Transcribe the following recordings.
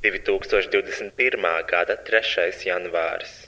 2021. gada 3. janvāris.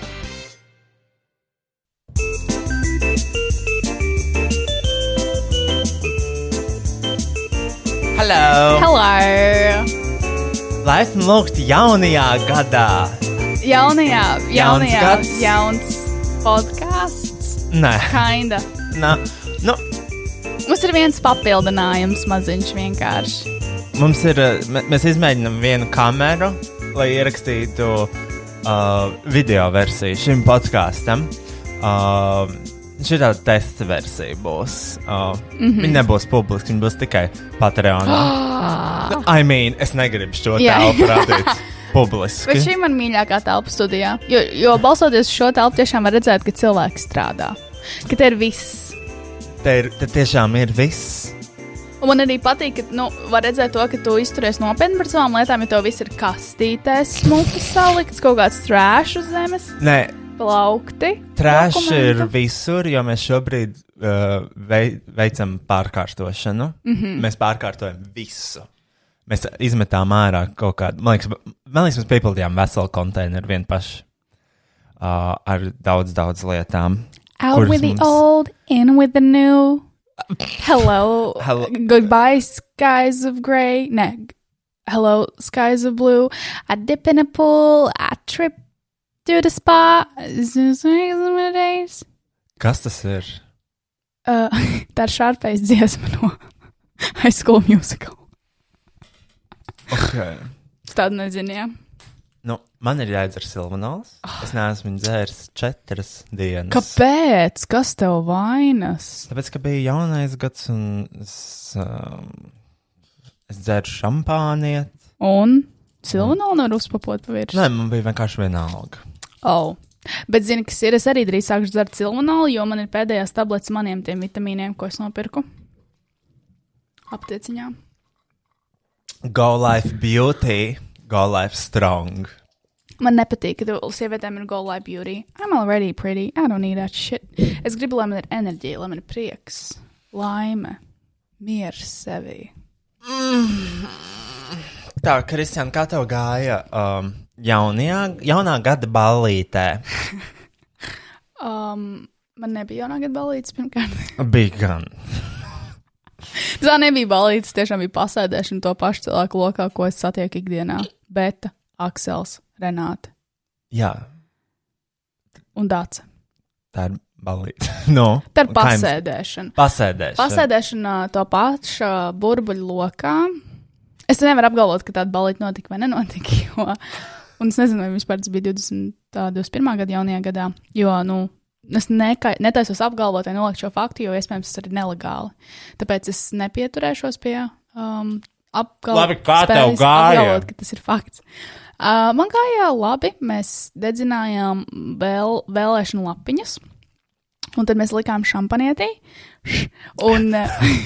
Hello! Hello! Laipni lūgt jaunajā gadā! Jaunajā, jaunajā, gads. jauns podkāsts. Nē, Kinda. nā, nu, Mums ir viens papildinājums, maziņš vienkārši. mums ir, mē- mēs izmēģinām vienu kameru, lai ierakstītu uh, video versiju šim podkāstam. Uh, Šī tāda testa versija būs. Uh, mm. -hmm. Viņa nebūs publiska, viņa būs tikai Patreonā. I mean, es negribu šo Jā. tēlu parādīt publiski. Bet šī ir mana mīļākā telpa studijā. Jo, jo balsoties uz šo telpu, tiešām var redzēt, ka cilvēki strādā. Ka te ir viss. Te, ir, te tiešām ir viss. Un man arī patīk, ka nu, var redzēt to, ka tu izturies nopietni par savām lietām, jo to viss ir kastītēs, smuki salikts, kaut kāds trāšs uz zemes, Nē, plaukti. Trāšs ir visur, jo mēs šobrīd uh, vei, veicam pārkārtošanu. Mm. -hmm. Mēs pārkārtojam visu. Mēs izmetām ārā kaut kādu. Man liekas, man liekas mēs piepildījām veselu konteineru vien paši. Uh, ar daudz, daudz lietām. Out with the mums- old, in with the new. Hello. Hello. Goodbye, skies of gray. No. Hello, skies of blue. I dip in a pool. I trip to the spa. Kas tas ir? Uh, tā ir šāpējas dziesma no High School Musical. Okay. Es tādu nezinu. Jā. Nu, man ir jāizdzer silvanols. Es neesmu dzēris četras dienas. Kāpēc? Kas tev vainas? Tāpēc, ka bija jaunais gads un es, um, es dzēru šampāniet. Un Silvana nevar uzpapot pa virsmu. Nē, man bija vienkārši vienalga. Oh. Bet, zini, kas ir? Es arī drīz sākšu dzert silvanolu, jo man ir pēdējās tabletes maniem tiem vitamīniem, ko es nopirku. Aptieciņā. Go Life Beauty, Go Life Strong. Man nepatīk, ka tu sievietēm ir gold light beauty. I'm already pretty. I don't need that shit. Es gribu, lai man ir enerģija, lai man ir prieks, laime, miers sevi. Tā, Kristian, kā tev gāja um, jaunajā, jaunā gada ballītē? Um, man nebija jaunā gada balīdzes pirmkārt. Bija gan. Tā nebija balīdzes, tiešām bija pasēdēšana to pašu cilvēku lokā, ko es satieku ikdienā. Bet Aksels, Renāte Jā, un Dāca. tā ir balīta. no, Tā ir pasēdēšana. Pasēdēšana. Pasēdēšana to pašu burbuļu lokā. Es nevaru apgalvot, ka tāda balīta notika vai nenotika. Jo, un es nezinu, vai vispār tas bija 20, tā, 21. gada jaunajā gadā. Jo, nu, es neka, netaisos apgalvot vai nolikt šo faktu, jo iespējams tas ir nelegāli. Tāpēc es nepieturēšos pie um, apgalvot, apgalvot, ka tas ir fakts. Uh, man gāja labi. Mēs dedzinājām vēl, vēlēšanu lapiņas. Un tad mēs likām šampanietī. Un,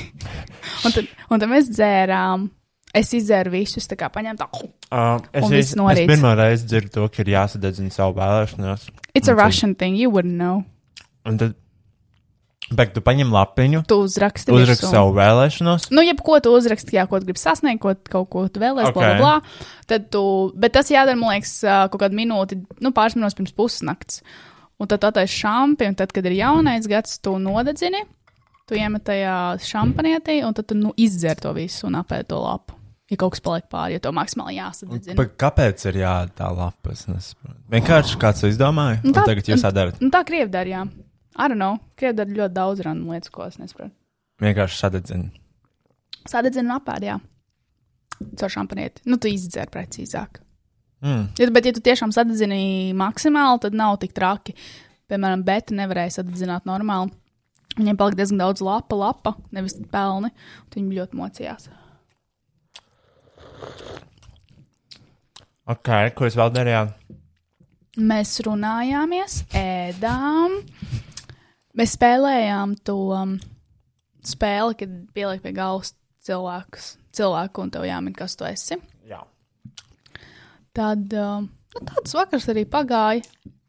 un, tad, un tad mēs dzērām. Es izdzēru visus, tā kā paņēmu tā. Uh, es, es, es pirmo reizi dzirdu to, ka ir jāsadedzina savu vēlēšanos. It's a Un tad- Russian thing, you wouldn't know. Un tad, bet tu paņem lapiņu, Tu uzraksti. uzraksti savu vēlēšanos. Nu, jebko tu uzraksti, jā, ko tu gribi sasniegt, ko, kaut ko tu vēlēsies, okay. bla, bla, bla. Tad tu, bet tas jādara, man liekas, kaut kādu minūti, nu, pāris minūtes pirms pusnakts. Un tad tu taisa šampi, un tad, kad ir jaunais gads, tu nodedzini, tu iemet tajā šampanietī, un tad tu nu, izdzer to visu un apēd to lapu. Ja kaut kas paliek pāri, ja to maksimāli. Bet kāpēc ir jādara tā lapa? Es nesaprotu. Vienkārši kāds to izdomāja, un Nu, tā- tagad jūs tā darat. Nu, tā krievi dara, jā. I don't know. Krievi dara ļoti daudz random lietas, ko es nesaprotu. Vienkārši sadedzina. Sadedzina un apēd, jā. Caur šampanieti. Nu, tu izdzer precīzāk. Mm. Ja, bet, ja tu tiešām sadedzini maksimāli, tad nav tik traki. Piemēram, beta nevarēja sadedzināt normāli. Viņiem palika diezgan daudz lapa, lapa, nevis pelni. un Viņi ļoti mocījās. Ok, ko jūs vēl darījāt? Mēs runājāmies, ēdām, mēs spēlējām to um, spēli, kad pieliek pie galvas cilvēkus, cilvēku, un tev jāmin, kas tu esi. Jā. Tad um, nu, tāds vakars arī pagāja.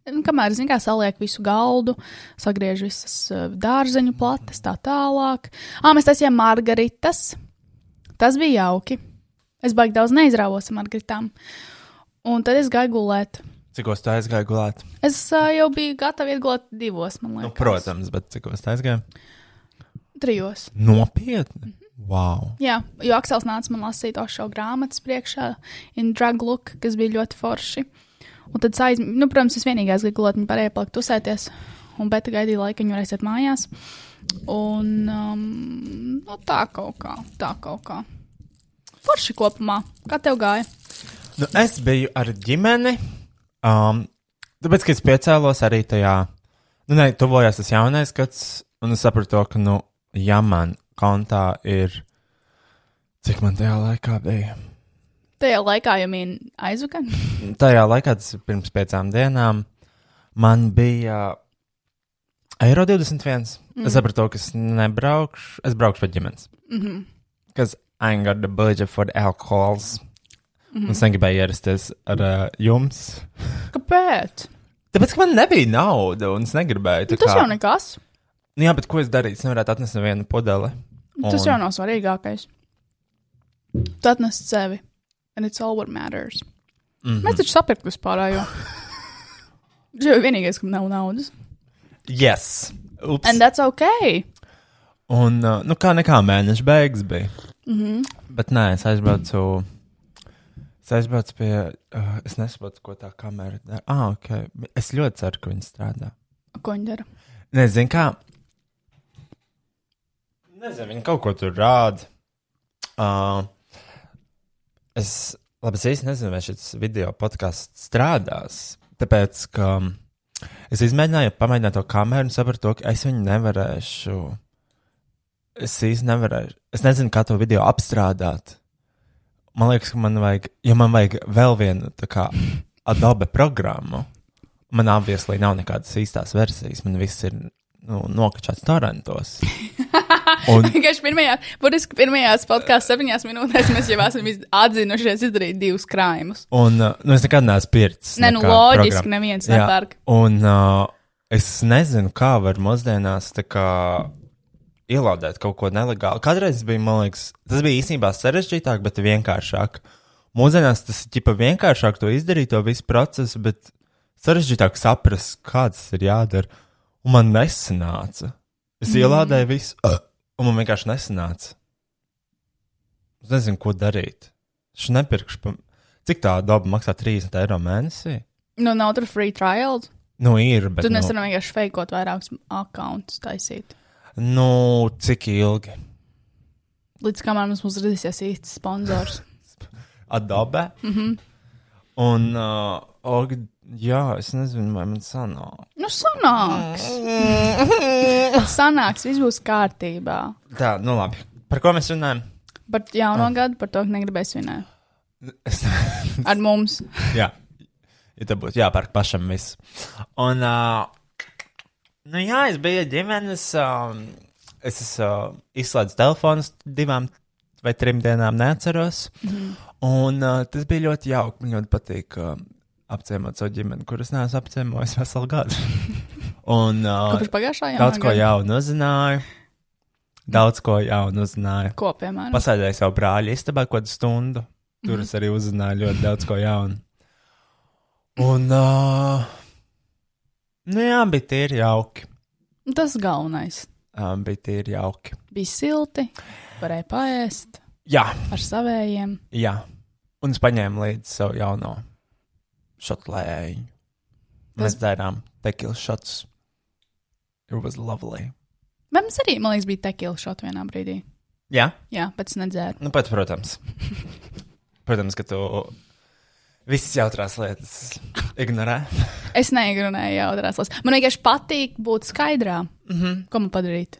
Un Kamēr zinu, kā saliek visu galdu, sagriež visas uh, dārzeņu plates, tā tālāk. Ah, mēs taisījām margaritas. Tas bija jauki. Es baigi daudz neizrāvos ar margaritām. Un tad es gāju gulēt. Cikos tā aizgāja gulēt? Es uh, jau biju gatava iet gulēt divos, man liekas. Nu, protams, bet cikos tā aizgāja? Trijos. Nopietni. Wow. Jā, jo Aksels nāca man lasīt šo grāmatas priekšā, in drag look, kas bija ļoti forši. Un tad, aiz... nu, protams, es vienīgais gāju gulēt, viņa pārējā palikt tusēties, un beta gaidīja laiku, viņa varēs iet mājās. Un um, nu, tā kaut kā, tā kaut kā. Forši kopumā. Kā tev gāja? Nu, es biju ar ģimeni. Um, tāpēc, ka es piecēlos arī tajā, nu, ne, tuvojās tas jaunais gads, un es sapratu, ka, nu, ja man kontā ir, cik man tajā laikā bija? Tajā laikā jau min aizvakar. Tajā laikā, tas ir pirms piecām dienām, man bija eiro 21. Mm. Es sapratu, to, ka es nebraukšu, es braukšu pie ģimenes. Mm -hmm. Because I ain't got the budget for the alcohols. Mm -hmm. Un es negribēju ierasties ar uh, jums. Kāpēc? Tāpēc, ka man nebija nauda, un es negribēju. Nu, tas kā- jau nekas. Nu, jā, bet ko es darīju? Es nevarētu atnest nevienu podeli. Tas Un- jau nav svarīgākais. Tu atnesi sevi. And it's all what matters. Mm. -hmm. Mēs taču sapratām vispār, jo. Tas jau ir vienīgais, kam nav naudas. Yes. Ups. And that's okay. Un, uh, nu, kā nekā mēneša beigas bija. Mm. -hmm. Bet nē, es aizbraucu. Es aizbraucu pie. Uh, es nesaprotu, ko tā kamera dara. Ah, ok. Es ļoti ceru, ka viņi strādā. Ko viņi dara? Nezinu, kā. Nezinu, viņi kaut ko tur rāda. Uh, es, labi, es īsti nezinu, vai šis video podkāsts strādās. Tāpēc, ka es izmēģināju pamēģināt to kameru un sapratu, ka es viņu nevarēšu. Es īsti nevarēšu. Es nezinu, kā to video apstrādāt. Man liekas, ka man vajag, ja man vajag vēl vienu kā Adobe programmu. Man obviously nav nekādas īstās versijas, man viss ir nu, nokačāts torrentos. Un, Vienkārši pirmajā, burtiski pirmajās podkāstu septiņās minūtēs mēs jau esam iz- atzinušies izdarīt divus krājumus. un uh, nu, es nekad neesmu pircis. Ne, nu loģiski, programmu. neviens nepērk. Un uh, es nezinu, kā var mūsdienās tā kā ielādēt kaut ko nelegālu. Kādreiz bija, man liekas, tas bija īstenībā sarežģītāk, bet vienkāršāk. Mūsdienās tas ir ķipa vienkāršāk to izdarīt, to visu procesu, bet sarežģītāk saprast, kāds ir jādara. Un man nesanāca. Es mm. ielādēju visu, uh, un man vienkārši nesanāca. Es nezinu, ko darīt. Es nepirkšu. Pa... Cik tā daba maksā 30 eiro mēnesī? Nu, nav tur free trial. Nu, ir, bet. Tad mēs nu, vienkārši fejkot vairākus akkontus taisīt. Nu, cik ilgi? Līdz kamēr mums būs radīsies īsts sponsors. Adobe. Mm. -hmm. Un, uh, og, jā, es nezinu, vai man sanāk. Nu, sanāks. Sanāks, viss būs kārtībā. Tā, nu labi. Par ko mēs runājam? Par jauno gadu, par to, ka negribēs svinēt. Ar mums. jā, ja tev būtu jāpērk pašam viss. Un, uh, nu jā, es biju ģimenes, uh, es esmu uh, izslēdzis telefonus divām vai trim dienām, neatceros. Mm -hmm. Un uh, tas bija ļoti jauki. Man ļoti patīk uh, apciemot savu ģimeni, kuras neesmu apciemojis veselu gadu. Un uh, Kopš pagājušā jaunā daudz ko gada? jaunu uzzināju. Daudz ko jaunu uzzināju. Ko, piemēram? Pasēdēju savu brāļa istabā kaut kādu stundu. Tur es arī uzzināju ļoti daudz ko jaunu. Un, uh, nu jā, bija tīri jauki. Tas galvenais. Um, bija tīri jauki. Bija silti, varēja paēst Jā, ar savējiem. jā. Un es paņēmu līdzi savu jauno šotlēju. Mēs Tas- dzērām tekilas šots. It was lovely. Vai mums arī, man liekas, bija tekila šot vienā brīdī? Jā, Jā, bet es nedzēru. nu pat, protams. Protams, ka tu visas jautrās lietas ignorē. Es neignorēju jautrās lietas. Man vienkārši patīk būt skaidrā. Mm -hmm. Ko man padarīt?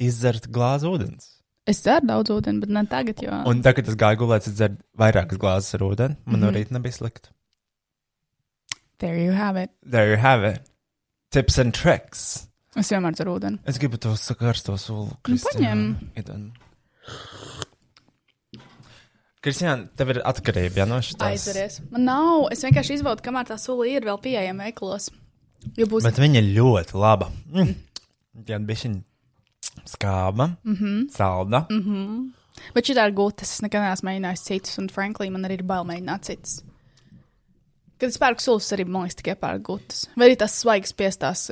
Izdzert glāzi ūdens. Es dzeru daudz ūdeni, bet ne tagad, jo. Un tagad, kad es gāju gulēt, es dzēru vairākas glāzes ar ūdeni. Man mm -hmm. no rīta nebija slikti. There you have it. There you have it. Tips and tricks. Es vienmēr dzeru ūdeni. Es gribu to sakarsto sulu. paņem. Kristiāna. Kristiāna, tev ir atkarība ja, no šīs. Aizveries. Man nav. Es vienkārši izbaudu, kamēr tā sula ir vēl pieejama veikalos. Būs. Bet viņa ir ļoti laba. Mm. Jā, bija skāba, mm -hmm. salda. Mm. Mhm. Bet šī ir gūta. Es nekad neesmu mēģinājis citus, un frankly, man arī ir bail mēģināt citus. Kad es pērku sulas, arī man liekas, tikai pērku gūtas. Vai arī tas svaigs piestās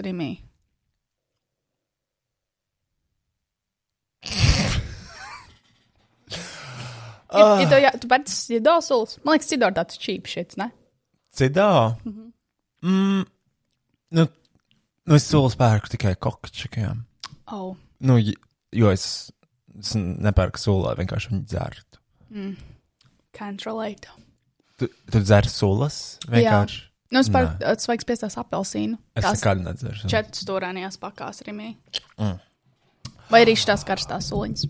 Rimī. Ja, ja, tev, jā, tu pēc ja dosulas, man liekas, cidor tāds cheap shit, ne? Mhm. Mm -hmm. mm, nu, nu, es sulu spērku tikai kokčakiem. Oh, Nu, jo es, es nepērku sulu, lai vienkārši viņu dzertu. can't relate. Tu, tu dzer sulas? Vienkārši. Nu, es pērku uh, svaigs piestās apelsīnu. Es nekad nedzeru. četru stūrānijās pakās Rimī. Mm. Vai arī šīs karstās suliņas.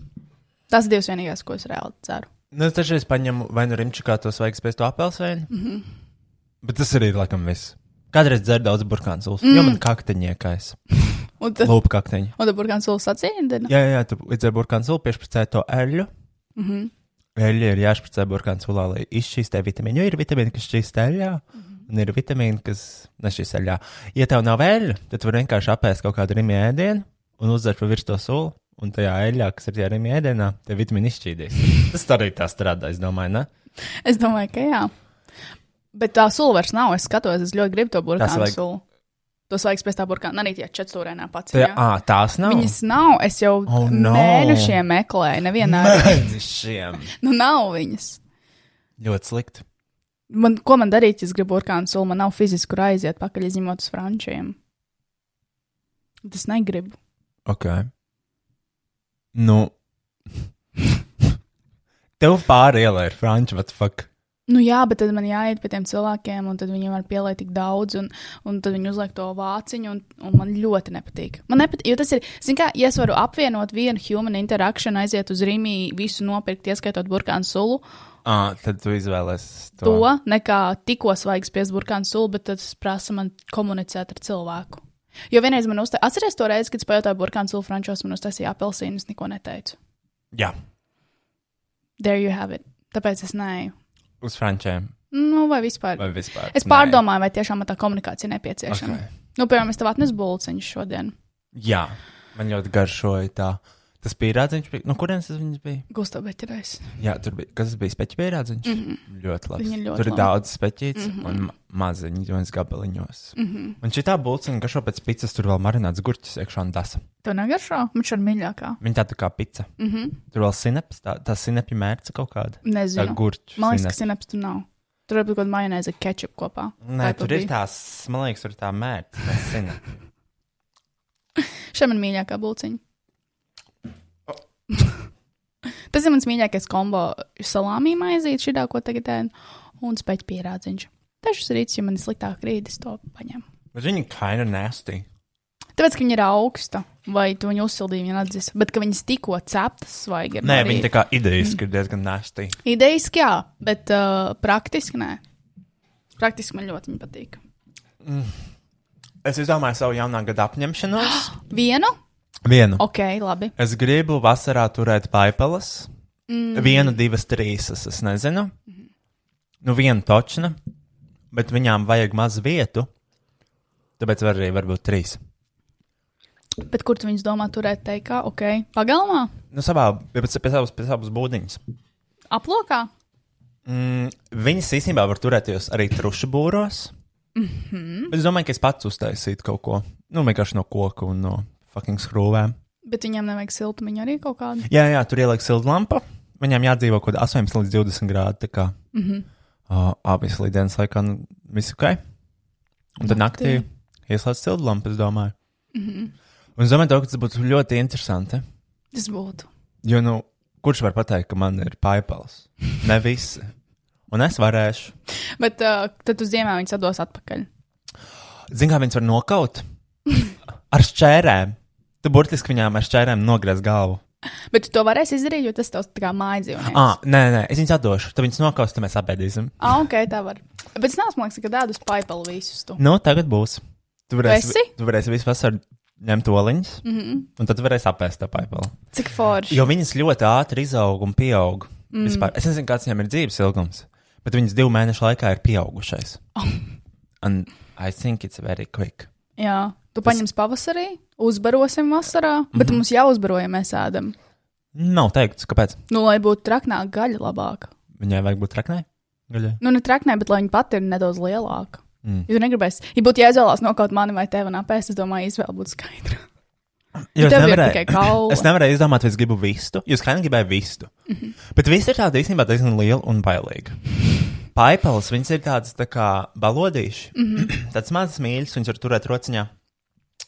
Tas ir divas vienīgās, ko es reāli ceru. Nu, es dažreiz paņemu vai nu rimčikā to svaigs pēc to apelsēnu. Mm -hmm. Bet tas arī ir laikam viss. Kādreiz dzer daudz burkānu sulas, mm. jo man kakteņiekais. Un tad, Lūpa kakteņi. un tad burkāns sulas sacīja, Jā, jā, tu izdzer burkānu sulu, piešpricē to eļļu. Mm Mhm. -hmm. Eļļa ir jāšpricē burkānu sulā, lai izšķīstē vitamīnu. Jo ir vitamīni, kas šķīst eļļā, mm -hmm. un ir vitamīni, kas nešķīst eļļā. Ja tev nav eļļa, tad tu vari vienkārši apēst kaut kādu rīmu ēdienu un uzdzert pa virs to sulu. Un tajā eļļā, kas ir rīmu ēdienā, tie vitamīni izšķīdīs. Tas arī tā strādā, es domāju, ne? Es domāju, ka jā. Bet tā sula vairs nav. Es skatos, es ļoti gribu to burkānu vajag- sulu. To svaigs pēc tā burkāna. Arī tie četrstūrēnā pats. Tajā, ā, tās nav. Viņas nav. Es jau Oh, no. mēnešiem meklēju. Nevienā. Mēnešiem. Nu, nav viņas. Ļoti slikti. Man, ko man darīt, ja es gribu burkānu sulu? Man nav fiziski, kur aiziet pakaļ, izņemot uz frančiem. Tas negribu. Ok. Nu. Tev pāri ielai ir franču, what the fuck? Nu, jā, bet tad man jāiet pie tiem cilvēkiem, un tad viņiem var pielikt tik daudz, un, un tad viņi uzliek to vāciņu, un, un man ļoti nepatīk. Man nepatīk, jo tas ir, zin kā, ja es varu apvienot vienu human interaction, aiziet uz Rīmī, visu nopirkt, ieskaitot burkānu sulu, Ah, tad tu izvēlēsies to. to, nekā tikko svaigs pies burkānu sulu, bet tas prasa man komunicēt ar cilvēku. Jo vienreiz man uztaisīja, atceries to reizi, kad es pajautāju burkānu sulu frančos, man uztaisīja apelsīnu, es neko neteicu. Jā, There you have it. Tāpēc es neju. uz frančiem. Nu, vai vispār. Vai vispār? Es pārdomāju, vai tiešām tā komunikācija nepieciešama. Ok. Okay. Nu, piemēram, es tev atnesu bulciņus šodien. Jā, man ļoti garšoja tā. Tas pierādziņš bija. No kurienes tas bija? Gusto beķerais. Jā, tur bija. Kas tas bija? Speķi pierādziņš? Mm -hmm. Ļoti labi. Ir tur ir labi. daudz speķītes mm -hmm. un ma- maziņas gabaliņos. Mm. -hmm. Un šī tā bulciņa, kas šo pēc pizzas tur vēl marināts gurķis iekšā un tas. Tev negaršo? Šī ir mīļākā. Viņa tā tā kā pizza. Mm -hmm. Tur vēl sineps, tā, tā sinepja mērce kaut kāda. Tā Nezinu. gurķa. Man liekas, ka sinaps tur nav. Tur būt kaut kāda majonēze, ketchup kopā. Nē, tur tu ir tās, man liekas, tur ir tā zinu. Šeit man mīļākā būciņa. Tas ir mans mīļākais kombo salāmī maizīt, šī ko tagad ēnu, un speķi pierādziņš. Dažus rītus, ja man ir sliktāk rītis, to paņem. Bet viņi kind of nasty. Tāpēc, ka viņi ir augsta, vai tu viņu uzsildīji, viņa atzis, bet ka viņas tikko ceptas svaigi. Nē, viņi rīta. tā kā idejiski ir diezgan nasty. Idejiski, jā, bet uh, praktiski nē. Praktiski man ļoti viņa patīk. Es izdomāju savu jaunā gada apņemšanos. Vienu? Vienu. Ok, labi. Es gribu vasarā turēt paipeles. Mm. Vienu, divas, trīs. Es, nezinu. Nu, viena točna, bet viņām vajag maz vietu. Tāpēc var arī varbūt trīs. Bet kur tu viņus domā turēt teikā? Ok, pagalmā? Nu, savā, pie, pie, savas, pie savas būdiņas. Aplokā? Mm, viņas īstenībā var turēties arī trušu būros. Mm -hmm. Bet es domāju, ka es pats uztaisītu kaut ko. Nu, vienkārši no koka un no fucking skrūvēm. Bet viņiem nevajag siltumiņu arī kaut kādu. Jā, jā, tur ieliek silta lampa. Viņām jādzīvo kaut kādā 18 līdz 20 grādu. Tā kā mm -hmm. uh, abas līdienas laikā nu, viss ok. Un tad naktī ieslēdz silta lampa, es domāju. Mm -hmm. Un es domāju, ka tas būtu ļoti interesanti. Tas būtu. Jo, nu, kurš var pateikt, ka man ir paipels? Ne visi. Un es varēšu. Bet uh, tad uz ziemā viņas atdos atpakaļ. Zini, kā viņas var nokaut? Ar šķērēm. Tu burtiski viņām ar šķērēm nogriez galvu. Bet tu to varēsi izdarīt, jo tas tavs tā kā mājas dzīvnieks. Ah, nē, nē, es viņas atdošu. Tad viņas nokaus, tad mēs apēdīsim. ah, ok, tā var. Bet es neesmu liekas, ka tādu spaipalu visus tu. Nu, tagad būs. Tu varēsi, esi? tu varēsi visu vasaru ņemt oliņus, mm -hmm. un tad varēsi apēst tā paipalu. Cik forši. Jo viņas ļoti ātri izaug un pieaug. Mm. Vispār. Es nezinu, kāds viņam ir dzīves ilgums, bet viņas divu mēnešu laikā ir pieaugušais. Oh. And I think it's very quick. Jā, tu paņemsi pavasarī, uzbarosim vasarā, bet mm -hmm. mums jau uzbaroja, mēs ēdam. Nav teikts, kāpēc. Nu, lai būtu traknāk gaļa labāka. Viņai vajag būt traknai. Gaļai. Nu, ne traknē, bet lai viņa pati ir nedaudz lielāka. Mm. Ja tu negribēsi, ja būtu jāizvēlās no kaut mani vai tevi un apēst, es domāju, izvēle būtu skaidra. Jo es nevarēju, es nevarēju izdomāt, vai es gribu vistu. Jūs kā gribēju vistu. Mm -hmm. Bet viss ir tāda īstenībā diezgan liela un bailīga. Paipeles, viņas ir tādas tā kā balodīši. Mm -hmm. Tāds mazs mīļš, viņas var turēt rociņā.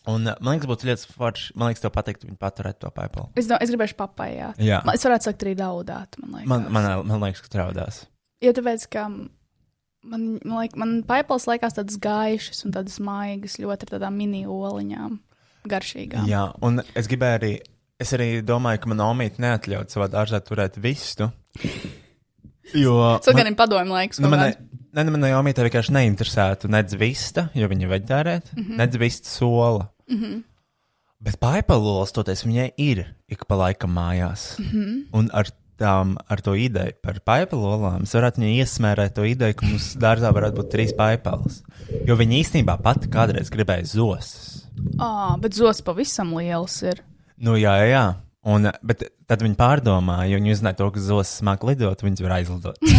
Un man liekas, būtu ļoti forši. Man liekas, tev pateikt, viņi paturēt to paipeli. Es, do, es gribēšu papājāt. Jā. Man, es varētu sakt arī daudāt, man liekas. Man, man, man liekas, ka traudās. Jo tāpēc, ka man, man, liek, man paipals liekas tādas gaišas un tādas maigas, ļoti ar tādām mini oliņām, garšīgām. Jā, un es gribēju arī. Es arī domāju, ka man omīte neatļaut savā dārzā turēt vistu. Jo. Tas gan ir padomju laiks. Nu, kāds. ne, ne, manai omītei vienkārši neinteresētu nedz vista, jo viņa ir veģetārēta, mm -hmm. nedz vista sola. Mm -hmm. Bet paipalos toties viņai ir ik pa laikam mājās. Mm -hmm. Un ar, tām, ar to ideju par paipalolām es varētu viņai iesmērēt to ideju, ka mums dārzā varētu būt trīs paipalas. Jo viņa īstenībā pati kādreiz gribēja zosas. Ā, bet zos pavisam liels ir. Nu, jā, jā, jā. Un, bet tad viņi pārdomāja, jo viņi uzzināja to, ka zosas māk lidot, viņas var aizlidot.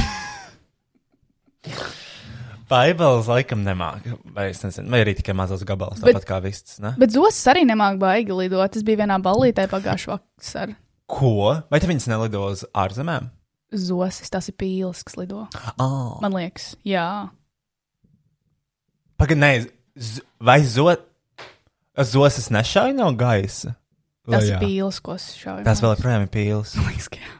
Baibeles laikam nemāca, vai nezinu, vai arī tikai mazos gabalos, tāpat kā vists. Ne? Bet zos arī nemāk baigi lidot. Tas bija vienā ballītē pagājušā vasarā. Ko? Vai viņas nelido uz ārzemēm? Zosis, tas ir pīlis, kas lido. Oh. Man liekas, jā. Pagaid, nē, z- vai zo... zosas nešauj no gaisa? Tas ir pīlis, ko es šauju. Tas vēl joprojām ir pīlis. Man liekas, ka jā.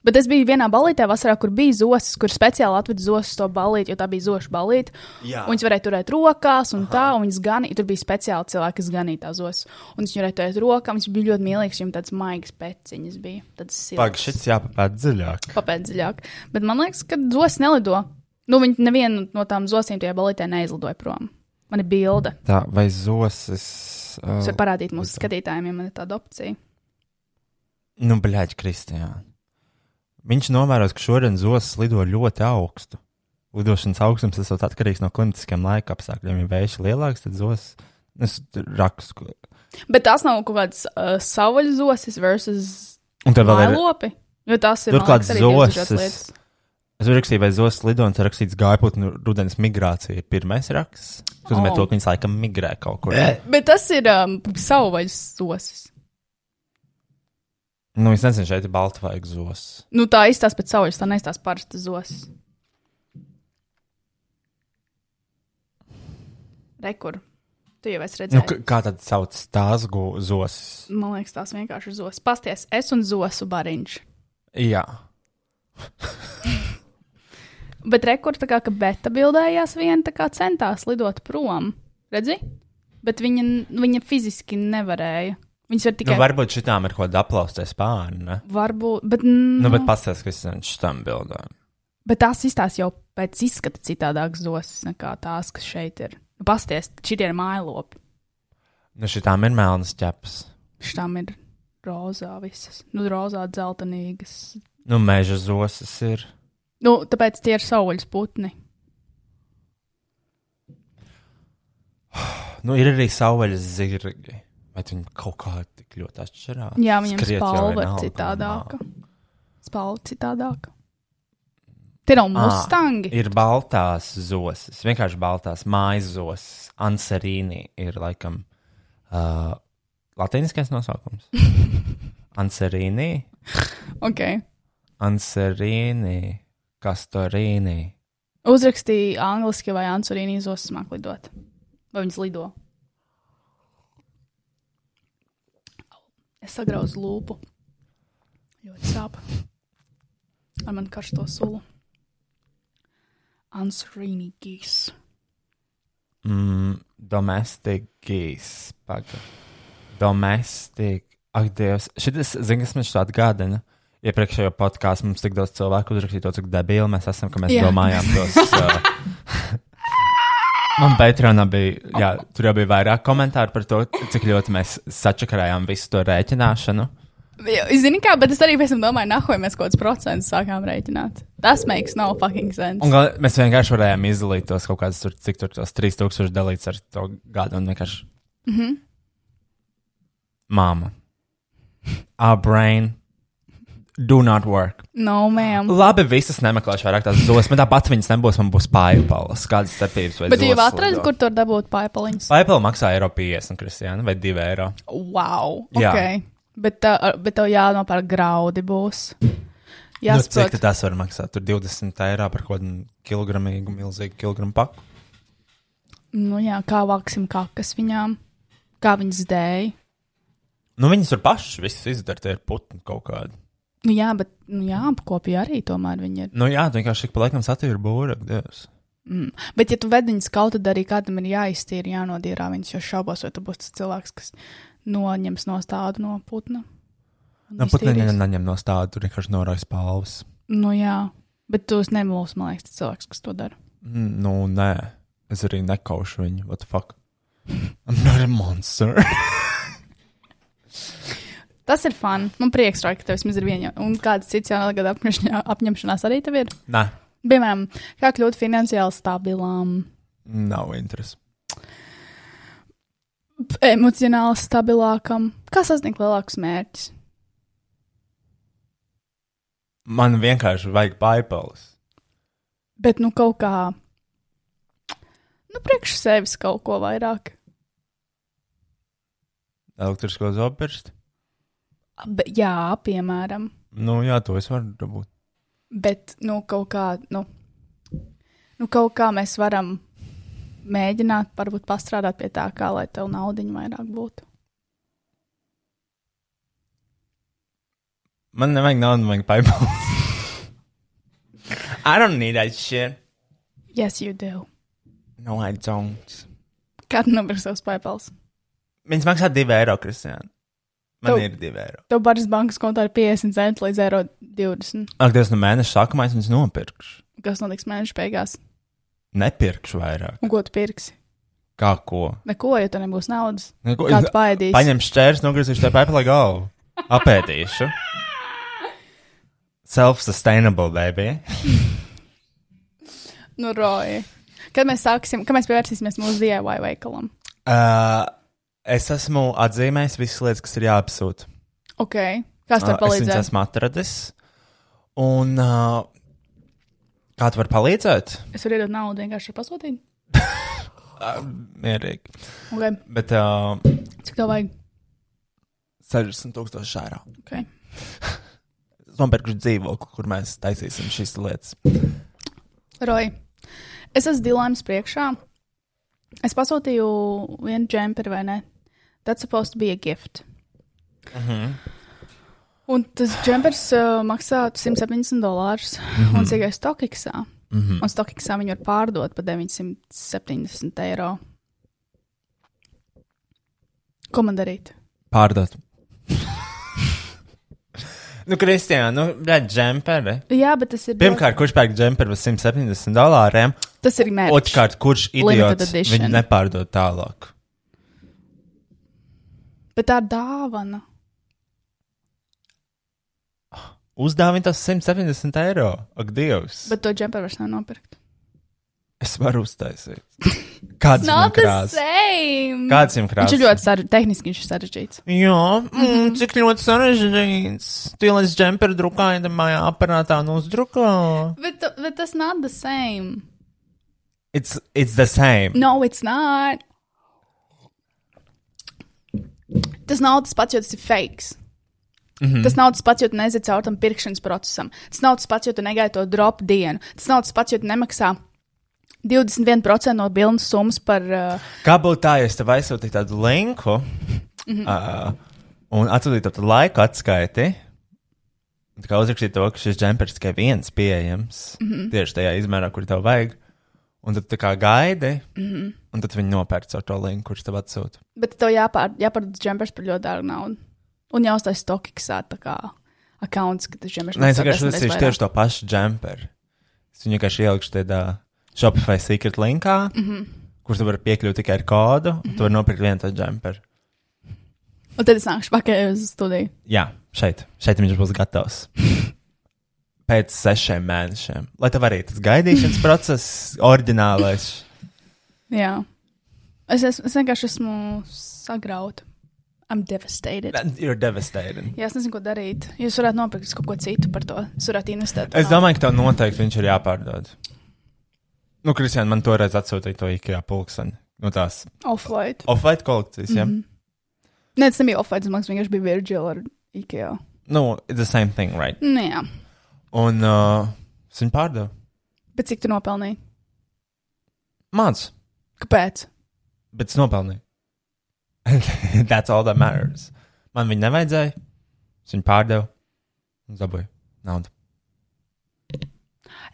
Bet es biju vienā ballītē vasarā, kur bija zosis, kur speciāli atveda zosis to ballīti, jo tā bija zoša. Un viņas varēja turēt rokās, un Aha. tā, un viņas ganīja. Tur bija speciāli cilvēki, kas ganīja tās zosis. Un viņas varēja turēt rokā, viņas bija ļoti mīlīgas, viņam tādas maigas peciņas bija. Tādas Pagaid, siltas, šis jāpapēt dziļāk. papēt dziļāk. Bet man liekas, ka zosis nelido. Nu, viņi nevienu no tām zosīm tajā ballītē neizlidoja prom. Man ir bilde. Tā, vai zosas. Uh, Es varu parādīt mūsu skatītājiem, ja man ir tāda opcija. Nu, bļaigi, Kristija. Viņš novēros, ka šodien zosas lido ļoti augstu. Lidošanas augstums tas ir atkarīgs no klimatiskiem laika apstākļiem. Ja vējš ir lielāks, tad zosas. Es rakstu. Bet tās nav kaut kādas uh, savvaļas zosis versus Un tad vēl ir. Mailopi? Jo tas ir Tur man Es rakstīju, vai Zosas Lidons ir rakstīts gaiputnu rudens migrācija. Pirmais raksts. Tas nozīmē, oh. to, ka viņas laikam migrē kaut kur. Eh. Bet tas ir um, savu vai zosas. Nu, es nezinu, šeit ir balta vai zosas. Nu, tā izstās pēc savas, tā neizstās parasta zosas. Rekur. Tu jau esi redzējis. Nu, kā tad sauc tās zosas? Man liekas, tās vienkārši ir zosas. Pasties, es un zosu bariņš. Jā. Bet rekur tā kā, ka beta bildējās viena centās lidot prom. Redzi? Bet viņa, viņa fiziski nevarēja. Viņas var Nu, tikai. varbūt šitām ir kāda aplaustē spārna. Ne? Varbūt, bet, mm, Nu, bet pastāstiet, kas ir šitam bildēm. bet tās izstāsta jau pēc izskata citādākas dosas nekā tās, kas šeit ir. Nu, Pasties, šitie ir mājlopi. Nu, šitām ir melnas ķepas. Šitām ir rozā visas. Nu, rozā dzeltenīgas. Nu, meža zosas ir. Nu, tāpēc tie ir saules putni. Nu, ir arī sauvaļas zirgi. Bet viņi kaut kā tik ļoti atšķirās. Jā, viņiem Skriet jau spalva ir citādāka. Spalva citādāka. Tie nav mustangi. Ir baltās zosas, vienkārši baltās mājas zosas. Anserīni ir laikam uh, latīniskais nosaukums. Anserīni, Okay. Anserīni, Kastorīni. Uzrakstīja angliski vai ansurīni izos smāk lidot. Vai viņas lido? Es sagrauzu lūpu. Ļoti sāp. Ar man karsto sulu. Ansurīni gīs. Mm, domestic geese. Paga. Domestic. Ak, Dievs. Šis, zini, kas man šo atgādina? Iepriekšējā podkāstā mums tik daudz cilvēku uzrakstīja to, cik debīli mēs esam, ka mēs Jā. domājām tos. Uh, man Patreonā bija, jā, tur jau bija vairāk komentāru par to, cik ļoti mēs sačakarējām visu to rēķināšanu. Zini kā, bet es arī pēc tam domāju, nahoja mēs kaut kādus procentus sākām rēķināt. Tas makes no fucking sense. Un gal, mēs vienkārši varējām izdalīt tos kaut kādus, tur, cik tur tos 3000 dalīts ar to gadu un vienkārši. Mm Mhm. -hmm. Māma. Our brain do not work. No, ma'am. Labi, visas nemeklēšu vairāk tās zos, bet tāpat viņas nebūs, man būs pāripalas. Kādas starpības vai Bet tu jau lido? kur tur dabūt paipaliņus? Pāripala maksā eiro 50, Kristiāna, vai 2 eiro. Wow. Jā. Okay. Bet, uh, bet tev jānopērk graudi būs. Nu, cik Jāsaprot. tad tas var maksāt? Tur 20 eiro par kaut kādu kilogramīgu, milzīgu kilogramu paku. Nu, jā, kā vāksim kakas viņām, kā viņas dēļ. Nu, viņas tur pašas visas izdara, tie ir putni kaut kādi. Nu, jā, bet nu, jā, apkopja arī tomēr viņi ir. Nu, jā, vienkārši ik pa laikam ak, Dievs. Mm. Bet, ja tu ved viņus kaut tad arī kādam ir jāiztīra, jānodīrā viņas, jo šaubos, vai tu būsi tas cilvēks, kas noņems no tādu no putna. un Nu, iztīrīs. neņem no stāda, tur vienkārši norājas palvas. Nu, jā, bet tu esi nebūs, man liekas, tas cilvēks, kas to dara. Mm, Nu, nē, es arī nekaušu viņu. What the fuck? I'm not a monster. Tas ir fun. Man prieks, Roy, ka tev vismaz ir viena. Un kāds cits jaunā gada apņemšanā- apņemšanās arī tev ir? nē, Piemēram, kā kļūt finansiāli stabilām, nav interesi. emocionāli stabilākam, kā sasniegt lielākus mērķus. Man vienkārši vajag paipalas. Bet, nu, kaut kā, nu, priekš sevis kaut ko vairāk. Elektrisko zobirstu. Be, jā, piemēram, Nu, jā, to es varu dabūt. bet, nu, kaut kā, nu, nu kaut kā mēs varam mēģināt, varbūt pastrādāt pie tā, kā lai tev naudiņa vairāk būtu. Man nevajag naudu, man vajag paipalas. I don't need that shit. Yes, you do. No, I don't. Kādu numuru savus paipals? Viņas maksā 2 eiro, Kristiāna. Man Tev- ir 2 eiro. Tev baras bankas kontā ir 50 centi līdz eiro 20. Ak, tas no mēneša sākumā es viņas nopirkšu. Kas notiks mēneša beigās? Nepirkšu vairāk. Un ko tu pirksi? Kā ko? Neko, jo tev nebūs naudas. Neko, Kā tu paēdīsi? Paņem šķērs, nogriezīšu tev pēpelē galvu. Apēdīšu. Self-sustainable, baby. Nu, roji. Kad mēs sāksim, kad mēs pievērsīsimies mūsu DIY veikalam? Uh, es esmu atzīmējis visas lietas, kas ir jāapsūta. Ok. Kas tev Uh, es viņas palīdzēs? esmu atradis. Un uh, kā tu vari palīdzēt? Es varu iedot naudu vienkārši pasūtīt. Uh, mierīgi. Okay. Bet uh, Cik tev vajag? 60 tūkstoši eiro. Okay. Es nopirku dzīvokli, kur mēs taisīsim šīs lietas. Roji. Es esmu dilēmas priekšā. Es pasūtīju vienu džemperi, vai ne? That's supposed to be a gift. Uh -huh. Un tas džempers uh, maksā 170 dolārus. Uh -huh. Un ir Stokiksā? Uh -huh. Un Stokiksā viņu var pārdot par 970 eiro. Ko man darīt? Pārdot. nu, Kristija, nu, redz, džemperi. Jā, bet tas ir. Pirmkārt, kurš pērk džemperi par 170 dolāriem? tas ir mērķis. Otrkārt, kurš idiots viņu nepārdod tālāk? Bet tā ir dāvana. Uzdāvini tas 170 eiro. Ak, Dievs! Bet... Bet to džemperu vairs nevar nopirkt. Es varu uztaisīt. Kāds ir Not the krāsa? same. Kāds ir Viņš krāsa? ir ļoti sarežģīts. Tehniski viņš ir sarežģīts. Jā, mm, cik ļoti sarežģīts. Tu ieliec džemperu drukājumā, aparātā un uzdrukā. Bet, bet tas not the same. It's, it's the same. No, it's not. Tas nav tas pats, jo tas ir fakes. Mm -hmm. Tas nav tas pats, jo tu nezini caur tam pirkšanas procesam. Tas nav tas pats, jo tu negaidi to drop dienu. Tas nav tas pats, jo tu nemaksā 21% no bildes summas par. Uh, Kā būtu tā, ja es tev aizsūtītu tādu linku mm -hmm. uh, un atsūtītu tādu laiku atskaiti? Tā kā uzrakstītu to, ka šis džempers tikai viens pieejams mm -hmm. tieši tajā izmērā, kur tev vajag. Un tad tu kā gaidi, mm -hmm. un tad viņi nopērc ar to linku, kurš tev atsūta. bet tev jāpār, jāpārdod džempers par ļoti dārgu naudu. Un jāuztais stokiksā tā kā accounts, ka tas džempers Nē, es vienkārši uzsīšu tieši to pašu džemperu. Es viņu vienkārši ielikšu tādā Shopify secret linkā, mm -hmm. kur tu vari piekļūt tikai ar kodu, un tu vari nopirkt vienu tādu džemperu. Un tad es nākšu pakaļ uz studiju. Jā, šeit, šeit viņš būs gatavs. Pēc sešiem mēnešiem. Lai tev arī tas gaidīšanas process, oriģinālais. Jā. Es, es, es vienkārši esmu sagrauta. I'm devastated. Ir devastating. Jā, es nezinu, ko darīt. Jūs varētu nopirkt kaut ko citu par to. Jūs varētu investēt. Es domāju, ka tev noteikti viņš ir jāpārdod. Nu, Kristiāna, man toreiz atsūtīja to IKEA pulkseni. No tās Off-white. off-white kolekcijas, jā. Mm -hmm. Nē, tas nebija. Tas man vienkārši bija Virgil ar IKEA. Nu, it's the same thing, right? Nu, jā. Un uh, es viņu pārdevu. Bet cik tu nopelnīji? Mans, Kāpēc? bet es nopelnīju. That's all that matters. Man viņa nevajadzēja. Es viņu pārdevu un dabūju naudu.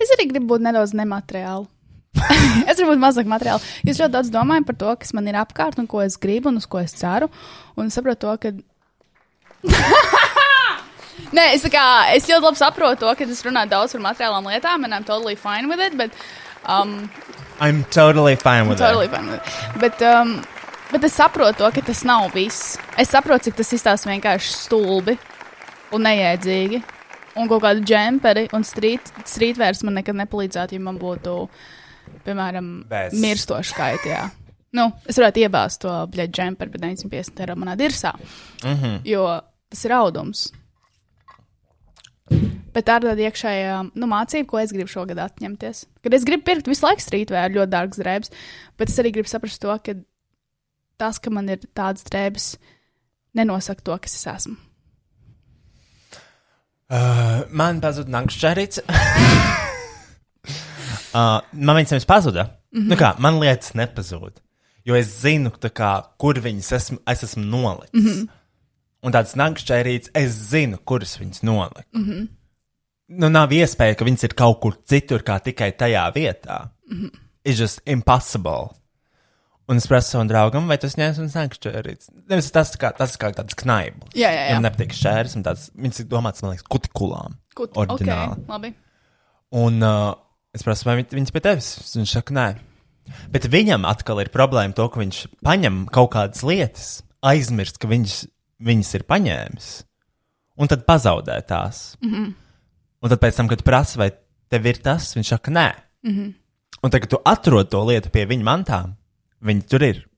Es arī gribu būt nedaudz nemateriāli. es gribu būt mazāk materiāli. Jūs ļoti daudz domājat par to, kas man ir apkārt un ko es gribu un uz ko es ceru. Un es saprotu to, ka. Nē, es, kā, es ļoti labi saprotu to, ka es runāju daudz par materiālām lietām, and I'm totally fine with it. But, um, I'm totally fine with totally fine with it. Bet, um, bet es saprotu to, ka tas nav viss. Es saprotu, cik tas izstāsta vienkārši stulbi un neiedzīgi. Un kaut kāda džemperi un street, streetvērs man nekad nepalīdzētu, ja man būtu, piemēram, Bez. mirstoši skaiti. Jā. Nu, es varētu iebāzt to bļaļ džemperi par 950 eiro manā dirsā, Mm -hmm. jo tas ir audums. Bet tā ir tāda iekšējā nu, mācība, ko es gribu šogad atņemties. Kad es gribu pirkt visu laiku strīdvēru, ļoti dārgas drēbes, bet es arī gribu saprast to, ka tas, ka man ir tādas drēbes, nenosaka to, kas es esmu. Uh, man pazuda nankšķerīts. uh, man viņas nevis pazuda. Mm -hmm. nu kā, man lietas nepazūd. Jo es zinu, kā, kur viņas esmu, es esmu nolicis. Mm -hmm. Un tāds nankšķerīts, es zinu, kuras viņas noliku. Mm -hmm. Nu, nav iespēja, ka viņas ir kaut kur citur, kā tikai tajā vietā. Mm -hmm. It's just impossible. Un es prasu savam draugam, vai tas ņems un nankšķerīts. Nevis tas kā, tas kā tāds knaibls. Jā, jā, jā. Viņam nepatīk šķērs un tāds, viņas ir domāts, man liekas, kutikulām. Kur Oriģināli. Okay, labi. Un uh, es prasu, vai viņ- viņas pie tevis? Viņš saka, nē. Bet viņam atkal ir problēma to, ka viņš paņem kaut kādas lietas, aizmirst, ka viņš viņas ir paņēmis, un tad pazaudē tās. Mm -hmm. Un tad pēc tam, kad prasa, vai tev ir tas, viņš saka, nē. Mm -hmm. Un tad, kad tu atrod to lietu pie viņa mantām, viņi tur ir.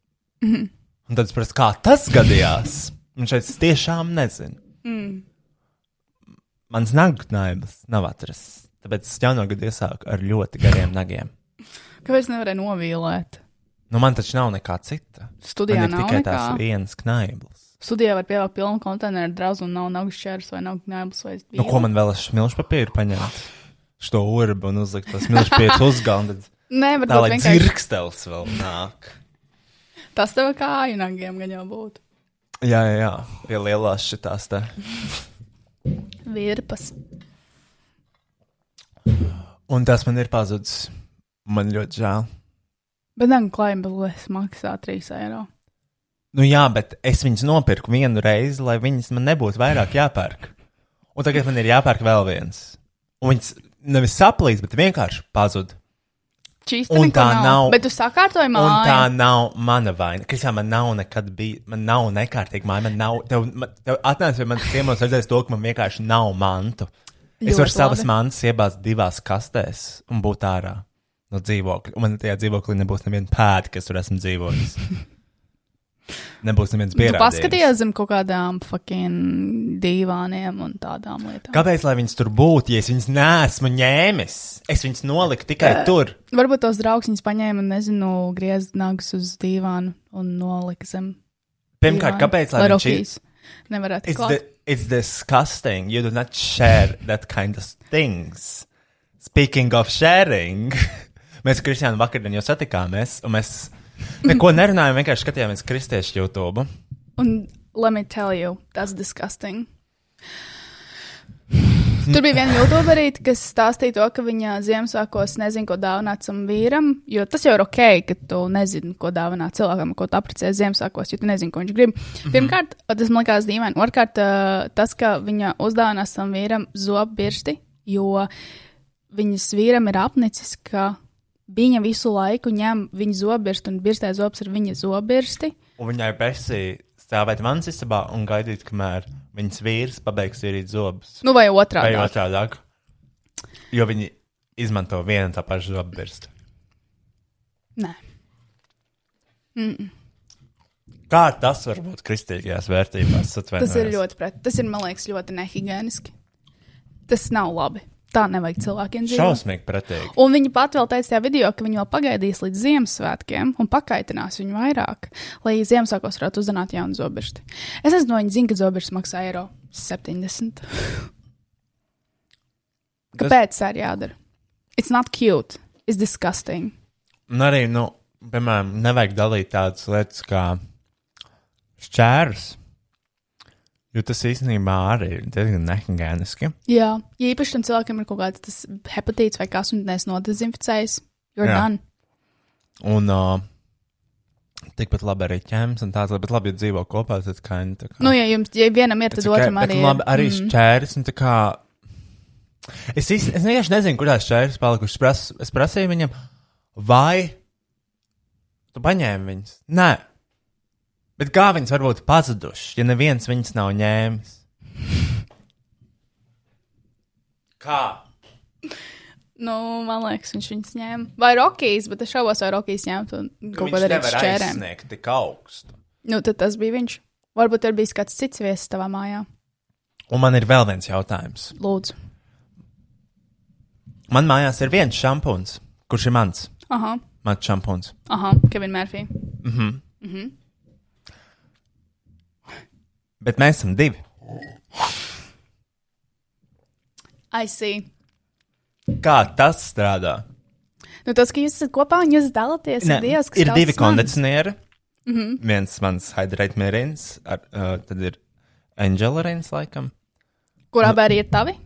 Mm -hmm. Un tad es prasu, kā tas gadījās? Un šeit tiešām nezinu. Mm. Mans nagnājums nav atrasts. Tāpēc es jauno gadu iesāku ar ļoti gariem nagiem. Kāpēc nevarēja novīlēt? Nu, man taču nav nekā cita. Studijā man ir tikai nekā. tās viens knaibls. Studijā var pievākt pilnu konteineru draugu un nav nagu šķērs vai nav gnēbls vai Nu, ko man vēl ar smilšu papīru paņemt? Šo urbu un uzlikt tos smilšu papīrus uz galda. tad Nē, Tā varbūt lai vienkārši. dzirkstels vēl nāk. Tas tev kāju nagiem gan jau būtu. Jā, jā, jā. pie lielās šitās te. Virpas. Un tas man ir pazudis. Man ļoti žēl. Bet gan klaimbelēs maksā 3 eiro. Nu jā, bet es viņus nopirku vienu reizi, lai viņas man nebūtu vairāk jāpērk. Un tagad man ir jāpērk vēl viens. Un viņas nevis saplīs, bet vienkārši pazud. Čīsti Un tā nav- Bet tu sakārtoji Un tā māju. nav mana vaina. Kristā, man nav nekad bijis, man nav nekārtīgi māja. Man nav, tev, man, tev atnāc pie manas ciemos redzēs to, ka man vienkārši nav mantu. Es Ļoti varu savas mantas iebāzt divās kastēs un būt ārā no dzīvokļa. Un man tajā dzīvoklī nebūs neviena pēda, kas tur esmu dzīvojis. Nebūs nevienas Tu pierādījums. paskaties zem kaut kādām fucking divāniem un tādām lietām. Kāpēc, lai viņas tur būtu, ja es viņas neesmu ņēmis? Es viņas noliku tikai tur. Varbūt tos draugs viņas paņēma un, nezinu, griez nagus uz dīvānu un nolika zem. Pirmkārt, dīvāna, kāpēc, lai viņš ir? rokīs nevarētu di it's disgusting. You do not share that kind of things. Speaking of sharing, mēs Kristiānu vakardien jau satikāmies, un mēs neko nerunājām, vienkārši skatījāmies kristiešu YouTube. Un let me tell you, that's disgusting. Tur bija viena youtuberīte, kas stāstīja to, ka viņa Ziemassvētkos nezina, ko dāvināt savam vīram. Jo tas jau ir ok, ka tu nezini, ko dāvināt cilvēkam, ko tu apprecēji Ziemassvētkos, jo tu nezini, ko viņš grib. -hmm. Pirmkārt, tas man liekas dīvaini. Otrkārt, tas, ka viņa uzdāvinās savam vīram zobbirsti, jo viņas vīram ir apnicis, ka viņa visu laiku ņem viņa zobbirstu un birstē zobs ar viņa zobbirsti. Un viņai besī stāvēt manas istabā un gaidīt, kamēr viņas vīrs pabeigs tīrīt zobus. Nu, vai otrādi. Vai otrādāk. Jo viņi izmanto vienu tā pašu zobu birstu. Nē. Kā tas var būt kristīgajās vērtībās? Tas ir ļoti pret. Tas ir, man liekas, ļoti nehigiēniski. Tas nav labi. Tā nevajag cilvēkiem dzīvot. Šausmīgi pretīgi. Un viņa pat vēl teica tajā video, ka viņa vēl pagaidīs līdz Ziemassvētkiem un pakaitinās viņu vairāk, lai Ziemassvētkos varētu uzzināt jaunu zobirsti. Es nezinu, vai viņi zina, ka zobirsts maksā eiro 70. Kāpēc tā ir jādara? It's not cute. It's disgusting. Un arī, nu, piemēram, nevajag dalīt tādas lietas kā šķērs. Jo tas īstenībā arī ir diezgan nehigiēniski. Jā, ja īpaši tam cilvēkam ir kaut kāds tas hepatīts vai kas, un es nodezinficēju, you're Jā. done. Un uh, tikpat labi arī ķēmis un tāds, bet labi, ja dzīvo kopā, tad kā viņi tā kā. Nu, ja jums ja vienam ir, tad okay, otram arī. ir. Labi, arī mm. Šķērs un tā kā. Es, īsti, es vienkārši nezinu, kurās šķērs palikušas. Pras, es prasīju viņam, vai tu paņēmi viņas? Nē. Bet kā viņas var būt pazudušas, ja neviens viņas nav ņēmis? Kā? Nu, man liekas, viņš viņus ņēma. Vai Rokijs, bet es šaubos, vai Rokijs ņemtu un kaut ko darīt ar šķērēm. aizsniegt tik augstu. Nu, tad tas bija viņš. Varbūt ir bijis kāds cits viesis tavā mājā. Un man ir vēl viens jautājums. Lūdzu. Man mājās ir viens šampūns, kurš ir mans. Aha, Mans šampūns. aha, Kevin Murphy. Bet mēs esam divi. I see. Kā tas strādā? Nu, tas, ka jūs esat kopā un jūs dalāties, Ne, ir Dievs, kas ir divi kondicionieri. Mm -hmm. Viens mans hydrate mērījums, uh, tad ir Angelarins, laikam. Kurā bērī ir tavi?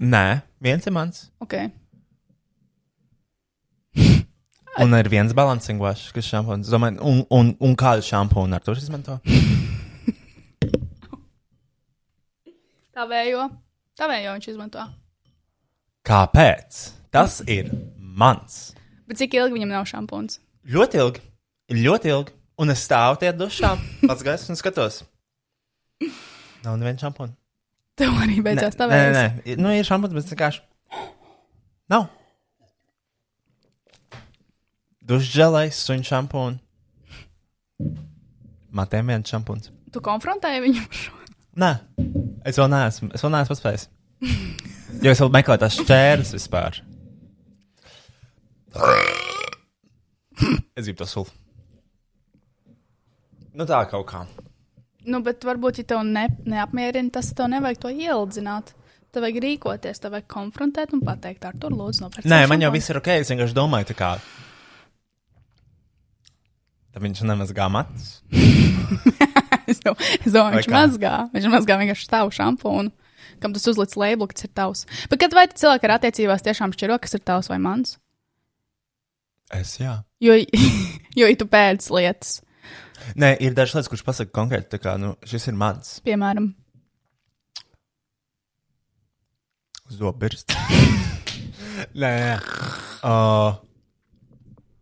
Nē, viens ir mans. Ok. Un ir viens balancing wash, kas šampūns. Un, un, un kādu šampūnu ar to izmanto? Tavējo. Tavējo viņš izmanto. Kāpēc? Tas ir mans. Bet cik ilgi viņam nav šampūns? Ļoti ilgi. Ļoti ilgi. Un es stāvu tajā dušā, pats gaisu un skatos. Nav neviena šampūna. Tev arī beidzās nē, tavējos. nē, nē. Nu, ir šampūns, bet vienkārši. Nav. Dušģelais, suņu šampūns. Matēm viens šampūns. Tu konfrontēji viņu par šo? Nē, es vēl neesmu. Es vēl neesmu paspējis. Jo es vēl meklēju tās šķērslis vispār. Es gribu to sulu. Nu tā kaut kā. Nu, bet varbūt, ja tev ne, neapmierina, tas tev nevajag to ieildzināt. Tev vajag rīkoties, tev vajag konfrontēt un pateikt, ar to lūdzu nopirkt. Nē, man jau viss ir ok. Es vienkārši domāju, tā kā. Tad viņš nemazgā matus. domāju, es domāju viņš mazgā. Viņš mazgā vienkārši tavu šampūnu. Kam tas uzlicis labelu, kas ir tavs. Bet kad vai cilvēki ar attiecībās tiešām šķiro, kas ir tavs vai mans? Es jā. Jo, jo ja tu pēdas lietas, Nē, ir dažas lietas, kuras pasaka konkrēti, tā kā, nu, šis ir mans piemēram, zobirsts. nē, nē. Uh,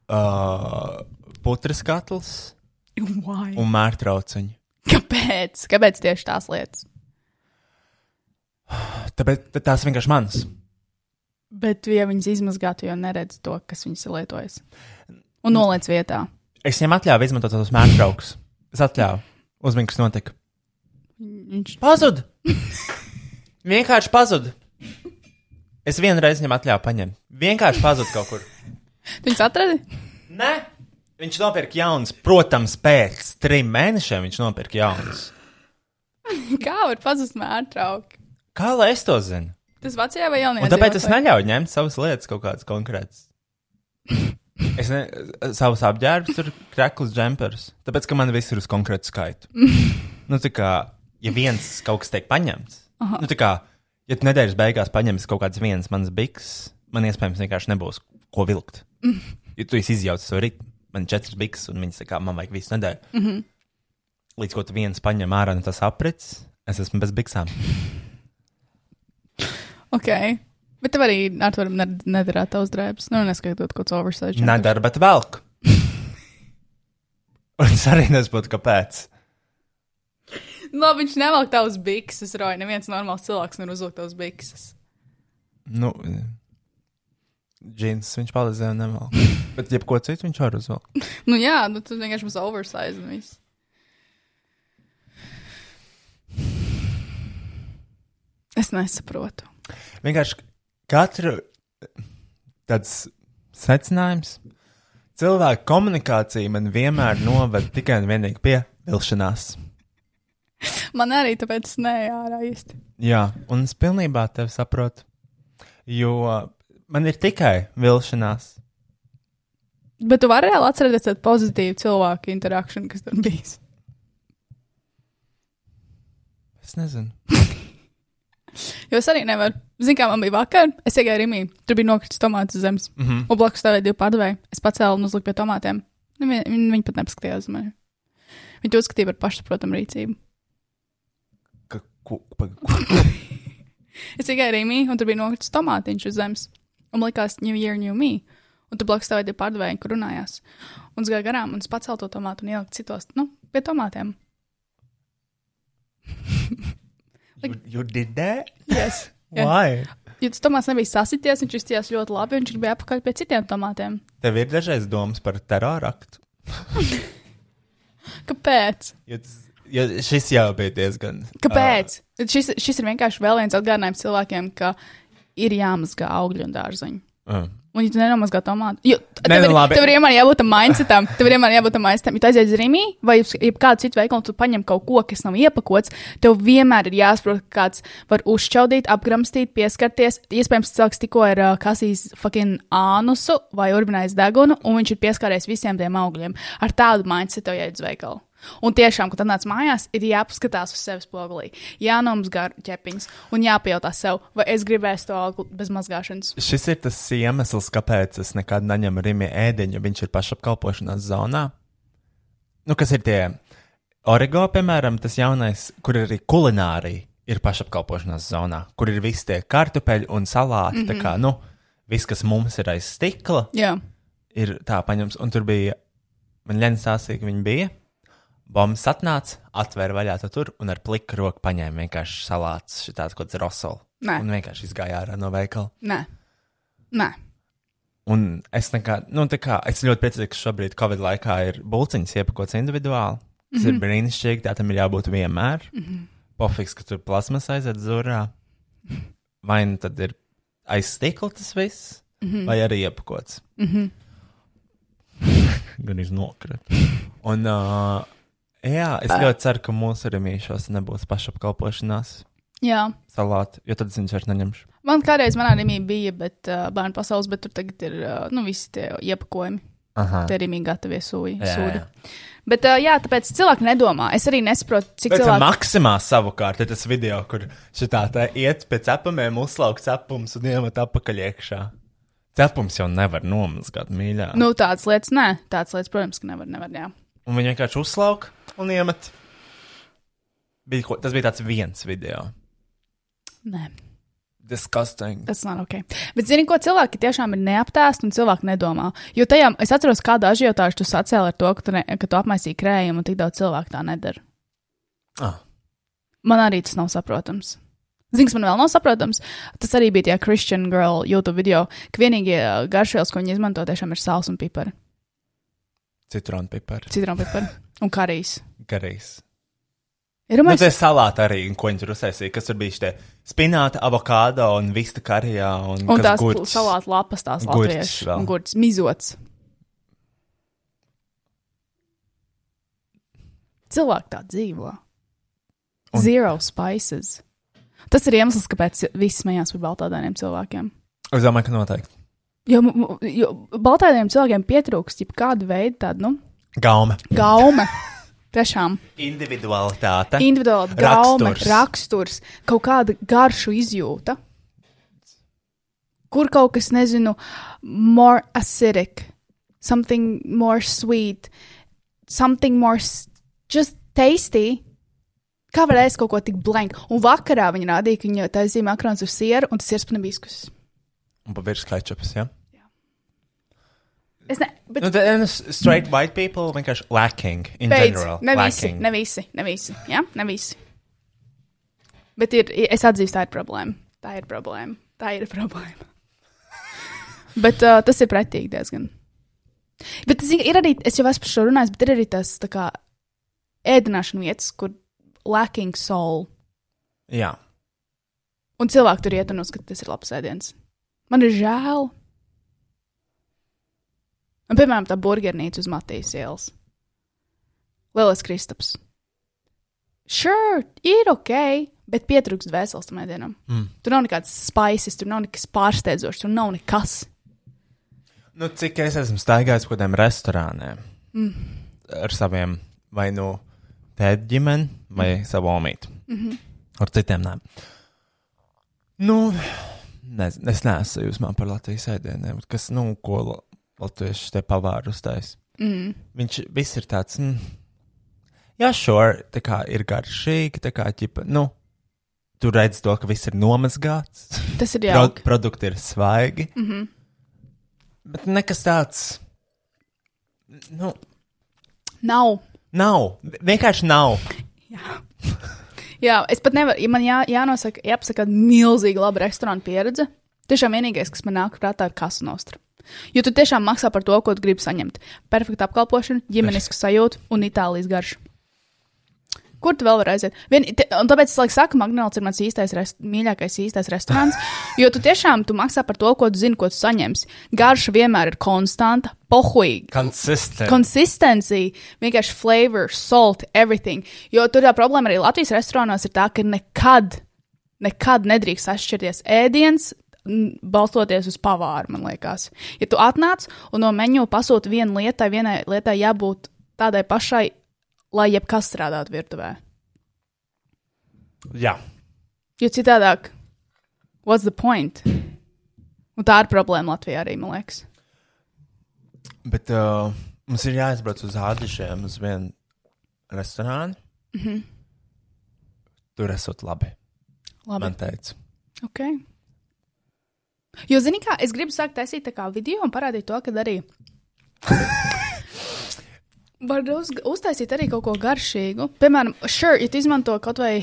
uh, putras katls Why? un mērtrauciņi. Kāpēc? Kāpēc tieši tās lietas? Tāpēc tā- tās vienkārši manas. Bet, ja viņas izmazgātu, jau neredz to, kas viņas ir lietojis. Un noliec vietā. Es viņam atļāvu izmantot tos mērtraukus. Es atļāvu. Uzmini, kas notika. Viņš Pazud! Vienkārši pazud. Es vienreiz viņam atļāvu paņemt. Vienkārši pazud kaut kur. viņus atradi? Nē, viņš nopirka jaunas. Protams, pēc trim mēnešiem viņš nopirka jaunas. Kā var pazust mērtrauki? Kā lai es to zinu? Tas vecajā vai jaunajā? Un tāpēc es neļauju ņemt savas lietas kaut kādas konkrētas. Es ne, savus apģērbus, tur krāklus, džemperus. Tāpēc, ka man viss ir uz konkrētu skaitu. nu, tā kā, ja viens kaut kas tiek paņemts, Aha. nu, tā kā, ja nedēļas beigās paņemsi kaut kādas vienas manas biks, man iespējams vienkārši nebūs ko vilkt. Ja tu izjaucis to rītu, man ir četras biks, un viņas kā man vajag visu nedēļu. Mm -hmm. Līdz ko tu viens paņem ārā no tas aprits, es esmu bez biksām. Ok. Bet tev arī ar to nedarāt tavs drēbes. Nu, neskaitot kaut ko oversize. Nedara, bet velk. Un es arī nesaprotu, kāpēc. Labi, viņš nevelk tavus bikses, Roja. Neviens normāls cilvēks nevar uzlikt tavus bikses. Nu, džins viņš palīdzēja nevēl. Bet jebko citu viņš var uzvelk. Nu jā, nu tu vienkārši būsi oversize un viss. Es nesaprotu. Vienkārši katru tāds secinājums. Cilvēku komunikācija man vienmēr novada tikai un vienīgi pie vilšanās. Man arī tāpēc neju ārā īsti. Jā, un es pilnībā tevi saprotu. Jo man ir tikai vilšanās. Bet tu vari reāli atcerēties tādu pozitīvu cilvēku interakciju, kas tur bijis. Es nezinu. Jo es arī nevaru. Zini, kā man bija vakar, es iegāju Rīgā, tur bija nokritis tomāts uz zemes. Mm -hmm. Un blakus stāvēja divi pārdevēji. Es pacēlu un uzliku pie tomātiem. Nu, Viņi, viņi, viņi pat nepaskatījās uz mani. Viņi to uzskatīja par pašsaprotamu rīcību. Ka, ku, pa, ku, Es iegāju Rīgā, un tur bija nokritis tomātiņš uz zemes. Un man likās, New Year, New Me. Un tur blakus stāvēja pārdevēji, kur runājās. Un es gāju garām un es pacēlu to tomātu un ieliku citos, nu, pie tomātiem. you, you did that? Yes. Jā. Why? Jo tas tomāts nebija sasities, viņš izties ļoti labi, viņš bija apakaļ pie citiem tomātiem. Tev ir dažreiz domas par teroraktu. Kāpēc? Jo, tas, jo šis jau bija diezgan. Kāpēc? Uh, šis, šis ir vienkārši vēl viens atgādinājums cilvēkiem, ka ir jāmazgā augļi un dārzeņi. Uh. Un, ja tu nenomazgā tomātu, jo Nē, tev, nu ir, tev ir vienmēr jābūt tam mindsetam, tev ir vienmēr jābūt tam mindsetam. Ja tu aizies Rīgā vai kādu citu veikalu, tu paņem kaut ko, kas nav iepakots, tev vienmēr ir jāsaprot, ka kāds var uzšķaudīt, apgramstīt, pieskarties. Iespējams, cilvēks tikko ir uh, kasījis fucking ānusu vai urbinājis degunu, un viņš ir pieskāries visiem tiem augļiem. Ar tādu mindsetu jāiet uz veikalu. Un tiešām, kad nāc mājās, ir jāpaskatās uz sevis spogulī, jānomazgā ķepiņas un jāpajautā sev, vai es gribēju to augli bez mazgāšanas. Šis ir tas iemesls, kāpēc es nekad neņemu rīmi ēdiņu. Viņš ir pašapkalpošanās zonā. Nu, kas ir tie origo, piemēram, tas jaunais, kur ir arī kulinārija, ir pašapkalpošanās zonā, kur ir visi tie kartupeļi un salāti. Mm -hmm. Kā, nu, viss, kas mums ir aiz stikla, Jā, ir tā paņems. Un tur bija, man Lenis stāstīja, ka viņi bija. Bombas atnāca, atvēra vaļā to tur un ar pliku roku paņēma vienkārši salātus, šitāds kaut kāds rosols. Nē. Un vienkārši izgāja ārā no veikala. nē, nē. Un es, nekā, nu, tā kā, es ļoti priecājos, ka šobrīd Covid laikā ir bulciņas iepakots individuāli. Tas mm -hmm. ir brīnišķīgi, tā tam ir jābūt vienmēr. Mm -hmm. Pofiks, ka tur plasmas aiziet zurā. Vai nu tad ir aiz stikla tas viss, mm -hmm. vai arī iepakots. Mm -hmm. Gan iznokrit. Un, uh, jā, es ļoti ceru, ka mūsu remīšos nebūs pašapkalpošanās Jā. salāti, jo tad es viņus vairs neņemšu. Man kādreiz manā rīmī bija, bet uh, bērnu pasaules, bet tur tagad ir uh, nu, visi tie iepakojumi. Aha. Tie arī bija gatavi sūdi. Bet, uh, jā, tāpēc cilvēki nedomā. Es arī nesaprotu, cik Bet cilvēki. maksimā savukārt ir tas video, kur šitā tā iet pēc cepamiem, uzslaukt cepums un iemet apakaļ iekšā. Cepums jau nevar nomazgāt mīļā. Nu, tādas lietas, nē, tādas lietas, protams, ka nevar, nevar, jā. Un viņi vienkārši uzslauk un iemet. Bija, ko- tas bija tāds viens video. Nē, Disgusting. tas nav ok. Bet, zini, ko cilvēki tiešām ir neaptēsti un cilvēki nedomā. Jo tajā, es atceros, kādu ažiotāžu tu sacēli ar to, ka tu, ne, ka tu apmaisīji krējumu un tik daudz cilvēku tā nedara. Ah. Man arī tas nav saprotams. Zini, kas man vēl nav saprotams? Tas arī bija tajā Christian Girl YouTube video, ka vienīgie uh, garšvielas, ko viņi izmanto, tiešām ir sāls un pipari. Citronu pipari. Citronpipari un karijas. Garīs. Ir Nu, domājis, tā salāta arī, ko viņi tur uztaisīja. Kas tur bija šie spināti, avokado un vista karijā. Un, un tās gurķis. salātu lapas, tās Gurķis latviešu un gurķis mizots. Cilvēki tā dzīvo. Un- Zero spices. Tas ir iemesls, kāpēc visi smējās par baltādēniem cilvēkiem. Es domāju, ka noteikti. Jo, jo baltādiem cilvēkiem pietrūkst jau kāda veida tāda, nu, Gaume. gaume. Tiešām Individualitāte. individuāli gaume, Raksturs. raksturs, kaut kāda garšu izjūta. Kur kaut kas, nezinu, more acidic, something more sweet, something more just tasty. Kā var ēst kaut ko tik blank? Un vakarā viņa rādīja, ka viņa taisīja makarons uz sieru, un tas ir spanabiskus. Un pa virsmu ketčups, ja? Es ne, bet Nu, nu, straight white people vienkārši lacking in beidz, general. ne visi, lacking. ne visi, ne visi, jā, ne visi. Bet ir, es atzīstu, tā ir problēma. Tā ir problēma. Tā ir problēma. bet uh, tas ir pretīgi diezgan. Bet zini, ir arī, es jau esmu par šo runājis, bet ir arī tas tā kā ēdināšana vietas, kur lacking soul. Jā. Un cilvēki tur iet un uzskata, ka tas ir labs ēdiens. Man ir žēl. Un, piemēram, tā burgernīca uz Matīs ielas. Lielas Kristaps. Sure, ir ok, bet pietrūkst dvēseles tam ēdienam. Mm. Tur nav nekāds spices, tur nav nekas pārsteidzošs, tur nav nekas. Nu, cik es esmu staigājis pa kādiem restorāniem mm. ar saviem vai nu tēta ģimeni vai mm. savu omīti. Mm -hmm. Ar citiem nē. Nu, nezinu, es neesmu sajūsmā par Latvijas ēdieniem, kas, nu, ko la- latvieši te pavāru uztais. Mm. Viņš viss ir tāds, mm, jā, sure, tā kā ir garšīgi, tā kā ķipa, nu, tu redz to, ka viss ir nomazgāts. Tas ir Pro, jauki. produkti ir svaigi. Mm. -hmm. Bet nekas tāds. Nu, Nav. nav. Vienkārši nav. Jā, es pat nevaru, ja man jā, jānosaka, jāpasaka, milzīga laba restorāna pieredze. Tiešām vienīgais, kas man nāk prātā, ir kasu nostra. Jo tu tiešām maksā par to, ko gribi saņemt. Perfekta apkalpošana, ģimenisku sajūtu un Itālijas garšu. Kur tu vēl vari aiziet? Vien, te, un tāpēc es laikam saku, McDonald's ir mans īstais, rest, mīļākais īstais restorāns. Jo tu tiešām tu maksā par to, ko tu zini, ko tu saņemsi. Garša vienmēr ir konstanta, pohuīga. Consistent. Consistency, vienkārši flavor, salt, everything. Jo tur tā problēma arī Latvijas restorānos ir tā, ka nekad, nekad nedrīkst atšķirties ēdiens. Balstoties uz pavāru, man liekas. Ja tu atnāc un no menu pasūti vienu lietu, vienai lietai jābūt tādai pašai, lai jebkas strādātu virtuvē. Jā. Jo citādāk, what's the point? Un tā ir problēma Latvijā arī, man liekas. Bet uh, mums ir jāizbrauc uz Ādažiem, uz vienu restorānu. Mm Mhm. -hmm. Tur esot labi. Labi. Man teica. Ok. Jo, zini, kā es gribu sākt taisīt tā kā video un parādīt to, ka arī. Var uz, uztaisīt arī kaut ko garšīgu. Piemēram, sure, ja izmanto kaut vai.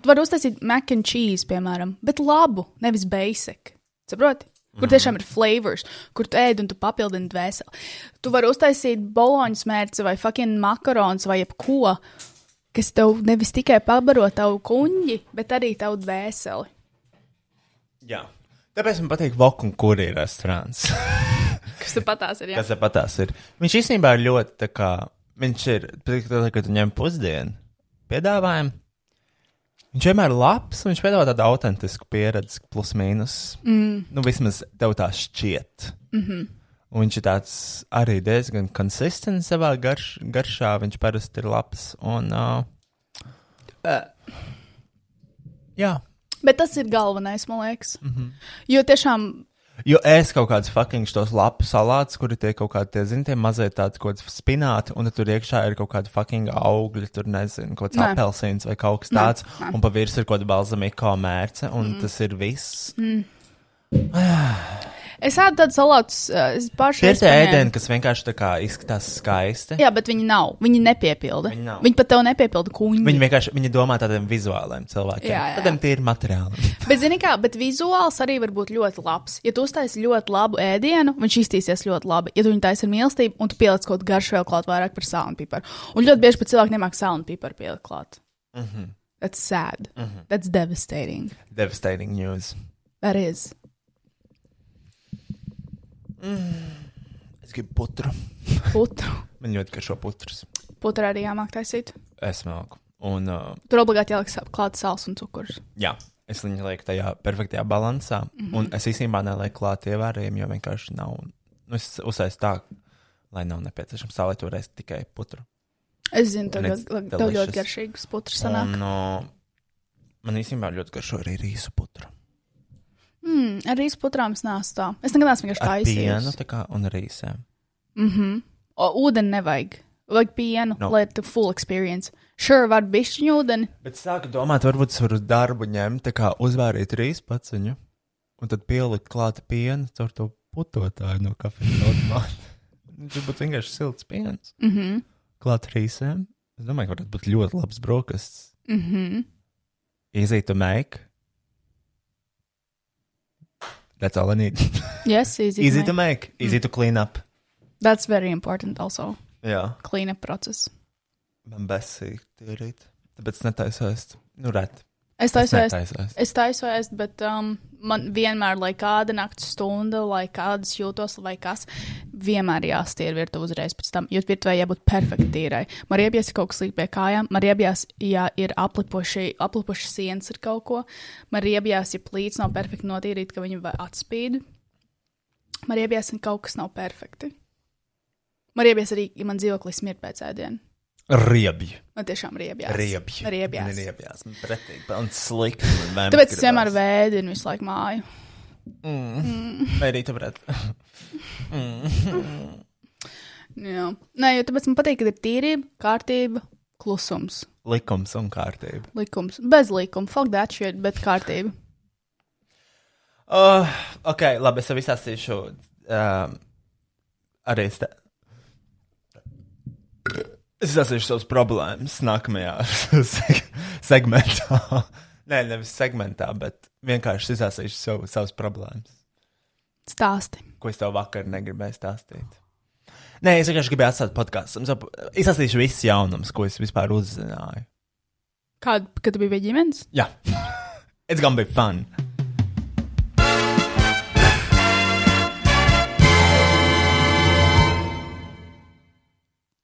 Tu vari uztaisīt mac and cheese, piemēram, bet labu, nevis basic. Saproti? Kur tiešām ir flavors, kur tu ēd un tu papildini dvēseli. Tu vari uztaisīt boloņu smērci vai fucking makarons vai jebko, kas tev nevis tikai pabaro tavu kuņģi, bet arī tavu dvēseli. Jā. Tāpēc man patīk Vokum kurī restorāns. Kas patās ir? Jā, Kas patās ir? Viņš īstenībā ir ļoti tā kā. Viņš ir, kad tu ņem pusdienu piedāvājumu. Viņš vienmēr ir labs, un viņš piedāvā tādu autentisku pieredzi, plus mīnus. Mm. Nu, vismaz tev tā šķiet. Mm -hmm. Un viņš ir tāds arī diezgan konsistents savā garš, garšā. Viņš parasti ir labs. Un, uh, jā, Bet tas ir galvenais, man liekas. Mm. -hmm. Jo tiešām, Jo es kaut kādus fucking tos lapu salātus, kuri tie kaut kādi, tie, zini, tie mazie tādi kaut kādi spināti, un tur iekšā ir kaut kādi fucking augļi, tur nezinu, kaut kāds Nē. apelsīns vai kaut kas tāds, nē. un pa virsmu ir kaut kāda balzamiko mērce, un mm. tas ir viss. es ēdu tādus salātus, uh, es pašu. Tie ir tie ēdieni, kas vienkārši tā kā izskatās skaisti. Jā, bet viņi nav. Viņi nepiepilda. Viņi nav. viņi pat tev nepiepilda kuņģi. Viņi vienkārši viņi domā tādiem vizuāliem cilvēkiem. Jā, jā. Tādiem tie ir materiāli. Bet, zini, kā, bet vizuāls arī var būt ļoti labs. Ja tu uztaisi ļoti labu ēdienu, viņš iztīsies ļoti labi. Ja tu viņu taisi ar mīlestību, un tu pieliec kaut garšu vēl klāt vairāk par sāla un piparu. Un ļoti bieži pat cilvēki nemāk sāla un piparu pielikt klāt. Mm -hmm. That's sad. Mm -hmm. That's devastating. Devastating news. That is. Es gribu putru. Putru. Man ļoti garšo putras. Putru arī jāmāk taisīt. Es māku. Un, uh, Tur obligāti jāliek klāt sāls un cukurs. jā, es viņu lieku tajā perfektajā balansā. Mm. -hmm. Un es īstenībā nelieku klāt ievērējumu, jo vienkārši nav. Nu, es uzsaistu tā, lai nav nepieciešams sālēt toreiz tikai putru. Es zinu, tev tev ļoti garšīgs putrs sanāk. Un, uh, man īstenībā ļoti garšo arī rīsu putru. Mm, ar rīsu putrām neesmu tā. Es nekad neesmu vienkārši Ar pienu taisījis. tā kā, un rīsēm. Mhm. O, ūdeni nevajag. Vajag pienu, No. lai tu full experience. Sure, var bišķiņu ūdeni. Bet sāku domāt, varbūt es varu uz darbu ņemt, tā kā uzvārīt rīsu paciņu, un tad pielikt klāta pienu caur to putotāju no kafijas automāta. Viņš būtu vienkārši silts piens. Mhm. Mm Klāt rīsēm. Es domāju, ka varētu būt ļoti labs brokastis. mhm. Easy to make. That's all I need. Yes, easy. Easy to to make. make, easy to clean up. That's very important also. Jā, Clean up process. man besīgi tīrīt. Tāpēc netaisos. Nu, ret. Es taisu ēst. netaisos. Es taisu ēst, bet um, man vienmēr, lai kāda naktas stunda, lai kādas jūtos, vai kas, vienmēr jāstīra virtuve uzreiz pēc tam, jo virtuvē jābūt perfekti tīrai. Man ir iebies kaut kas līdz pie kājām, man ir iebies, ja ir aplipuši, aplipuši sienas ar kaut ko, man ir iebies, ja plīts nav perfekti notīrīt, ka viņi atspīd. Man ir iebies, ja kaut kas nav perfekti. Man ir iebies arī, ja man dzīvoklis smird pēc ēdiena. Riebji. Man tiešām iebies. ir riebjās. Man pretīgi. Un slikti. Tāpēc es gribās. vienmēr vēdinu visu laiku māju. Vai arī tu varētu. Jā, Nē, jo tāpēc man patīk, ka ir tīrība, kārtība, klusums, Likums un kārtība. likums. Bez likuma, fuck that shit, bet kārtība. Uh, ok, labi, es tev izstāstīšu. Um, arī es te. Es izstāstīšu savas problēmas nākamajā seg segmentā. Nē, nevis segmentā, bet vienkārši izstāstīšu savu, savas problēmas, Stāsti. ko es tev vakar negribēju stāstīt. Nē, es vienkārši gribēju atstāt podkāstu. Izstāstīšu visus jaunumus, ko es vispār uzzināju. Kāda, kad tu biji pie ģimenes? Jā, it's gonna be fun.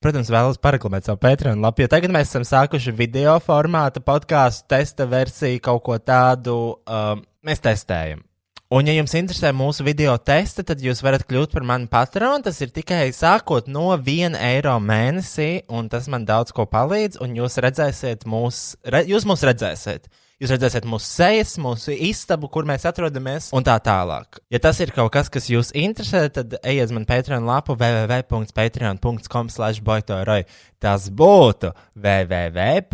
Protams, vēlos paraklamēt savu Patreon lapu, jo tagad mēs esam sākuši video formāta podkāstu testa versiju, kaut ko tādu um, mēs testējam. Un, ja jums interesē mūsu video testi, tad jūs varat kļūt par mani patronu. Tas ir tikai sākot no 1 eiro mēnesī, un tas man daudz ko palīdz. Un jūs redzēsiet, mūs, re, jūs mūs redzēsiet. Jūs redzēsiet mūsu sejas, mūsu istabu, kur mēs atrodamies, un tā tālāk. Ja tas ir kaut kas, kas jūs interesē, tad ejiet uz manu Patreon lapu www.patreon.com slash boitoroj. Tas būtu www.patreo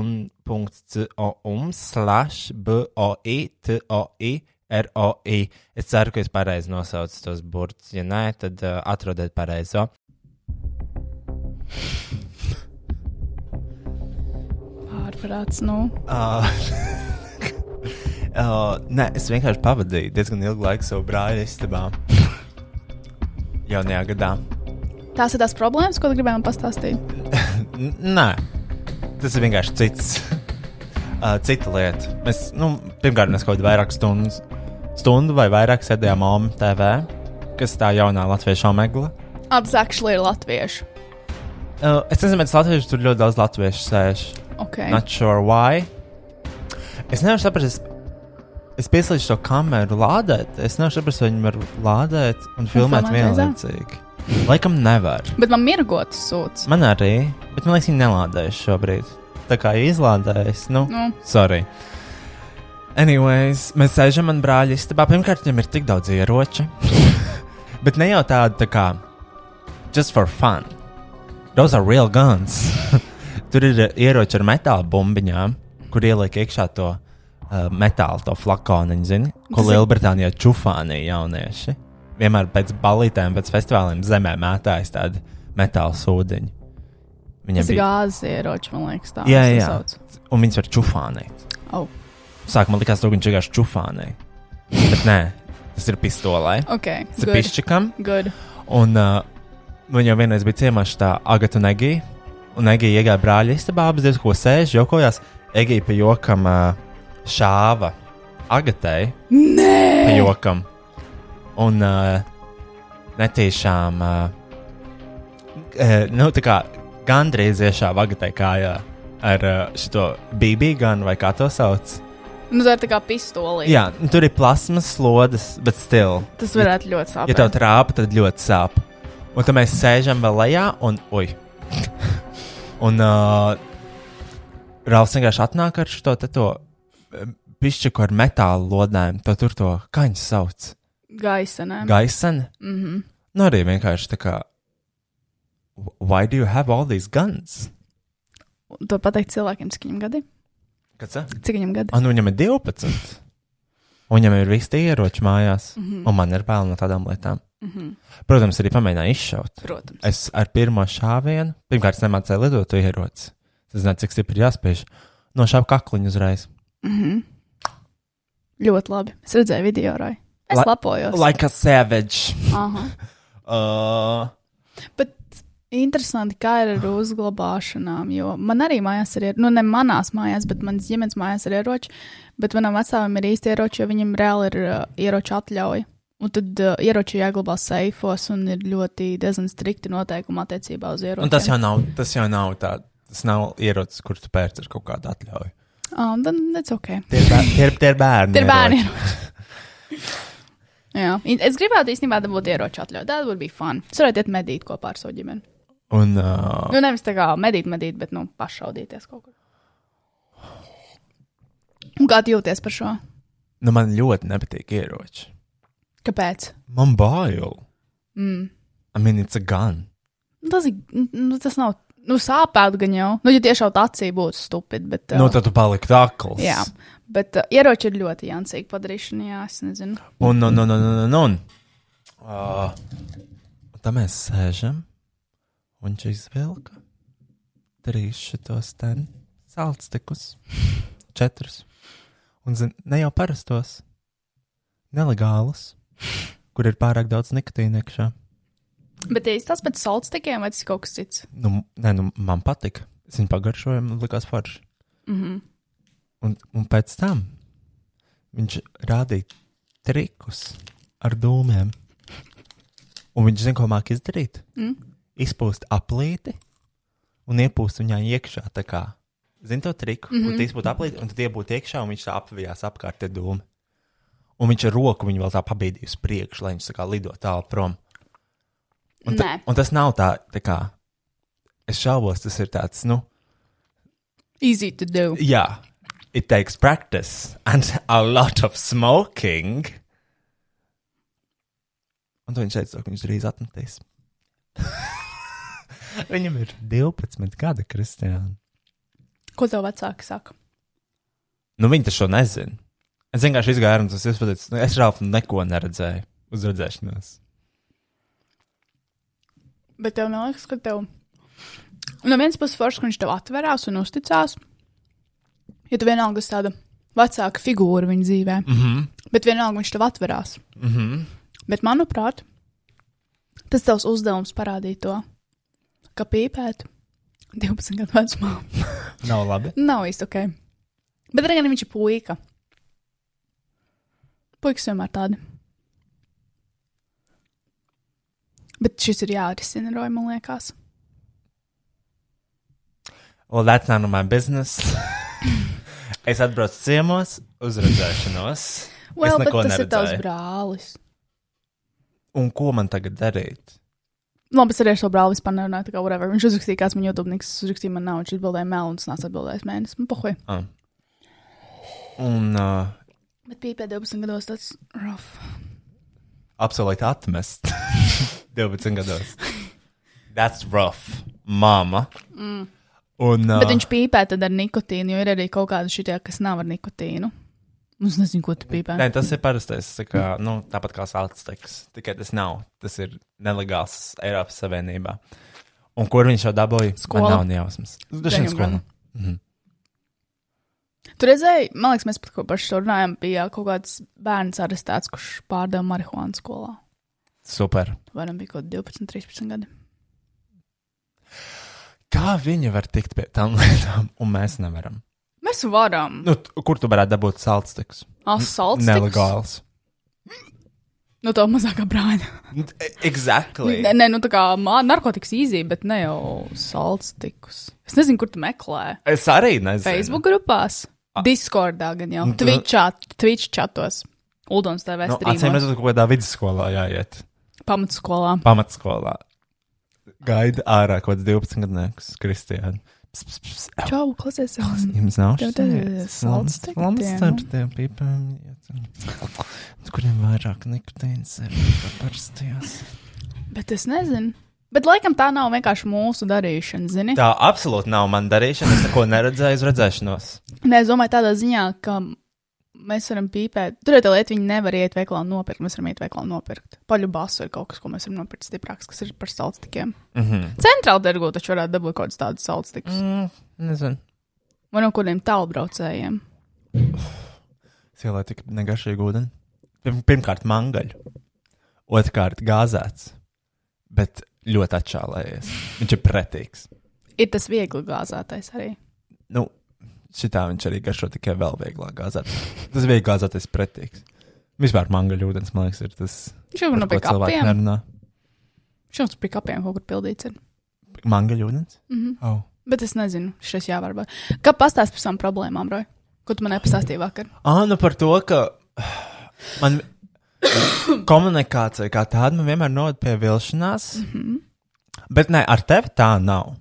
un .com slash b-o-i-t-o-i r-o-i. Es ceru, ka es pareizi nosaucu tos burtus. Ja nē, tad uh, atrodiet pareizo. Ārprāts, nu. Uh, uh, nē, es vienkārši pavadīju diezgan ilgu laiku savu brāļa istabā. Jaunajā gadā. Tās ir tās problēmas, ko man pastāstīt. Nē, tas ir vienkārši cits. Uh, cita lieta. Mēs, nu, pirmkārt, mēs kaut kādā vairāk stundu, stundu vai vairāk sēdējām OMU TV, kas tā jaunā latviešu omegla. Actually ir latviešu. Uh, es nezinu, bet latviešu tur ļoti daudz latviešu sēž. Okay. Not sure why. Es nevaru saprast, es, Es pieslēdzu to kameru lādēt. Es nevaru saprast, vai viņi var lādēt un filmēt vienlaicīgi. Laikam nevar. Bet man mirgotas sūds. Man arī, bet man liekas, viņi nelādējas šobrīd. Tā kā izlādējas, nu, Nu, sorry. Anyways, mēs sēžam man brāļa istabā. Pirmkārt, viņam ir tik daudz ieroču. bet ne jau tādi tā kā just for fun. Those are real guns. Tur ir uh, ieroči ar metāla bumbiņām, kur ieliek iekšā to uh, metālu, to flakoniņu, zini, ko ir- Lielbritānijā čufānīja jaunieši. Vienmēr pēc balītēm, pēc festivāliem zemē mētājas tādu metāla sūdiņu. Viņam tas ir gāzes ieroči, man liekas, tā. Jā, jā. saucu. un viņas var čufānīt. Oh. Sākumā likās, ka viņš vienkārši čufānīja. Bet nē, tas ir pistolē. Ok, Tas ir good. pišķikam. good. Un uh, viņa jau vienreiz bija ciemā tā Agata un Egija. Un Egija iegāja brāļa istabā, abas divas ko sēž, jokojās. Egija pa jokam šāva Agatai. Nē! Pa jokam. Un uh, netīšām. Uh, nu, tā kā gandrīz iešāva Agatai kājā ar uh, šo BB ganu vai kā to sauc. Nu, tā ir tā kā pistolī. Jā, nu, tur ir plasmas slodes, bet still. Tas varētu ļoti sāpēt. Ja tev trāpa, tad ļoti sāp. Un tad mēs sēžam vēl lejā, un, ui. Un uh, Rāls vienkārši atnāk ar šo te to pišķiku ar metāla lodēm. To tur to kaņu sauc. Gaisa, nē. Gaisana. Mm -hmm. Nu, arī vienkārši tā kā. Why do you have all these guns? To pateikt cilvēkiem, cik viņam gadi? Tas? Cik viņam gadi? Ah, nu viņam ir 12. Un viņam ir visi tie ieroči mājās. Mm -hmm. Un man ir bail no tādām lietām. Mm -hmm. Protams, arī pamēģināju izšaut. Protams. Es ar pirmo šāvienu, pirmkārt, nemācīju lidot ieroci. Es zinu, cik stipri jāspiež. No šāda kakliņa uzreiz. Mm -hmm. Ļoti labi. Es redzēju video, Rai. Es La- La lepojos. Like a savage. Aha. Uh, Bet interesanti, kā ir ar uzglabāšanām. Jo man arī mājās ir, nu, ne manās mājās, bet manas ģimenes mājās ir ieroči. Bet manam vecākam ir īsti ieroči, jo viņam reāli ir uh, ieroču atļauja. Un tad uh, ieroči jāglabā seifos un ir ļoti diezgan strikti noteikumi attiecībā uz ieročiem. un tas jau nav, tas jau nav tā. Tas nav ierocis, kur tu pērci ar kaut kādu atļauju. Ah, tad that's ok. Tie ir, bēr, tie ir, tie ir bērni. Tie ir bērni. Jā, es gribētu īstenībā dabūt ieroču atļauju. Tā būtu bija fun. Es varētu iet medīt kopā ar savu ģimeni. Un, uh, Nu, nevis tā kā medīt, medīt, bet, nu, pašaudīties kaut kur. Un kā tu jūties par šo? nu, man ļoti nepatīk ieroči. Kāpēc? Man bail. Mm. I mean, it's a gun. Nu, Tas, ir, nu, tas nav. Nu, sāpēt gan jau. Nu, ja tiešām tā acī būtu stupid, bet. Nu, tad tu paliksi akls. Jā, bet uh, ieroči ir ļoti jancīgi padarīšana, jā, es nezinu. Un, un, un, un, un, un. Uh, tā mēs sēžam, un viņš izvilka trīs šitos ten salctikus, četrus. Un, zin, ne jau parastos, nelegālus, kur ir pārāk daudz nikotīna iekšā. Bet ja tas pēc salctikiem vai tas ir kaut kas cits? Nu, nē, nu, man patika. Es viņu pagaršoju, man likās forši. Mm -hmm. Un, un pēc tam viņš rādīja trikus ar dūmiem. Un viņš zina, ko māca izdarīt. Mm. Izpūst aplīti un iepūst viņā iekšā. Zini to triku, mm Mhm. -hmm. kur tas būtu aplīti, un tad iebūtu iekšā, un viņš apvijās apkārt tie dūmi. Un viņš ar roku viņu vēl tā pabīdīja uz priekšu, lai viņš tā kā lido tālu prom. Un, ta, Nē. un tas nav tā, tā kā. Es šaubos, tas ir tāds, nu, Easy to do. Yeah, it takes practice and a lot of smoking. Un to viņš teica, ka viņš drīz atmetīs. Viņam ir 12 gadi, Kristiāna. Ko tev vecāki saka? Nu, viņi taču to nezina. Es vienkārši izgāju, un tas ir pateicis, nu, es Ralfu neko neredzēju uz redzēšanos. Bet tev neliekas, ka tev. No vienas puses, forši, ka viņš tev atverās un uzticās. Ja tu vienalga esi tāda vecāka figūra viņa dzīvē, mm. -hmm. bet vienalga viņš tev atverās. Mm -hmm. Bet, manuprāt, tas tavs uzdevums parādīt to, ka pīpēt 12 gadu vecumā Nav labi. nav īsti ok. Bet arī viņš ir puika. Puikas vienmēr tādi. Bet šis ir jārisina, Roja, man liekas. Well, that's none of my business. Es atbraucu ciemos, uzredzēšanos. Well, es neko tas ir tavs neredzēju. brālis. Un ko man tagad darīt? Labi, es arī ar savu brāli vispār nerunāju, tā kā whatever. Viņš uzrakstīja, kāds man YouTube niks, uzrakstīja man nav, viņš atbildēja melu, un tas nāca atbildējis mēnesis. Man pohuj. Ah. Un uh, Bet bija pēc 12 gados tas rough. absolūti atmest 12 gados. That's rough, mama. Mm. Un, uh, Bet viņš pīpē tad ar nikotīnu, jo ir arī kaut kāda šitie, kas nav ar nikotīnu. Es nezinu, ko tu pīpē. Nē, tas ir parastais. Kā, nu, tāpat kā salds teiks. Tikai tas nav. Tas ir nelegāls Eiropas Savienībā. Un kur viņš jau dabūja? Skola. Man nav ne jausmas. Dažiem skolām. brālim. Tur redzēji, man liekas, mēs pat ko paši tur runājām, bija kaut kāds bērns arestēts, kurš pārdeva marihuānu skolā. Super. Nu bija kaut kādi 12, 13 gadi? Kā viņi var tikt pie tām lietām, un mēs nevaram? Mēs varam. Nu, kur tu varētu dabūt salds tiks? Asfalts. Nelegāls. Nu, tā mazākā brāļa. Exactly. Nē, nē, nu tā kā narkotikas īzī, bet ne jau salds tikus. Es nezinu, kur tu meklē. Es arī nezinu. Facebook grupās, Discordā gan jau, Nu, Twitchā, Twitch chatos, Uldons TV Nu, Acīm streamos, redzot, kaut kādā vidusskolā jāiet. pamatskolā. Pamatskolā. Gaida ārā kaut kāds 12 gadnieks, Kristiāna. Čau, klausies, Jums nav salds tiktiem, nu? tiem pīpēm, kuriem vairāk nikotīns ir parastajās. bet es nezinu. Bet laikam tā nav vienkārši mūsu darīšana, zini? Tā absolūti nav man darīšana, es neko neredzēju uz redzēšanos. Nē, es domāju tādā ziņā, ka mēs varam pīpēt. Tur ir tā lieta, viņi nevar iet veikalā un nopirkt. Mēs varam iet veikalā un nopirkt. Paļu basu ir kaut kas, ko mēs varam nopirkt stiprāks, kas ir par salctikiem. Mm -hmm. Centrāla dergo taču varētu dabūt kaut kādus tādus salctikus. mm, nezinu. Vai no kādiem tālbraucējiem. Cilvēki tik negašīgi ūdeni. Pirm, pirmkārt, mangaļu. Otrkārt, gāzēts. Bet ļoti atšālējies. Viņš ir pretīgs. Ir tas viegli gāzētais arī. Nu, šitā viņš arī garšo tikai vēl vieglāk gāzēt. Tas viegli gāzētais pretīgs. Vispār mangaļu ūdens, man liekas, ir tas. Viņš jau no ko pie cilvēki kapiem. nerunā. Viņš jau pie kapiem kaut kur pildīts. Ir. Mangaļu ūdens? Mm -hmm. Oh. Bet es nezinu, šis jāvarbūt. Kā pastāst par savām problēmām, Roy? Ko tu man nepastāstīji vakar? Ah, nu par to, ka man komunikācija kā tāda man vienmēr novada pie vilšanās. Mm -hmm. Bet nē, ar tevi tā nav.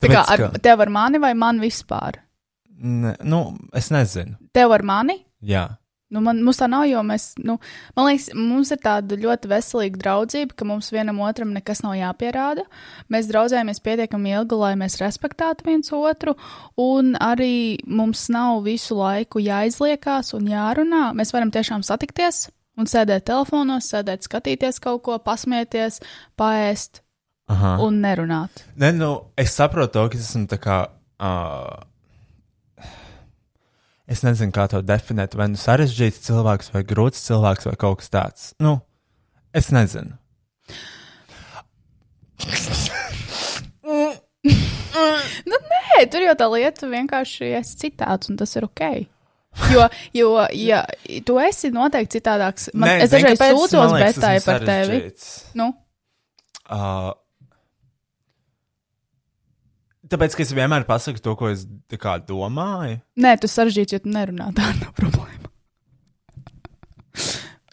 Tā kā Tāpēc, ar ka- tev ar mani vai man vispār? Ne, nu, es nezinu. Tev ar mani? Jā. Nu, man, mums tā nav, jo mēs, nu, man liekas, mums ir tāda ļoti veselīga draudzība, ka mums vienam otram nekas nav jāpierāda. Mēs draudzējamies pietiekami ilgi, lai mēs respektētu viens otru, un arī mums nav visu laiku jāizliekās un jārunā. Mēs varam tiešām satikties un sēdēt telefonos, sēdēt, skatīties kaut ko, pasmieties, paēst Aha. un nerunāt. Nē, nu, es saprotu, to, ka es esmu tā kā. Uh, es nezinu, kā to definēt. Vai nu sarežģīts cilvēks, vai grūts cilvēks, vai kaut kas tāds. Nu, es nezinu. Nē, tur jau tā lieta vienkārši ir citāts, un tas ir ok. Jo, jo ja tu esi noteikti citādāks, man, Nē, es dažreiz sūdzos betai par tevi. Nu, Uh, tāpēc, ka es vienmēr pasaku to, ko es kā domāju. nē, tu sarežģīts, jo tu nerunā. Tā nav problēma.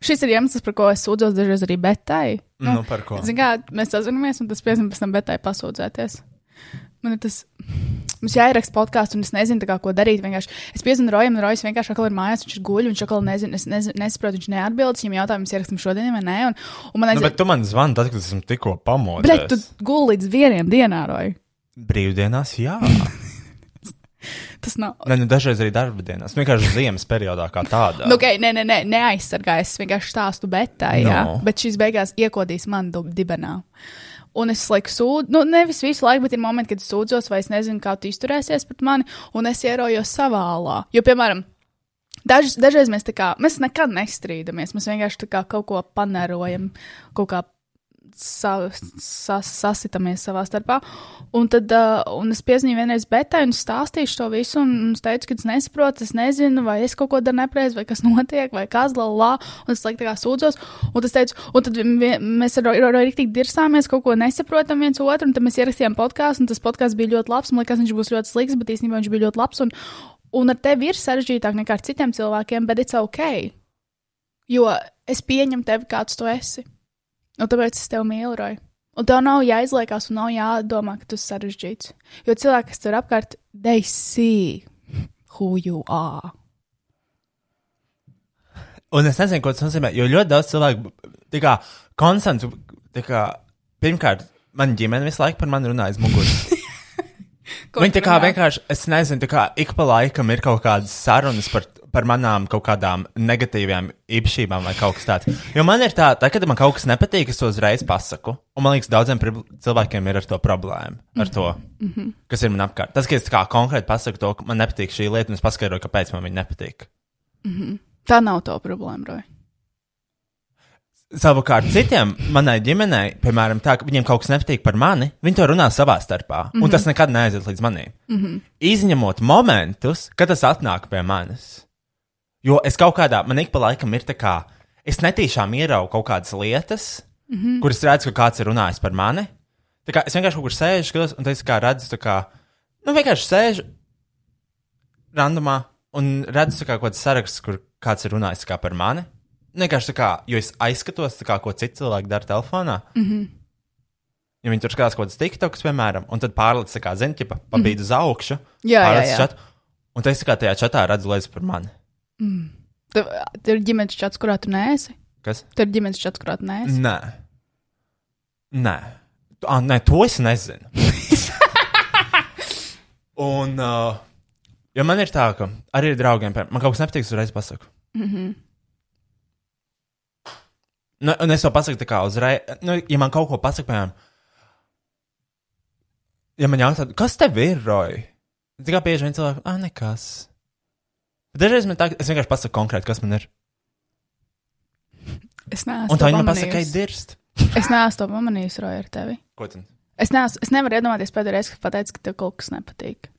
Šis ir iemesls, par ko es sūdzos dažreiz arī betai. Nu, nu par ko? Zini, kā mēs sazināmies, un tas tam, pēc tam betai pasūdzēties. Man ir tas. Mums jāieraksta podkāsts, un es nezinu, kā, ko darīt. Vienkārši. Es piezvanu Rojam, un Rojas vienkārši atkal ir mājās, viņš ir guļ, viņš atkal nezina, es nezinu, nesaprotu, viņš neatbild. Viņam jautājumus ierakstam šodien vai nē. Un, un man Nu, aiziet, bet tu man zvani tad, kad esmu tikko pamodies. Bļaļ, tu guli līdz vienam dienā, Roja. Brīvdienās, jā. Tas nav. Nē, nu, dažreiz arī darba dienās. Vienkārši ziemas periodā kā tādā. Nu, okay, nē, nē, nē, neaizsargājas. Es vienkārši stāstu betā, jā. No. Bet šīs beigās iekodīs man dibenā. Un es laiku sūdzu, nu, nevis visu laiku, bet ir momenti, kad es sūdzos, vai es nezinu, kā tu izturēsies pret mani, un es ierojos savā alā. Jo, piemēram, daž, dažreiz mēs tā kā, mēs nekad nestrīdamies, mēs vienkārši tā kā kaut ko panerojam, kaut kā sa, sa, sasitamies savā starpā. Un tad uh, un es piezvanīju vienreiz Betai un stāstīšu to visu. Un es teicu, ka es nesaprotu, es nezinu, vai es kaut ko daru nepareizi, vai kas notiek, vai kas la la. Un es laikam tā kā sūdzos. Un, es teicu, un tad mēs ar Roju rīktīgi dirsāmies, kaut ko nesaprotam viens otru. Un tad mēs ierakstījām podkāstu, un tas podkāsts bija ļoti labs. Man liekas, viņš būs ļoti slikts, bet īstenībā viņš bija ļoti labs. Un, un ar tevi ir sarežģītāk nekā ar citiem cilvēkiem, bet it's ok. Jo es pieņemu tevi, kāds tu esi. Un tāpēc es tevi mīlu, Roja. Un tev nav jāizliekās, un nav jādomā, ka tu esi sarežģīts. Jo cilvēki, kas tur apkārt, they see who you are. Un es nezinu, ko tas nozīmē, jo ļoti daudz cilvēku, tā kā, konstantu, tā kā, pirmkārt, man ģimene visu laiku par mani runā aiz muguras. Viņi tā kā vienkārši, es nezinu, tā kā ik pa laikam ir kaut kādas sarunas par, par manām kaut kādām negatīvām īpašībām vai kaut kas tāds. Jo man ir tā, tā kad man kaut kas nepatīk, es to uzreiz pasaku. Un man liekas, daudziem cilvēkiem ir ar to problēma. Ar to, mm -hmm. kas ir man apkārt. Tas, ka es konkrēti pasaku to, ka man nepatīk šī lieta, un es paskaidroju, kāpēc man viņa nepatīk. Tā nav tā problēma, Roja. Savukārt, citiem manai ģimenei, piemēram, tā, ka viņiem kaut kas nepatīk par mani, viņi to runā savā starpā, mm -hmm. un tas nekad neaiziet līdz manim. Mm -hmm. Izņemot momentus, kad tas atnāk pie manis. Jo es kaut kādā, man ik pa laikam ir tā kā, es netīšām ieraugu kaut kādas lietas, mm -hmm. kuras redzu, ka kāds ir runājis par mani. Tā kā es vienkārši kaut kur sēžu, skatos, un es kā redzu, tā kā, nu, vienkārši sēžu randomā un redzu kā kaut kāds saraksts, kur kāds ir runājis kā par mani. Vienkārši tā kā, jo es aizskatos, kā, ko citi cilvēki dara telefonā. Mm -hmm. Ja viņi tur skatās kaut kādas tiktoks, piemēram, un tad pārlec, kā, zini, ķipa, pabīd uz augšu. Jā, jā, jā. Čatu, un tas, kā tajā čatā redzu lietas par mani. Tev tev ir ģimenes čats, kurā tu neesi. Kas? Tev ir ģimenes čats, kurā tu neesi. Nē. Nē. Ah, nē, to es nezinu. un, uh, ja man ir tā, ka arī ar draugiem, man kaut kas nepatīk, uzreiz pasaku. Mm -hmm. nu, un es to pasaku tā kā uzreiz, nu, ja man kaut ko pasaka, piemēram, ja man jautā, kas tev ir? Tā kā bieži vien cilvēki, ah, nekas. Bet dažreiz man tā, es vienkārši pasaku konkrēti, kas man ir. Es neesmu. Un tā viņa man pasaka, ka dirst. Es neesmu to pamanījis, Roja, ar tevi. Ko tad? Es, neesmu, es nevaru iedomāties pēdējo reizi, kad pateicu, ka tev kaut kas nepatīk.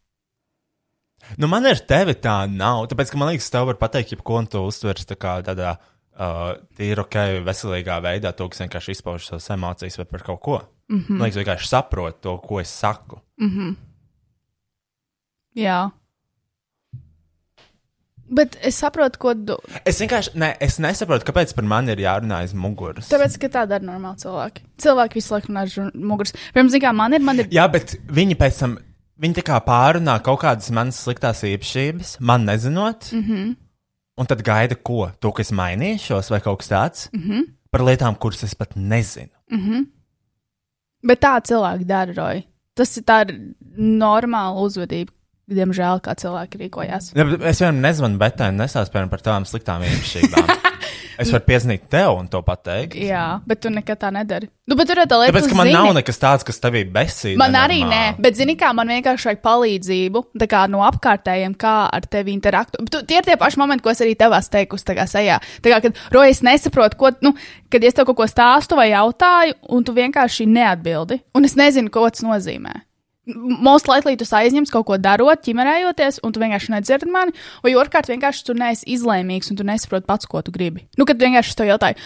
Nu, man ar tevi tā nav. Tāpēc, ka man liekas, tev var pateikt, jebko, un tu uztvers tā kā tādā uh, tīra, ok, veselīgā veidā, to, kas vienkārši izpauž savas emocijas vai par kaut ko. Mm -hmm. Man liekas, vienkārši saprot to, ko es saku. Jā. Bet es saprotu, ko tu. Es vienkārši ne, es nesaprotu, kāpēc par mani ir jārunā aiz muguras. Tāpēc, ka tā dara normāli cilvēki. Cilvēki visu laiku runā žur- muguras. Piemēram, zini, kā man ir, man ir. Jā, bet viņi pēc tam, viņi tā kā pārunā kaut kādas manas sliktās īpašības, man nezinot, mm -hmm. un tad gaida ko? To, ka es mainīšos vai kaut kas tāds mm -hmm. par lietām, kuras es pat nezinu. Bet tā cilvēki dara, Roja. Tas ir tā normāla uzvedība. Diemžēl, kā cilvēki rīkojās. Ja, bet es vienam nezvanu un nesāstu piemēram, par tādām sliktām īpašībām. es varu piezīmēt tev un to pateikt. Jā, bet tu nekad tā nedari. Nu, bet tur ir tā lieta, Tāpēc, ka man nav nekas tāds, kas tevī besīja. Man arī nē, bet zini, kā man vienkārši vajag palīdzību tā kā no apkārtējiem, kā ar tevi interaktēt. Tu- Tie ir tie paši momenti, ko es arī tev esmu teikusi, tā kā sejā. Tā kā, kad rojas nesaprot, ko, nu, kad es tev kaut ko stāstu vai jautāju, un tu vienkārši neatbildi, un es nezinu, ko tas nozīmē. Most likely tu aizņems kaut ko darot, ķimerējoties, un tu vienkārši nedzirdi mani, vai otrkārt vienkārši tu neesi izlēmīgs un tu nesaproti pats, ko tu gribi. Nu, kad vienkārši es tev jautāju,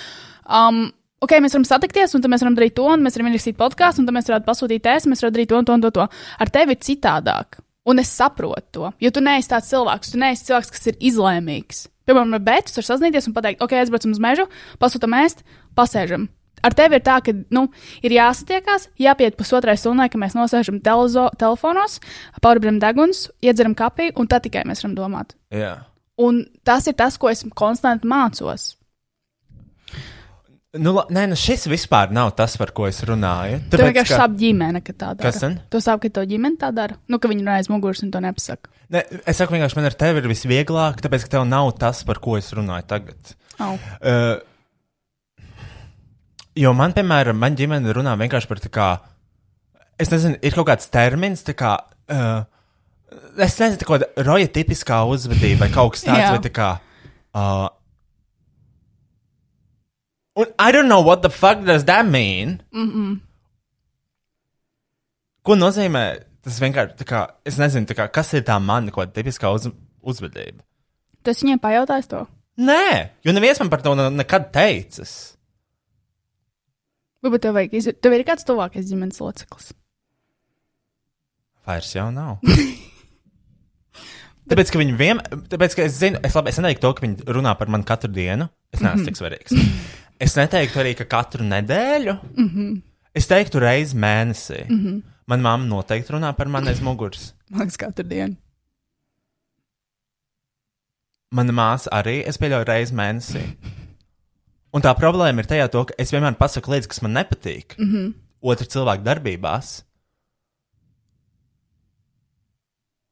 um, ok, mēs varam satikties, un tad mēs varam darīt to, un mēs varam ierakstīt podkāstu, un tad mēs varētu pasūtīt ēst, un mēs varam darīt to un to un to. to. Ar tevi ir citādāk. Un es saprotu to, jo tu neesi tāds cilvēks, tu neesi cilvēks, kas ir izlēmīgs. Piemēram, ar Bētu var sazināties un pateikt, ok, aizbraucam uz mežu, pasūtam ēst, pasēžam. Ar tevi ir tā, ka nu, ir jāsatiekās, jāpiet pusotrai stundai, ka mēs nosēžam telezo, telefonos, pārbrīdam deguns, iedzeram kapiju, un tad tikai mēs varam domāt. Jā. Un tas ir tas, ko es konstanti mācos. Nu, la, nē, nu šis vispār nav tas, par ko es runāju. Tev vienkārši ka- sāp ģimene, ka tā dara. Kas tad? Tu sāp, ka to ģimene tā dara. Nu, ka viņi runā aiz muguras un to nepasaka. Ne, es saku, vienkārši man ar tevi ir visvieglāk, tāpēc, ka tev nav tas, par ko es runāju tagad. Oh. Uh, jo man, piemēram, man ģimene runā vienkārši par tā kā, es nezinu, ir kaut kāds termins, tā kā, uh, es nezinu, tā kā roja tipiskā uzvedība vai kaut kas tāds, vai tā kā. Uh, un I don't know what the fuck does that mean. Mm -mm. Ko nozīmē tas vienkārši, kā, es nezinu, kā, kas ir tā mana kaut kāda tipiskā uz, uzvedība. Tu esi viņiem pajautājis to? Nē, jo neviens man par to ne- nekad teicis. Varbūt tev izdarīt. Tev ir kāds tuvākais ģimenes loceklis. Vairs jau nav. Tāpēc, ka viņi vienmēr, tāpēc, ka es zinu, es labi, es neteiktu to, ka viņi runā par mani katru dienu. Es neesmu tik svarīgs. Es neteiktu arī, ka katru nedēļu. Es teiktu reizi mēnesī. Manā mamma noteikti runā par mani aiz muguras. Man liekas, katru dienu. Mana māsa arī, es pieļauju, reizi mēnesī. Un tā problēma ir tajā, to, ka es vienmēr pasaku lietas, kas man nepatīk. Mm -hmm. Otru cilvēku darbībās.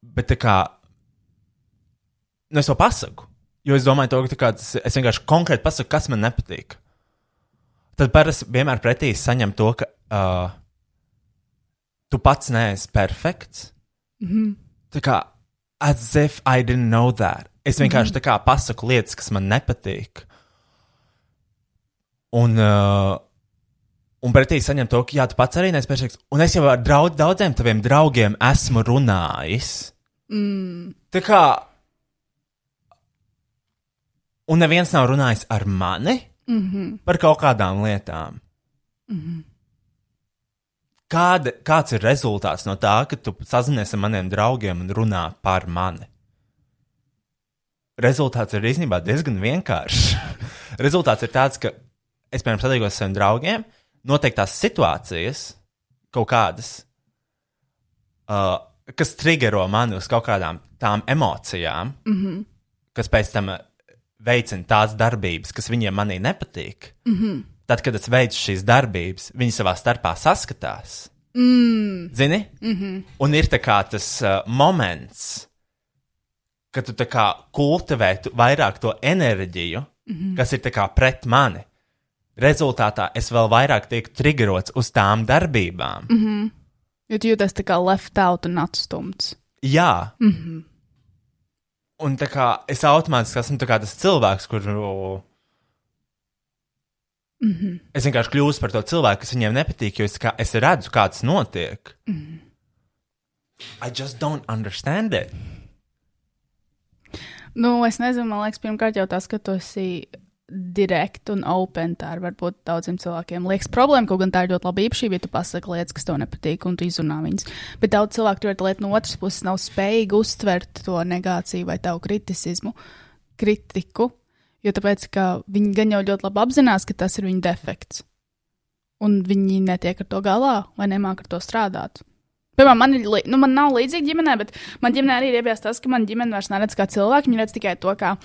Bet tā kā. Nu, es to pasaku. Jo es domāju, to, ka kā, tas, es vienkārši konkrēti pasaku, kas man nepatīk. Tad parasti vienmēr pretī saņem to, ka uh, tu pats neesi perfekts. Mm -hmm. Tā kā, as if I didn't know that. Es vienkārši tā kā pasaku lietas, kas man nepatīk. Un, uh, un pretī saņem to, ka, jā, tu pats arī neesi perfekts. Un es jau ar draud, daudziem taviem draugiem esmu runājis. Mm. Tā kā. Un neviens nav runājis ar mani mm -hmm. par kaut kādām lietām. Mm -hmm. Kāda, kāds ir rezultāts no tā, ka tu sazinies ar maniem draugiem un runā par mani? Rezultāts ir īstenībā diezgan vienkāršs. rezultāts ir tāds, ka es, piemēram, satiekos ar saviem draugiem, noteiktās situācijas, kaut kādas, uh, kas triggero mani uz kaut kādām tām emocijām, mm -hmm. kas pēc tam uh, veicina tās darbības, kas viņiem manī nepatīk. Mm -hmm. Tad, kad es veicu šīs darbības, viņi savā starpā saskatās. Mm. Zini? Mm -hmm. Un ir tas uh, moments, kad tu kultivē vairāk to enerģiju, mm -hmm. kas ir pret mani. Rezultātā es vēl vairāk tiek triggerots uz tām darbībām. Mm -hmm. Jo tu jūties tā kā left out un atstumts. Jā. Mm -hmm. Un tā kā es automātiski esmu tas cilvēks, kur. Mm -hmm. Es vienkārši kļūstu par to cilvēku, kas viņiem nepatīk, jo es, kā, es redzu, kā tas notiek. Mm -hmm. I just don't understand it. Nu, es nezinu, man liekas, pirmkārt jau tas, ka tu esi direkti un open. Tā ir varbūt daudziem cilvēkiem liekas problēma, kaut gan tā ir ļoti laba īpašība, ja tu pasaki lietas, kas tev nepatīk, un tu izrunā viņas. Bet daudz cilvēku tur lietu no otras puses nav spējīgi uztvert to negāciju vai tavu kritismu, kritiku, jo tāpēc, ka viņi gan jau ļoti labi apzinās, ka tas ir viņu defekts. Un viņi netiek ar to galā vai nemāk ar to strādāt. Piemēram, man, ir, nu, man nav līdzīga ģimenē, bet man ģimenē arī ir iebies tas, ka man ģimene vairs neredz kā cilvēku. Viņi redz tikai to, kā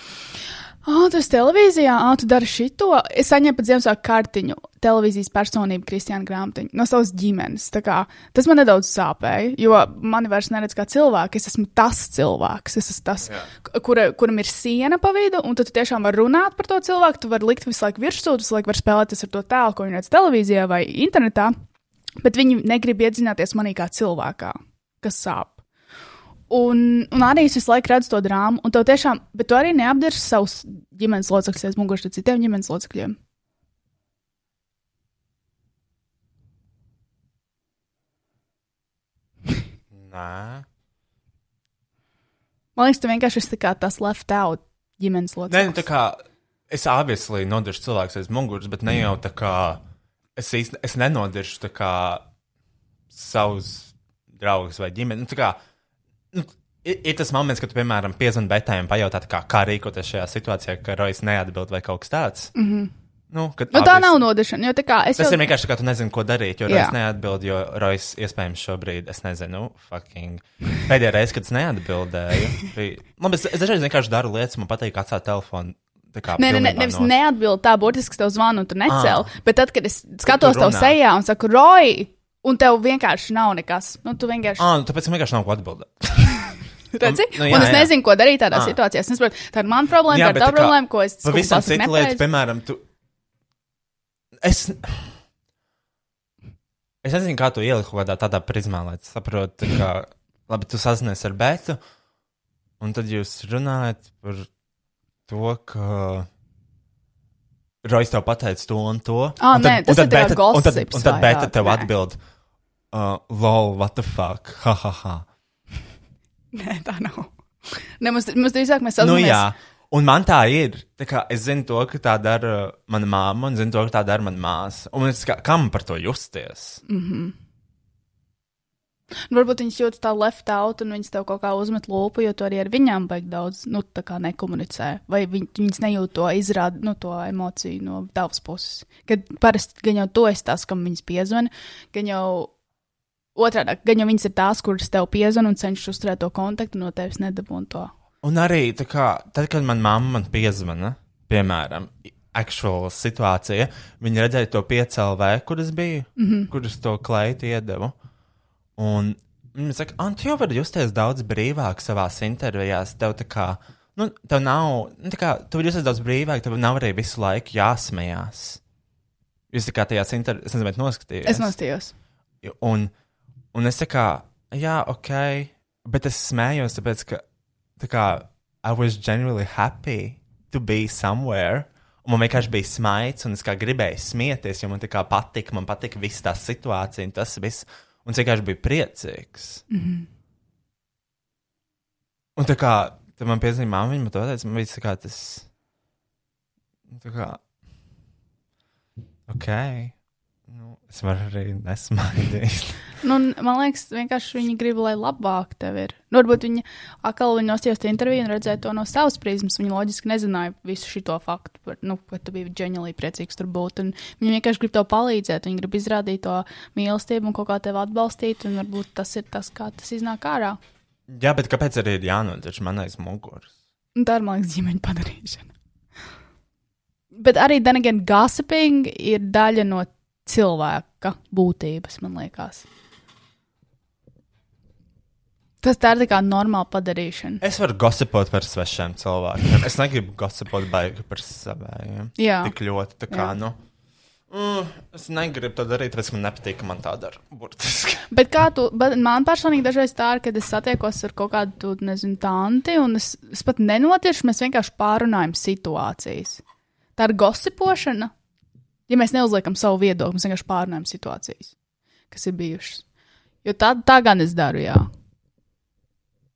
Ah, tu esi televīzijā, ah, tu dari šito. Es saņēmu pat Ziemassvētku kartiņu, televīzijas personību, Kristiāna grāmatiņu no savas ģimenes. Kā, tas man nedaudz sāpēja, jo mani vairs neredz kā cilvēku. Es esmu tas cilvēks, es esmu tas, kura, kuram ir siena pa vidu, un tu tiešām vari runāt par to cilvēku. Tu vari likt visu laiku virsū, tu visu laiku vari spēlēties ar to tēlu, ko viņi redz televīzijā vai internetā, bet viņi negrib iedzināties manī kā cilvēkā, kas sāp. Un, un arī es visu laiku redzu to drāmu, un tev tiešām, bet tu arī neapdirsi savus ģimenes locekļus aiz muguras citiem ģimenes locekļiem. Nē. Man liekas, tu vienkārši esi tas left out ģimenes loceklis. Nē, nu, tā kā es obviously nodiršu cilvēku aiz muguras, bet ne jau tā kā es, īsti, es nenodiršu tā kā savus draugus vai ģimeni. Nu, nu, ir, ir tas moments, kad, tu, piemēram, piezvanīt un pajautāt, kā, kā rīkoties šajā situācijā, ka Rojas neatbild vai kaut kas tāds. Mm -hmm. Nu, nu, tā nav nodošana. Tas jau... ir vienkārši, ka tu nezini, ko darīt. Jo Rojas neatbild, jo Rojas iespējams šobrīd, es nezinu, fucking. Pēdējā reize, kad es neatbildēju, bija. Labi, es, es dažreiz vienkārši daru lietas, man patīk atstāt telefonu. Nē, nē, ne, nevis no... neatbild tā, burtiski tev zvanu un tu necēli. Ah, bet tad, kad es skatos tev sejā un saku, Roja, un tev vienkārši nav nekas, nu, tu vienkārši. Ah, nu, tāpēc man vienkārši nav ko atbildēt. Redzi? Nu, jā, un es jā. nezinu, ko darīt tādā à. situācijā. Es nesaprotu, tā ir mana problēma, jā, tā ir tā problēma, ko es pavisam citu lietu, piemēram, tu. Es. Es nezinu, kā tu ieliku kādā tādā prizmā, lai saprotu, ka, labi, tu sazinies ar Bētu, un tad jūs runājat par to, ka. Rojas tev pateica to un to. Ah, un tad, nē, tas un tad, ir beta, un tad, un tad Bēta tev atbild, uh, lol, what the fuck, ha, ha, ha. Nē, tā nav. Ne, mums, mums drīzāk mēs sazināmies. Nu, jā. Un man tā ir. Tā kā es zinu to, ka tā dara mana māma, un zinu to, ka tā dara mana māsa. Un es kā, kam par to justies? Mm -hmm. Nu, Varbūt viņas jūtas tā left out, un viņas tev kaut kā uzmet lūpu, jo tu arī ar viņām baigi daudz, nu, nekomunicē. Vai viņ, viņas nejūt to izrādi, nu, to emociju no tavas puses. Kad parasti gan jau tu esi tas, kam viņas piezvana, gan jau otrādi, gan jau viņas ir tās, kuras tev piezvana un cenšas uzturēt to kontaktu, no tevis nedabūna to. Un arī, kā, tad, kad man mamma man piezvana, piemēram, actual situācija, viņa redzēja to piecēlē, kur es biju, mm -hmm. kur es to kleitu iedevu. Un viņa saka, Ant, jau var justies daudz brīvāk savā intervijās. Tev tā kā, nu, tev nav, nu, tā kā, tu vari justies daudz brīvāk, tev nav arī visu laiku jāsmējās. Jūs tā kā tajās intervijās, es nezinu, vai noskatījāties. Es nostājos. Un, un es tā kā, jā, ok, bet es smējos, tāpēc, ka, tā kā, I was genuinely happy to be somewhere. Un man vienkārši bija smaids, un es kā gribēju smieties, jo man tā kā patika, man patika viss tā situācija, un tas viss. Un es vienkārši biju priecīgs. Mm -hmm. Un tā kā tad man piezīmēja, māmiņa man to teica, man bija tā kā tas. Tā kā. Ok. Nu, es varu arī nesmaidīt. Nu, man liekas, vienkārši viņi grib, lai labāk tev ir. Nu, varbūt viņi atkal viņi nostājās tajā intervijā un redzēja to no savas prizmas. Viņi loģiski nezināja visu šo faktu, par, nu, ka tu biji ģeniāli priecīgs tur būt. Viņi vienkārši grib tev palīdzēt, viņi grib izrādīt to mīlestību un kaut kā tevi atbalstīt. Un varbūt tas ir tas, kā tas iznāk ārā. Jā, bet kāpēc arī ir jānodroš man aiz muguras? Tā ir, man liekas, ģimeņa padarīšana. Bet arī, then again, gossiping ir daļa no cilvēka būtības, man liekas. Tas tā ir tā kā normāla padarīšana. Es varu gosipot par svešiem cilvēkiem. Es negribu gosipot baigi par saviem. Jā. Tik ļoti, tā kā, Jā. nu. Mm, es negribu to darīt, tāpēc man nepatīk, ka man tā dara. Burtiski. Bet kā tu, bet man personīgi dažreiz tā ir, kad es satiekos ar kaut kādu, tu, nezinu, tanti, un es, es pat nenotiešu, mēs vienkārši pārunājam situācijas. Tā ir gosipošana. Ja mēs neuzliekam savu viedokli, mēs vienkārši pārunājam situācijas, kas ir bijušas. Jo tā, tā gan es daru, jā.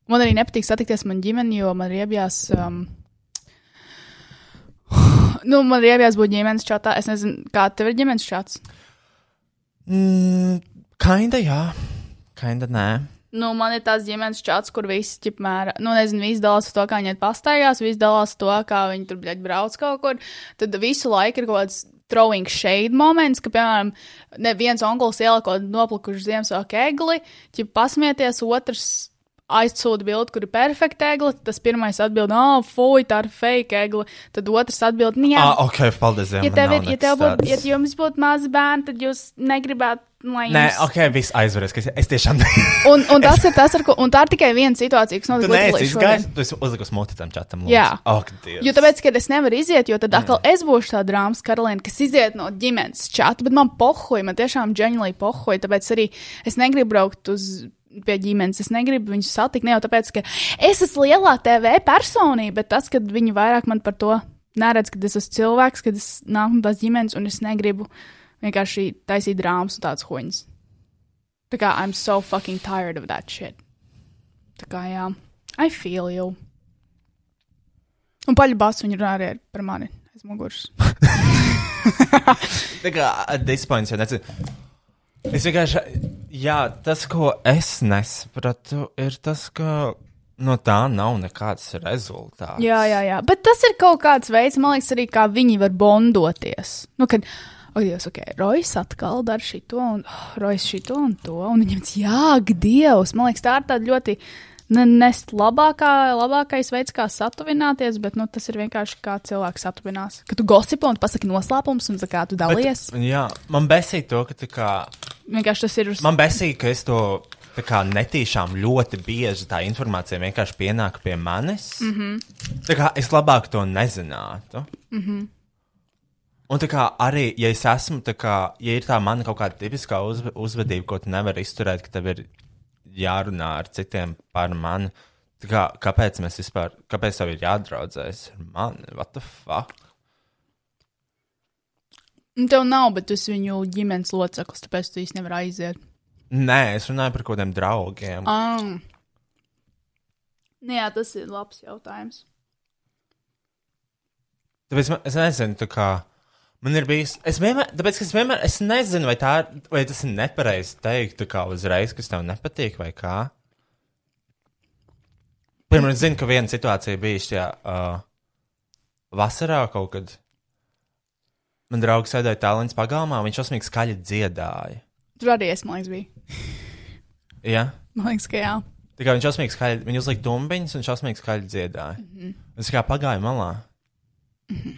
Man arī nepatīk satikties man ģimeni, jo man riebjās. Um, nu, man riebjās būt ģimenes čatā. Es nezinu, kā tev ir ģimenes čats. Mm, kinda, jā. Kinda, nē. Nu, man ir tāds ģimenes čats, kur visi, ķipmēr, nu, nezinu, visi dalās to, kā viņi pastaigās, visi dalās to, kā viņi tur, bļaļ, brauc kaut kur. Tad visu laiku ir kaut kāds throwing shade moments, ka, piemēram, ne viens onkls ieliek kaut kādu noplikušu Ziemassvētku egli, ja pasmieties, otrs aizsūta bildi, kur ir perfekta egli, tas pirmais atbild, oh, fuj, tā ir fake egli, tad otrs atbild, "Nu, jā. Ah, ok, paldies. Dievam, Ja, tev ir, ja, tev būtu, ja jums būtu mazi bērni, tad jūs negribētu, lai Nē, jums. ok, viss aizvarēs, ka es, es tiešām. Un, un tas ir tas, ar ko, un tā ir tikai viena situācija, kas notika Lietuvā izgājis, šodien. tu esi uzlikus muti tam čatam. lūdzu. Jā. Ak, Dievs. Jo tāpēc, ka es nevaru iziet, jo tad atkal es būšu tā drāmas karaliene, kas iziet no ģimenes čata, bet man pohoja, man tiešām ģeniāli pohoja, tāpēc arī es negribu braukt uz pie ģimenes, es negribu viņus satikt, ne jau tāpēc, ka es esmu lielā TV personība, bet tas, ka viņi vairāk man par to neredz, ka es esmu cilvēks, kad es nāku no tās ģimenes un es negribu vienkārši taisīt drāmas un tādas hoņas. Tā kā I'm so fucking tired of that shit. Tā kā jā, I feel you. Un paļu basu viņi runā arī par mani aiz muguras. Tā kā at this point, jau nezinu. Es vienkārši, jā, tas, ko es nesapratu, ir tas, ka no tā nav nekāds rezultāts. Jā, jā, jā. Bet tas ir kaut kāds veids, man liekas, arī kā viņi var bondoties. Nu, kad, oh, Dievs, ok, Rojas atkal dara šito, un oh, Rojas šito un to, un viņam tas, jā, Dievs, man liekas, tā ir tāda ļoti. Ne, nest labākā, labākais veids, kā satuvināties, bet nu, tas ir vienkārši kā cilvēks satuvinās. Kad tu gosipo un pasaki noslēpumus, un kā tu dalies, Bet, jā, man besīja to, ka tā kā. Vienkārši tas ir uz Man besīja, ka es to tā kā netīšām ļoti bieži tā informācija vienkārši pienāk pie manis. Mm -hmm. Tā kā es labāk to nezinātu. Mm -hmm. Un tā kā arī, ja es esmu, tā kā, ja ir tā mana kaut kāda tipiskā uzv uzvedība, ko tu nevari izturēt, ka tev ir jārunā ar citiem par mani, tā kā, kāpēc mēs vispār, kāpēc tev ir jādraudzējas ar mani? What the fuck? Un Tev nav, bet tu esi viņu ģimenes loceklis, tāpēc tu īsti nevari aiziet. Nē, es runāju par kaut kādiem draugiem. Nu Jā, tas ir labs jautājums. Tāpēc man, es nezinu, tā kā Man ir bijis, es vienmēr, tāpēc, es vienmēr, es nezinu, vai, tā, vai tas ir nepareizi teikt, kā uzreiz, kas tev nepatīk, vai kā. Piemēram, es zinu, ka viena situācija bija šajā uh, vasarā kaut kad. Man draugs sēdēja tālruņa pagalmā, viņš šausmīgi skaļi dziedāja. Tur arī es, man liekas, biju. Ja? Man liekas, ka jā. Tā kā viņš šausmīgi skaļi, viņš uzlika tumbiņas un šausmīgi skaļi dziedāja. Mm -hmm. Es kā pagāju malā. Mm -hmm.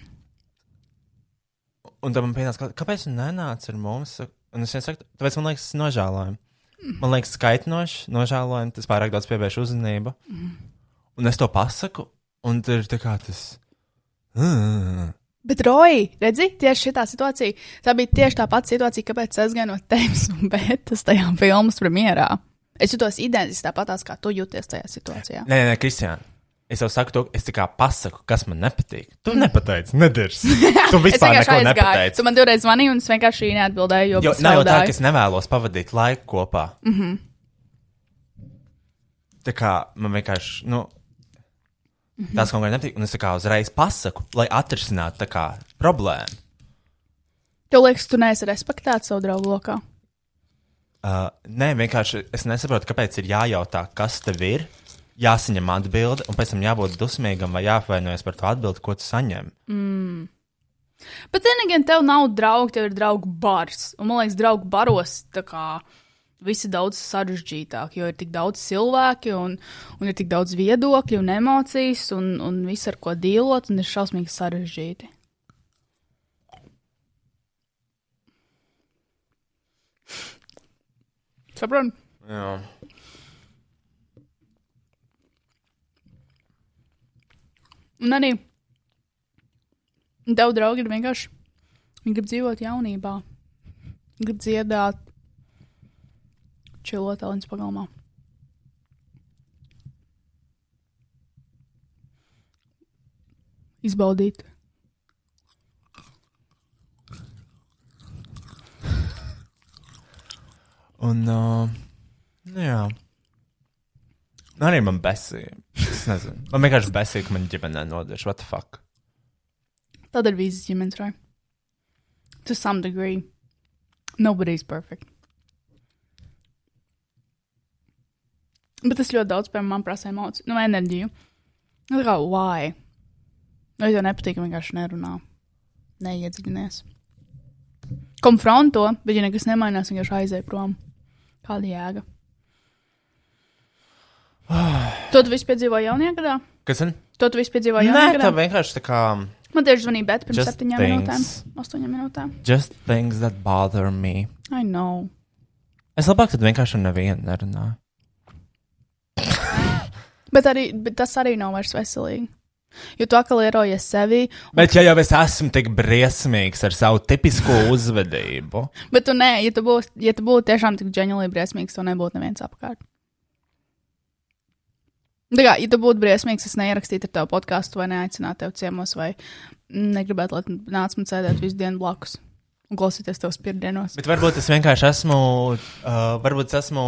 Un tad man pienāca, kāpēc tu nenāc ar mums? Un es saku, tāpēc man liekas, tas nožēlojami. Man liekas, skaitinoši, nožēlojami, tas pārāk daudz pievērš uzmanību. Mm -hmm. Un es to pasaku, un tur ir tā kā tas. Mm. Bet, Roji, redzi, tieši šī situācija, tā bija tieši tā pati situācija, kāpēc es gāju no tevis un Bētas tajā filmas premjerā. Es jutos identiski tāpatās, kā tu jūties tajā situācijā. Nē, nē, Kristiāna. Es jau saku, to, es kā pasaku, kas man nepatīk. Tu nepateici, nedars. Tu vispār neko nepateici. Tu man divreiz zvanīji, un es vienkārši neatbildēju, jo, Jo nav jau tā, ka es nevēlos pavadīt laiku kopā. Mm -hmm. Mhm. Tā kā man vienkārši, nu, mm -hmm. tas kaut kā nepatīk, un es kā uzreiz pasaku, lai atrisinātu tā kā problēmu. Tev liekas, tu neesi respektēts savu draugu lokā. Uh, nē, vienkārši es nesaprotu, kāpēc ir jājautā, kas tev ir, jāsaņem atbilde, un pēc tam jābūt dusmīgam vai jāapvainojas par to atbildi, ko tu saņem. Bet, then again, tev nav draugi, tev ir draugu bars. Un man liekas, draugu baros tā kā visi daudz sarežģītāk, jo ir tik daudz cilvēki, un, un ir tik daudz viedokļu un emocijas, un, un viss ar ko dīlot, un ir šausmīgi sarežģīti. Saprotu? Jā. Un arī tev draugi ir vienkārši. Viņi grib dzīvot jaunībā, grib dziedāt, čilot tālens pagalmā. Izbaudīt. Un, uh, nu jā. Arī man besīja. Es nezinu. Man vienkārši besīja, ka man ģimenē nodeļš. What the fuck? Tad ir visas ģimenes, right? To some degree. Nobody's perfect. Bet tas ļoti daudz, man prasa emociju, nu, enerģiju. Nu, tā kā, why? Vai tev nepatīk, ka vienkārši nerunā? Neiedziļinies. Konfronto, bet ja nekas nemainās, vienkārši aizēj prom. Kāda jēga? To tu visu piedzīvoji jaunajā gadā? Kas man? To tu visu piedzīvoji Nē, jaunajā tā gadā? vienkārši tā kā. Man tieši zvanīja Bet pirms septiņām minūtēm, astoņām minūtēm. Just things that bother me. I know. Es labāk tad vienkārši ar nevienu nerunāju. Bet, arī, bet tas arī nav vairs veselīgi. Jo tu atkal ierojies sevi, Bet, ja jau es esmu tik briesmīgs ar savu tipisko uzvedību, bet tu nē, ja tu būtu ja tu būtu tiešām tik ģeniāli briesmīgs, to nebūtu neviens apkārt. Tā kā, ja tu būtu briesmīgs, es neierakstītu ar tevi podkāstu vai neaicinātu tevi ciemos, vai negribētu, lai nāc man sēdēt visu dienu blakus un klausīties tavs pirdienos. bet varbūt es vienkārši esmu, uh, varbūt es esmu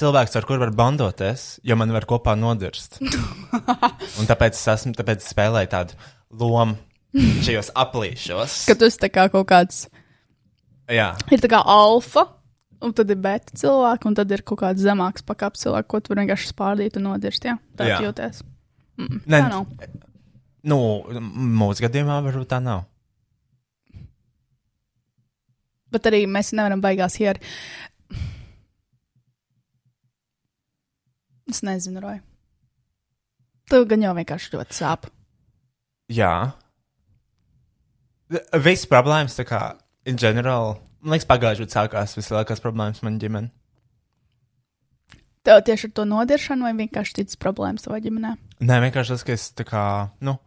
cilvēks, ar kuru var bandoties, jo man var kopā nodirst. Un tāpēc es esmu, tāpēc es spēlēju tādu lomu šajos aplīšos. Ka tu esi kā kaut kāds, Jā, ir tā kā alfa, un tad ir beta cilvēki, un tad ir kaut kāds zemāks pakāpes cilvēks, ko tu vari vienkārši spārdīt un nodirst. Jā, tā Jā. jūties. Mm, Nē, tā nav. nu, mūsu gadījumā varbūt tā nav. Bet arī mēs nevaram baigās hier. Es nezinu, Roja. Tev gan jau vienkārši ļoti sāp. Jā. Viss problēmas, tā kā, in general, man liekas, pagājušajā gadā sākās vislielākās problēmas man ģimenē. Tev tieši ar to nodiršanu vai vienkārši citas problēmas savā ģimenē? Nē, vienkārši tas, ka es tā kā, nu,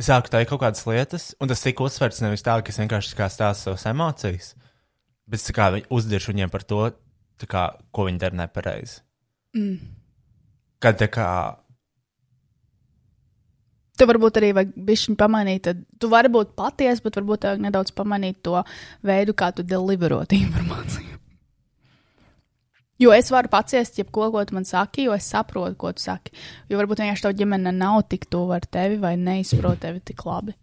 es sāku teikt kaut kādas lietas, un tas tika uzsverts nevis tā, ka es vienkārši tā stāstu savas emocijas, bet es kā uzdiršu viņiem par to, kā, ko viņi dara nepareizi. Mm. Kad tā kā, Tev varbūt arī vajag bišķiņ pamanīt, tad tu vari būt patiesa, bet varbūt tev nedaudz pamanīt to veidu, kā tu deliverot informāciju. Jo es varu paciest, jebko, ko tu man saki, jo es saprotu, ko tu saki. Jo varbūt vienkārši tā ģimene nav tik tuvu ar tevi vai neizprot tevi tik labi.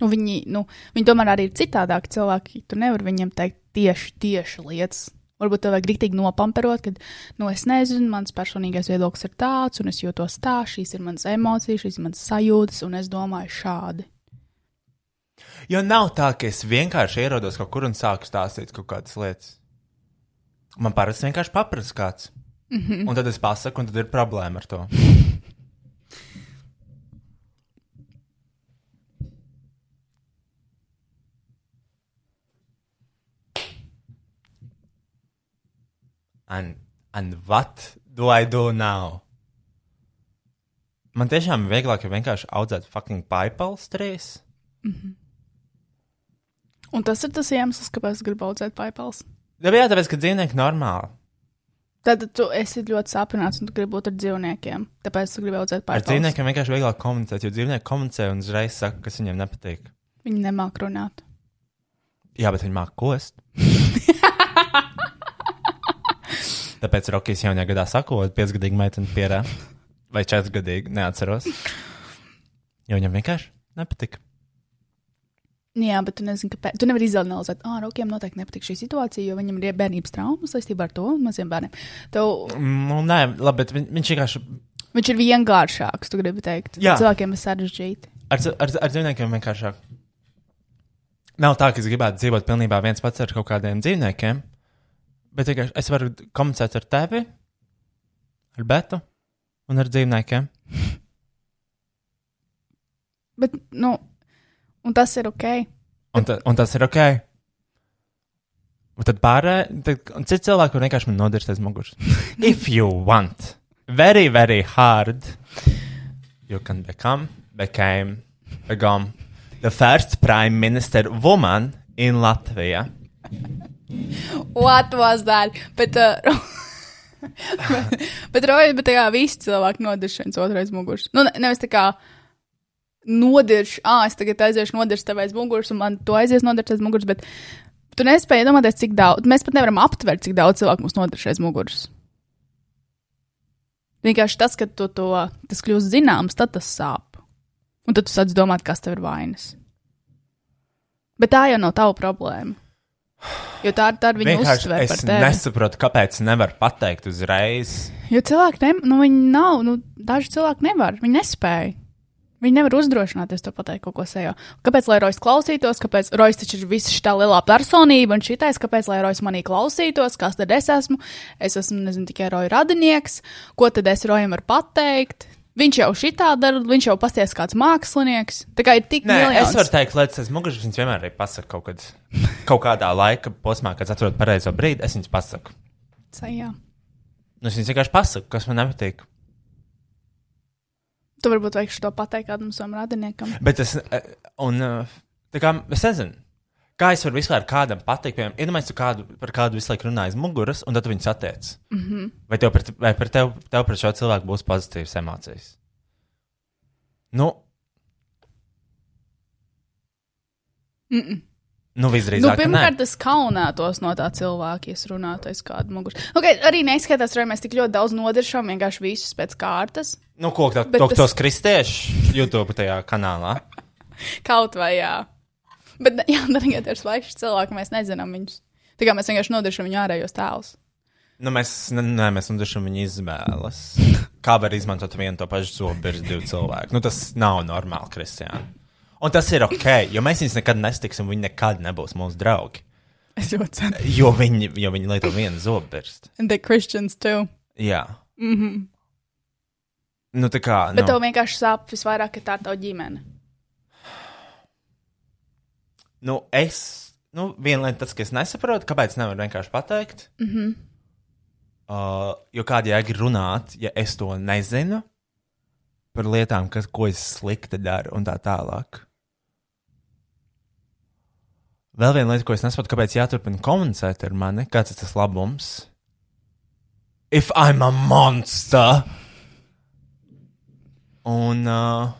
Nu, viņi, nu, viņi tomēr arī ir citādāki cilvēki. Tu nevari viņiem teikt tieši, tieši lietas. Varbūt tev vajag rīktīgi nopamperot, ka, nu, es nezinu, mans personīgais viedoklis ir tāds, un es jūtos tā, šīs ir manas emocijas, šīs ir manas sajūtas, un es domāju šādi. Jo nav tā, ka es vienkārši ierodos kaut kur un sāku stāstīt kaut kādas lietas. Man parasti vienkārši paprasa kāds. Mm -hmm. Un tad es pasaku, un tad ir problēma ar to. And, and what do I do now? Man tiešām ir vieglāk, ja vienkārši audzēt fucking paipals trīs. Un tas ir tas iemesls, kāpēc es gribu audzēt paipals. Jā, jā, tāpēc, ka dzīvnieki normāli. Tad tu esi ļoti sapņots un tu gribi būt ar dzīvniekiem. Tāpēc tu gribi audzēt Ar paipals. dzīvniekiem vienkārši vieglāk komunicēt, jo dzīvnieki komunicē un uzreiz saka, kas viņiem nepatīk. Viņi nemāk runāt. Jā, bet viņi māca kost. Tāpēc Rokijs jaunajā gadā sakot, piecgadīgi meitene pierē, vai četrgadīgi, neatceros. Jo viņam vienkārši nepatika. Jā, bet tu nezini, kāpēc. Tu nevari izanalizēt, ah, Rokiem noteikti nepatīk šī situācija, jo viņam ir bērnības traumas saistībā ar to maziem bērniem. Tev, Nu, nē, labi, bet viņ, viņš vienkārši viņš ir vienkāršāks, tu gribi teikt. Jā. Cilvēkiem ir sarežģīti. ar, ar, ar dzīvniekiem vienkāršāk. Nav tā, ka es gribētu dzīvot pilnībā viens pats ar kaut kādiem dzīvniekiem, bet vienkārši es varu komunicēt ar tevi, ar Betu un ar dzīvniekiem. Bet, nu, un tas ir ok. Un, ta, un tas ir ok. Un tad pārējie, un citi cilvēki var vienkārši man nodirst aiz muguras. If you want, very, very hard, you can become, became, become the first prime minister woman in Latvia. What was that? Bet, uh, bet, bet, roja, bet tā kā visi cilvēki nodirš viens otru aiz muguras. Nu, ne, nevis tā kā nodirš, ah, es tagad aiziešu nodirst tev aiz muguras, un man to aizies nodirst aiz muguras, bet tu nespēji iedomāties, cik daudz, mēs pat nevaram aptvert, cik daudz cilvēku mums nodirš aiz muguras. Vienkārši tas, ka tu to, tas kļūst zināms, tad tas sāp. Un tad tu sāc domāt, kas tev ir vainas. Bet tā jau nav tava problēma. Jo tā, tā ir viņa uztvere es nesaprotu, kāpēc nevar pateikt uzreiz. Jo cilvēki, ne, nu, viņi nav, nu, daži cilvēki nevar, viņi nespēja. Viņi nevar uzdrošināties to pateikt ko sejā. Kāpēc, lai Rojas klausītos, kāpēc Rojas taču ir visa šī lielā personība un šitais, kāpēc, lai Rojas manī klausītos, kas tad es esmu? Es esmu, nezinu, tikai Roja radinieks, ko tad es Rojam varu pateikt? Viņš jau šitā dara, viņš jau pasties kāds mākslinieks. Tā kā ir tik Nē, miljons. es varu teikt, lietas, es muguras viņas vienmēr arī pasaku kaut, kad, kaut kādā laika posmā, kad atrod pareizo brīdi, es viņas pasaku. Sajā. Nu, es viņas vienkārši pasaku, kas man nepatīk. Tu varbūt veikšu to pateikt kādam savam radiniekam. Bet es, eh, un, eh, tā kā, es nezinu, kā es varu vispār kādam pateikt, piemēram, iedomājieties, kādu, par kādu visu laiku runāju aiz muguras, un tad tu viņu satiec. Mm. -hmm. Vai tev par, vai par tev, tev par šo cilvēku būs pozitīvas emocijas? Nu, Mm -mm. nu Nu, visdrīzāk, nē. pirmkārt, es kaunētos no tā cilvēka, ja es runātu aiz kādu muguru. Okay, arī neizskatās, ka mēs tik ļoti daudz nodiršam vienkārši visus pēc kārtas. Nu, ko tā, to, tas- tos kristiešu YouTube tajā kanālā? Kaut vai jā. Bet, jā, darījiet ar svaišu cilvēku, mēs nezinām viņus. Tā kā mēs vienkārši nodiršam viņu ārējos tēlus. Nu, mēs, ne, mēs nodrošinām viņa izvēles. Kā var izmantot vienu to pašu zobu ar divu cilvēku? Nu, tas nav normāli, Kristiāna. Un tas ir ok, jo mēs viņus nekad nestiksim, viņi nekad nebūs mūsu draugi. Es ļoti ceru. Jo viņi, jo viņi lieto vienu zobu pirkstu. And the Christians too. Jā. Mm -hmm. Nu, tā kā. Bet nu, tev vienkārši sāp visvairāk, ka tā ir tava ģimene. Nu, es. Nu, viena lieta, tas, ka es nesaprotu, kāpēc nevaru vienkārši pateikt. Mm -hmm. uh, jo kāda jēga runāt, ja es to nezinu par lietām, kas, ko es slikti daru un tā tālāk. Vēl viena lieta, ko es nesaprotu, kāpēc jāturpina komunicēt ar mani, kāds ir tas labums. If I'm a monster! Un, uh,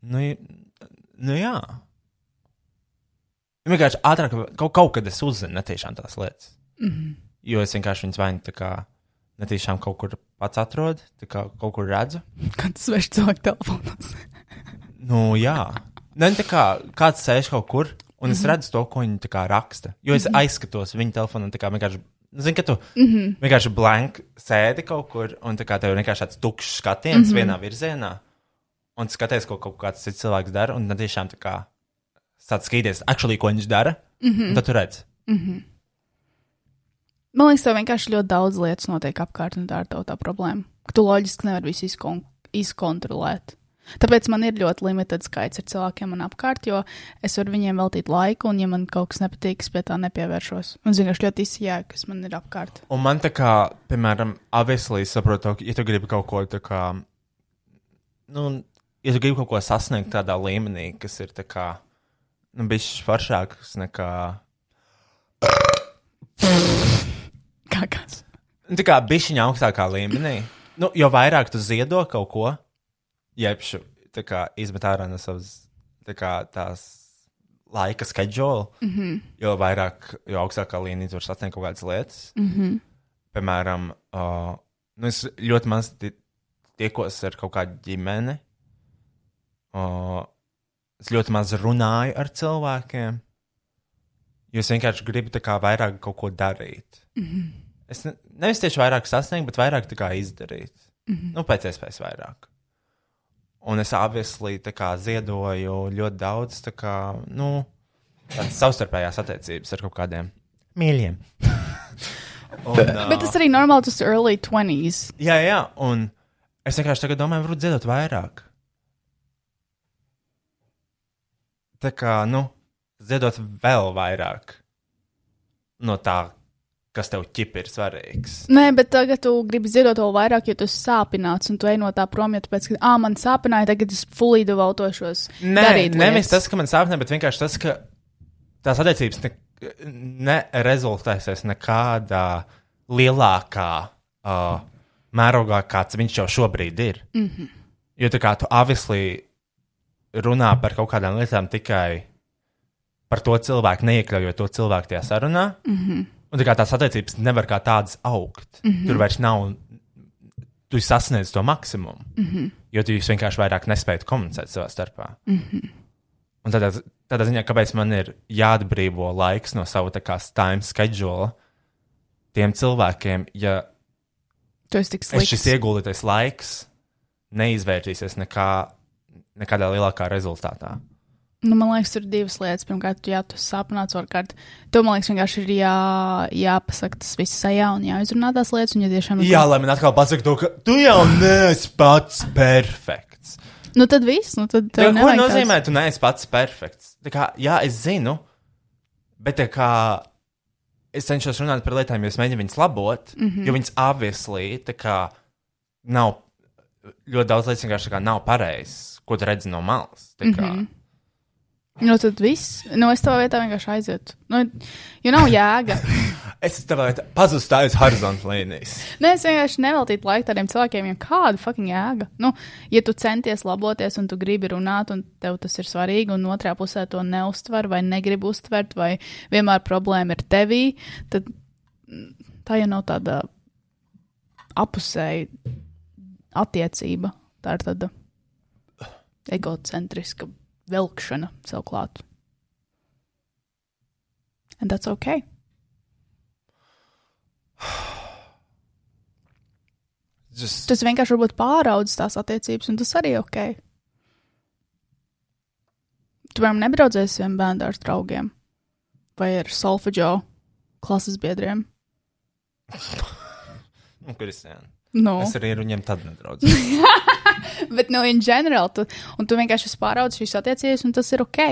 nu, nu jā. Vienkārši ātrāk, kaut, kaut kad es uzzinu netiešām tās lietas. Mm -hmm. Jo es vienkārši viņas vai nu tā kā netiešām kaut kur pats atrodu, tā kā kaut kur redzu. Kad svešs cilvēku telefonos. Nu, jā. Ne, tā kā kāds sēž kaut kur, un es redzu to, ko viņi kā raksta. Jo es aizskatos viņa telefonā, un tā kā vienkārši. Zini, ka tu mm -hmm. vienkārši blank sēdi kaut kur, un tā kā tev ir vienkārši tāds tukšs skatiens mm -hmm. vienā virzienā, un skaties, ko kaut kāds cits cilvēks dara, un tiešām tā kā sāc skatīties, actually, ko viņš dara, mm -hmm. tad tu redz. Man liekas, tev vienkārši ļoti daudz lietas notiek apkārt, un tā ir tā problēma. Tu loģiski nevari visu izkon izkontrolēt. Tāpēc man ir ļoti limitēts skaits ar cilvēkiem man apkārt, jo es varu viņiem veltīt laiku, un, ja man kaut kas nepatīk, es pie tā nepievēršos. Un, zinu, ļoti izjēga, kas man ir apkārt. Un man tā kā, piemēram, avislī saprotu, ka, ja tu gribi kaut ko tā kā, nu, ja tu gribi kaut ko sasniegt tādā līmenī, kas ir tā kā, nu, bijis foršāks nekā, Kā kas? nu, tā kā bišķiņa augstākā līmenī, nu, jo vairāk tu ziedo kaut ko, tā kā izmet ārā no savas, tā kā tās laika schedule, mm -hmm. jo vairāk, jo augstākā līmenī tu vari sasniegt kaut kādas lietas. Mm -hmm. Piemēram, uh, nu, es ļoti maz ti- tiekos ar kaut kādu ģimeni. Uh, es ļoti maz runāju ar cilvēkiem. Jo es vienkārši kā vairāk kaut ko darīt. Mm -hmm. Es ne, nevis tieši vairāk sasniegt, bet vairāk izdarīt. Mm -hmm. Nu, pēc iespējas vairāk. Un es obviously kā ziedoju ļoti daudz, tā kā, nu, savstarpējās attiecības ar kaut kādiem mīļiem. un, uh, Bet tas arī normāli, tas ir early 20s. Jā, jā, un es vienkārši tagad domāju, varbūt dziedāt vairāk. Tā kā, nu, ziedot vēl vairāk no tā, kas tev ķip ir svarīgs. Nē, bet tagad tu gribi ziedot vēl vairāk, jo tu esi sāpināts, un tu ej no tā prom, jo tāpēc, ka, ah, man sāpināja, tagad es fully devotošos. Nē, darīt nevis lietas. tas, ka man sāpnē, bet vienkārši tas, ka tās attiecības ne, nerezultēsies nekādā lielākā uh, mērogā, kāds viņš jau šobrīd ir. Mm -hmm. Jo tā kā tu avislī runā par kaut kādām lietām tikai par to cilvēku, neiekļaujot to cilvēku tajā sarunā. Mm -hmm. Un tā kā tās attiecības nevar kā tādas augt. Mm -hmm. Tur vairs nav, tu sasniedz to maksimumu. Mm -hmm. Jo tu vienkārši vairāk nespējat komunicēt savā starpā. Mm -hmm. Un tādā, tādā ziņā, kāpēc man ir jāatbrīvo laiks no sava tā kā time schedule tiem cilvēkiem, ja es slikts. šis ieguldītais laiks neizvērtīsies nekā, nekādā lielākā rezultātā. Nu, man liekas, tur ir divas lietas. Pirmkārt, jā, tu sāpināts, otrkārt, tev, man liekas, vienkārši ir jā, jāpasaka tas viss sajā un jāizrunā tās lietas. Un, ja tiešām Jā, lai man atkal pasaka to, ka tu jau neesi pats perfekts. Nu, tad viss, nu, tad tev Tev, ko nozīmē, tu neesi pats perfekts? Tā kā, jā, es zinu, bet tā kā es cenšos runāt par lietām, jo es mēģinu viņas labot, mm -hmm. jo viņas obviously tā kā nav ļoti daudz lietas vienkārši tā kā nav pareizas, ko tu redzi no malas. Mm -hmm. Nu, tad viss. Nu, es tavā vietā vienkārši aizietu. Nu, jo nav jēga. Es tev pazustu aiz horizontāla līnijas. Nē, es vienkārši neveltītu laiku tādiem cilvēkiem, jo kāda fucking jēga. Nu, ja tu centies laboties un tu gribi runāt, un tev tas ir svarīgi, un otrā pusē to neustver vai negribi uztvert, vai vienmēr problēma ir tevī, tad tā jau nav tāda apusēja attiecība. Tā ir tāda egocentriska velkšana sev klāt. And that's okay. Just, Tas vienkārši varbūt pāraudzis tās attiecības, un tas arī ir ok. Tu, piemēram, nebraucēsi saviem bērnu ar draugiem vai ar solfeģo klases biedriem. nu, Kristiāna. Nu, Es arī ar viņiem tad nedraudzu. bet, nu, in general, tu, un tu vienkārši esi pāraudzis šīs attiecības, un tas ir ok.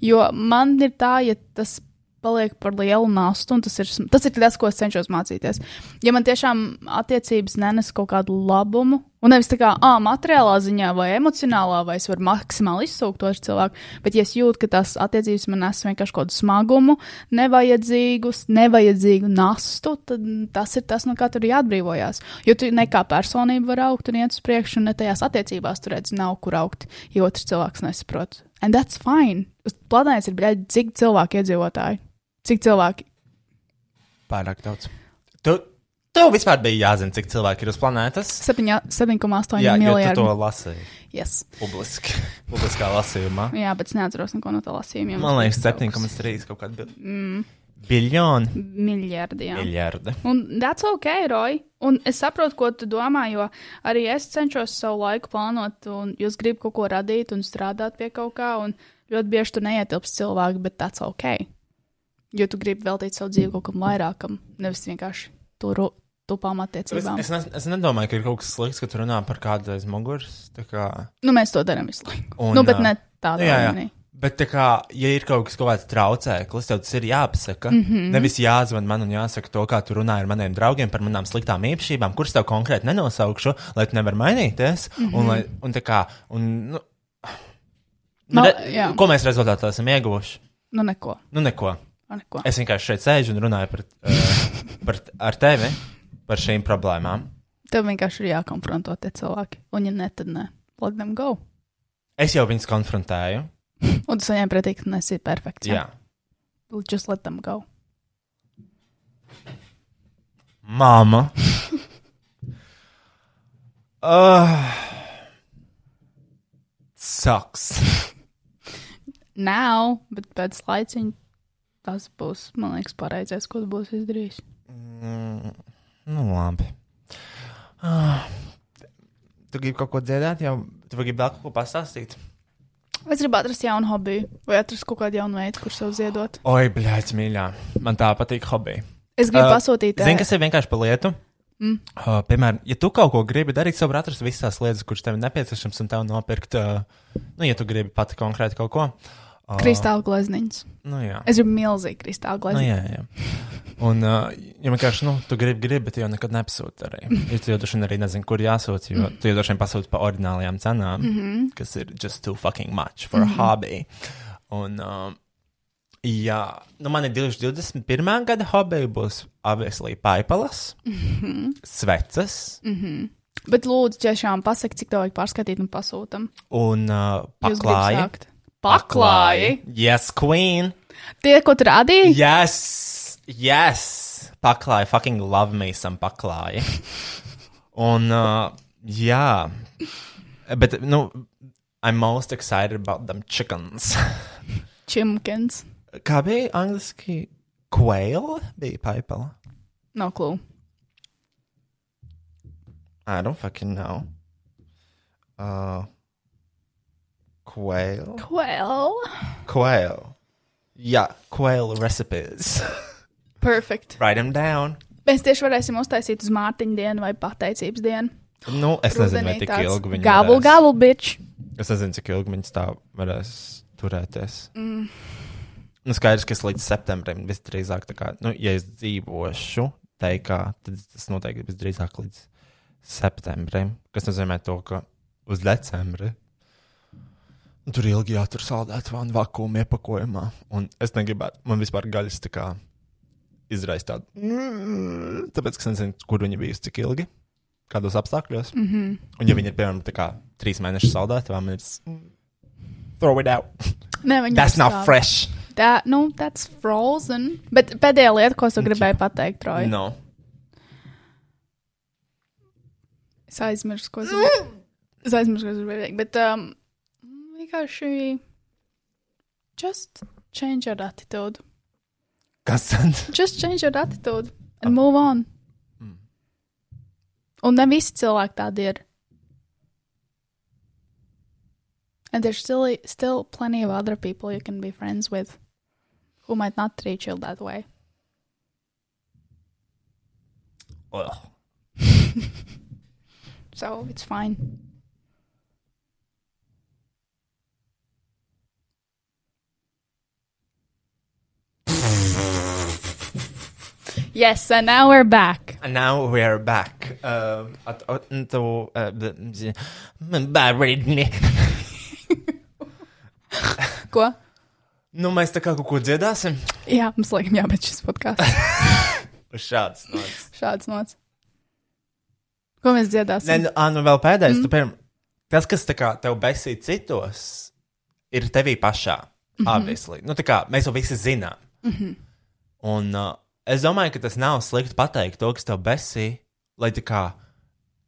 Jo man ir tā, ja tas paliek par lielu nastu, un tas ir, tas ir tas, ko es cenšos mācīties. Ja man tiešām attiecības nenes kaut kādu labumu, un nevis tā kā ah, materiālā ziņā vai emocionālā, vai es varu maksimāli izsūkt to cilvēku, bet ja es jūtu, ka tās attiecības man nes vienkārši kaut kādu smagumu, nevajadzīgus, nevajadzīgu nastu, tad tas ir tas, no kā tur jāatbrīvojas. Jo tu ne kā personība var augt un iet uz priekšu, un ne tajās attiecībās tur redz, nav kur augt, ja otrs cilvēks nesaprot. And that's fine. Uz planētas ir bļaļ, cik cilvēku iedzīvotāji. Cik cilvēki? Pārāk daudz. Tu, tev vispār bija jāzina, cik cilvēki ir uz planētas? 7 7,8 Jā, jo tu miljardi. to lasīji Yes. publiski, publiskā lasījumā. Jā, bet es neatceros neko no tā lasījuma. Man liekas, 7,3 kaut kāda mm. biljoni. Miljardi. Jā. Miljardi. Un that's ok, Roy. Un es saprotu, ko tu domā, jo arī es cenšos savu laiku plānot, un jūs gribat kaut ko radīt un strādāt pie kaut kā, un ļoti bieži tur neietilps cilvēki, bet that's ok. Jo tu gribi veltīt savu dzīvi kaut kam vairākam, nevis vienkārši tur tupām Es, attiecībām. es, ne, es nedomāju, ka ir kaut kas slikts, ka tu runā par kādu aiz muguras. Kā, Nu, mēs to darām visu laiku. Un, nu, bet ne tādā līmenī. Bet, kā, ja ir kaut kas, kaut kāds traucēklis, tev tas ir jāpasaka. Mm Mhm. -hmm. Nevis jāzvan man un jāsaka to, kā tu runā ar maniem draugiem par manām sliktām īpašībām, kuras tev konkrēti nenosaukšu, lai tu nevari mainīties. Mm -hmm. un, lai, un, kā, un, nu, nu, Mal- re, jā. ko mēs rezultātā esam ieguvuši? Nu, neko. Nu, neko. Es vienkārši šeit sēžu un runāju par, uh, par, ar tevi par šīm problēmām. Tev vienkārši ir jākonfronto tie cilvēki. Un, ja ne, tad nē. Let them go. Es jau viņus konfrontēju. Un tu saņem pretī, ka nesi perfekts. Jā. Just let them go. Māma. uh, sucks. Now, bet pēc laiciņa tas būs, man liekas, pareizais, ko tu būsi izdarījis. Mm, nu, labi. Uh, tu gribi kaut ko dziedāt, jau tu gribi vēl kaut ko pastāstīt? Es gribu atrast jaunu hobiju, vai atrast kaut kādu jaunu veidu, kur sev ziedot. Oi, blēķis, mīļā. Man tā patīk hobija. Es gribu Uh, pasūtīt, Zini, kas ir vienkārši par lietu? Mm. Uh, piemēram, ja tu kaut ko gribi darīt, tad atrast visas lietas, kuras tev ir nepieciešamas, un tev nopirkt, uh, nu, ja tu gribi pati konkrēti kaut ko. Uh, kristāla glezniņas. Nu, jā. Es gribu milzīgi kristāla Nu, glezniņu. jā, jā. Un, uh, ja vienkārši, nu, tu gribi, gribi, bet jau nekad nepasūti arī. Jo tu jau droši vien arī nezini, kur jāsūta, jo tu jau droši vien pasūti pa ordinālajām cenām, mm -hmm. kas ir just too fucking much for mm -hmm. a hobby. Un, um, jā, nu, man ir 2021. gada hobija, būs obviously paipalas, mm -hmm. sveces Bet lūdzu, tiešām pasaki, cik tev vajag pārskatīt un pasūtam. un uh, gribat paklāji. sākt? Paklāji. Yes, queen! Tie, ko tu rādīji? Yes, yes. Paklāji, fucking love me some paklāji. Un, uh, jā, bet, nu, I'm most excited about them chickens. Čimkins. Kā bija angliski? Quail bija paipala. No klū. I don't fucking know. Uh, quail? Well. Quail. Yeah, quail recipes. Perfect. Write them down. Mēs tieši varēsim uztaisīt uz Mārtiņa dienu vai pateicības dienu. Nu, es nezinu, vai tik ilgi viņi Gabul, varēs. gabul, bitch. Es nezinu, cik ilgi viņi tā varēs turēties. Mm. Nu, skaidrs, ka es līdz septembrim visdrīzāk, kā, nu, ja es dzīvošu teikā, tad tas noteikti visdrīzāk līdz septembrim. Kas nozīmē to, ka uz decembri tur ilgi jātur saldētavā un vakuma iepakojumā. Un es negribētu, man vispār gaļas tā kā izraisa tādu. Mm, tāpēc, es nezinu, kur viņi bijusi cik ilgi, kādos apstākļos. Mm -hmm. Un ja viņi ir, piemēram, kā trīs mēnešus saldētavā, man ir. Throw it out. Nē, viņi That's not stāv. fresh. Tā, nu, that's frozen. Bet pēdējā lieta, ko es gribēju pateikt, Troja. No. Es aizmirsu, ko es gribēju. Es aizmirsu, ko es gribēju teikt. Bet um, vienkārši. Just change your attitude. Kas tad? Just change your attitude and move on. Un ne visi cilvēki tādi ir. And there's still, still plenty of other people you can be friends with who might not treat you that way. Ugh. So it's fine. Yes, and now we're back. And now we are back. Uh, at, at, to, uh, the- Bye, Ko? Nu, mēs tā kā kaut ko dziedāsim. Jā, mums laikam jābeidz šis podkāsts. Šāds nots. Šāds nots. Ko mēs dziedāsim? Nē, nu, ā, nu vēl pēdējais. Mm. Tu, piemēram, tas, kas tā kā tev besī citos, ir tevī pašā. Mm -hmm. Obviously. Nu, tā kā mēs jau visi zinām. Mm -hmm. Un uh, es domāju, ka tas nav slikti pateikt to, kas tev besī, lai tā kā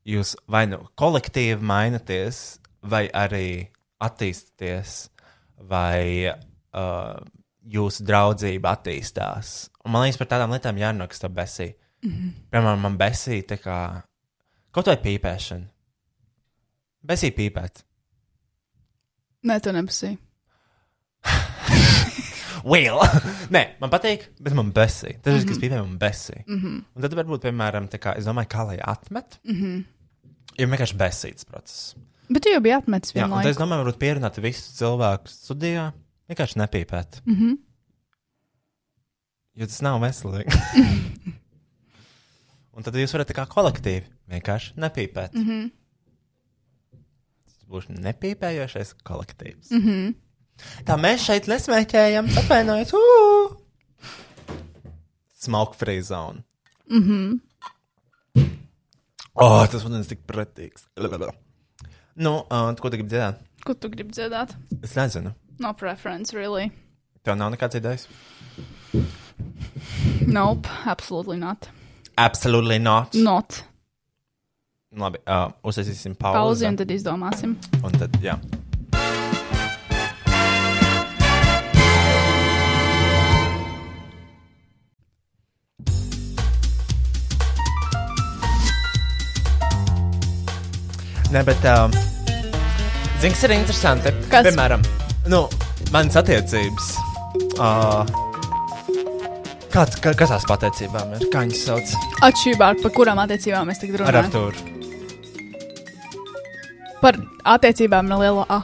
jūs vai nu kolektīvi mainaties, vai arī attīstāties, vai uh, jūsu draudzība attīstās. Un man liekas, par tādām lietām jārunā, kas tev besī. Mm -hmm. Piemēram, man besī tā kā kaut vai pīpēšana. Besī pīpēt. Nē, tu nepasīji. Will. Nē, man patīk, bet man besī. Tas ir, kas pīpē man besī. Mm -hmm. Un tad varbūt, piemēram, tā kā es domāju, kā lai atmet. Mm -hmm. Ir vienkārši besīts process. Bet tu jau biji atmetis un tad es domāju, varbūt pierunāt visus cilvēkus studijā. Vienkārši nepīpēt. Mm -hmm. Jo tas nav veselīgi. un tad jūs varat kā kolektīvi vienkārši nepīpēt. Mm -hmm. Tas būs nepīpējošais kolektīvs. Mm -hmm. Tā mēs šeit nesmēķējam, atvainojiet. Smoke free zone. Mhm. Oh, tas man ir tik pretīgs. Nu, uh, ko tu gribi dzirdēt? Ko tu gribi dzirdēt? Es nezinu. No preference, really. Tev nav nekāds idejas? Nope, absolutely not. Absolutely not. Not. Labi, uh, uzsāksim pauzi. Pauzi un tad izdomāsim. Un tad, jā. Nē, bet, um, zini, kas ir interesanti? Kas? Piemēram, nu, manas attiecības. Uh, kāds, ka, kas tās pateicībām ir? Kā viņas sauc? Atšķirībā par kurām attiecībām mēs tagad Ar runājam? Artūru. Par attiecībām no liela A.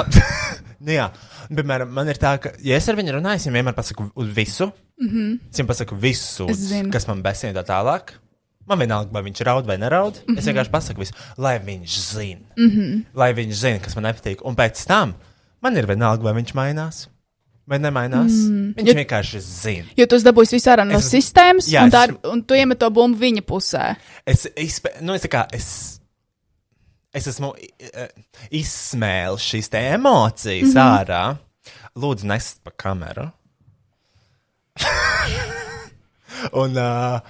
Ap- nu, jā, piemēram, man ir tā, ka, ja es ar viņu runāju, es viņam vienmēr pasaku uz visu. Mm -hmm. Es viņam pasaku visu, kas man besīja tā tālāk. Man vienalga, vai viņš raud vai neraud. Mm -hmm. Es vienkārši pasaku visu, lai viņš zina. Mm -hmm. Lai viņš zina, kas man nepatīk. Un pēc tam man ir vienalga, vai viņš mainās vai nemainās. Mm. Viņš Ja- vienkārši zina. Jo tu dabūsi visu ārā no Es- sistēmas, Jā, un, es tā esmu- un tu iemet to bumbu viņa pusē. Es, izpē, nu, es, kā, es, es esmu eh, izsmēlis šīs emocijas mm -hmm. ārā. Lūdzu, nest pa kameru. un, uh,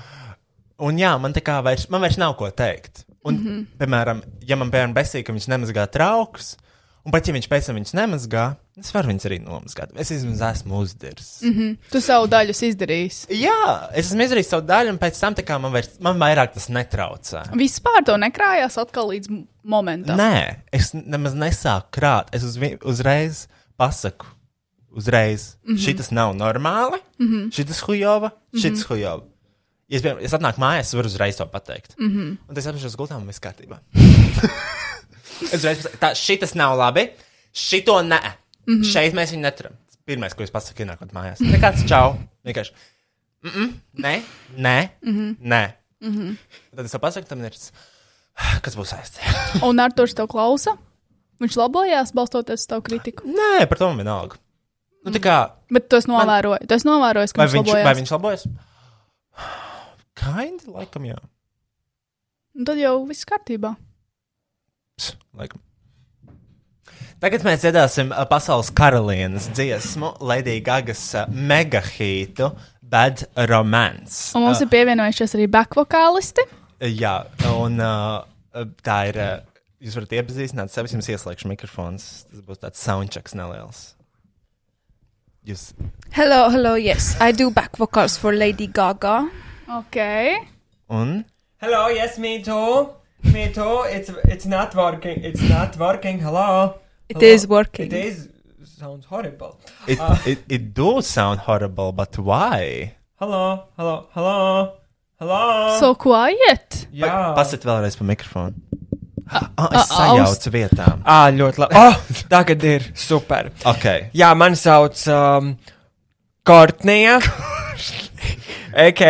un jā, man tā kā vairs, man vairs nav ko teikt. Un, mm -hmm. piemēram, ja man bērns besīk, ka viņš nemazgā traukus, un pat ja viņš pēc tam viņus nemazgā, es varu viņus arī nomazgāt. Es vismaz esmu uzdirs. Mm -hmm. Tu savu daļu esi izdarījis. Jā, es esmu izdarījis savu daļu, un pēc tam tā kā man, vairs, man vairāk tas netraucē. Vispār to nekrājās atkal līdz momentam. Nē, es nemaz nesāku krāt. Es uz, uzreiz pasaku, uzreiz, mm -hmm. šis nav normāli, mm -hmm. šis hujova, šis mm -hmm. hujova. Ja es, piemēram, es atnāku mājās, es varu uzreiz to pateikt. Mm -hmm. Un tas apgādājos gultā, un viss kārtībā. es uzreiz pasaku, tā, šis nav labi, šito nē. Mm -hmm. Šeit mēs viņu neturam. Pirmais, ko es pasaku, ienākot mājās. Nekāds čau. Vienkārši. Mm -mm, nē, nē, mm -hmm. nē. Mm -hmm. Tad es to pasaku, tam ir. Kas būs aizsācis? Un Arthurs tev klausa? Viņš labojās, balstoties uz tavu kritiku. Nē, par to man vienalga. Nu, tā kā, Bet tu esi novērojis, tu esi novērojis, ka viņš viņš, labojās. vai viņš labojas? Kind, laikam, jā. Un Tad jau viss kārtībā. Ps, laikam. Tagad mēs dziedāsim uh, pasaules karalienes dziesmu, Lady Gagas uh, megahītu Bad Romance. Un mums ir pievienojušies arī backvokālisti. Jā, un uh, tā ir. Uh, jūs varat iepazīstināt sevi, jums ieslēgšu mikrofons. Tas būs tāds soundchecks neliels. Jūs. Hello, hello. Yes, I do back vocals for Lady Gaga. Ok. Un? Hello, yes, me too. Me too. It's it's not working. It's not working. Hello. It Hello? is working. It is. Sounds horrible. It, Uh. it, it do sound horrible, but why? Hello, hello, hello, hello. So quiet. Jā. Pasit vēlreiz pa mikrofonu. Ah, a- es sajaucu vietām. Ā, ļoti labi. Oh, tagad ir super. Ok. Jā, man sauc um, Kortnija. AK,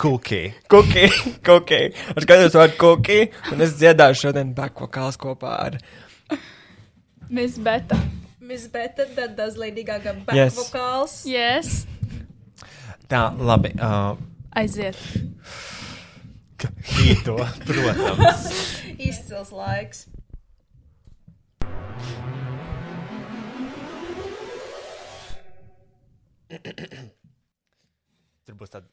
Cookie. Kuki, Kuki. Es skatos vārdu Kuki, un es dziedāšu šodien back vokāls kopā ar. Miss Beta. Miss Beta, that does Lady Gaga back Yes. vocals. Yes. Tā, labi. Uh, Aiziet. Hīto, protams. Izcils laiks. Tur būs tāda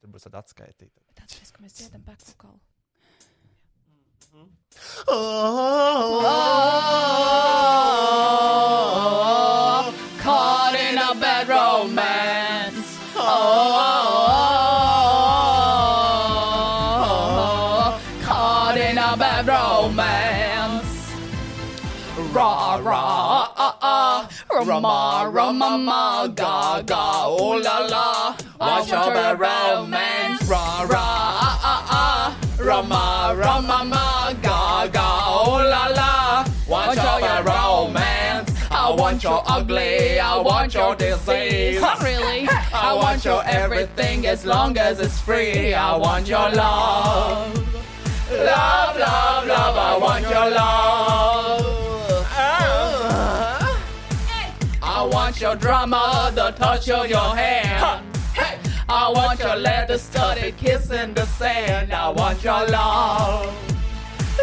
Tur būs tāda atskaitīta. Atceries, ka mēs dziedam back vokalu. Caught in a bad romance. Oh, caught in a bad romance. Ra ra ah ah, rama rama ma ga ga oh la la. Watch your bad romance. Ra ra ah ah ah, rama rama ma ga ga oh la la. Watch your romance. I want your ugly, I want your disease. really? I want your everything as long as it's free. I want your love. Love, love, love, I want your love. I want your drama, the touch of your hand. I want your leather studded kiss in the sand. I want your love.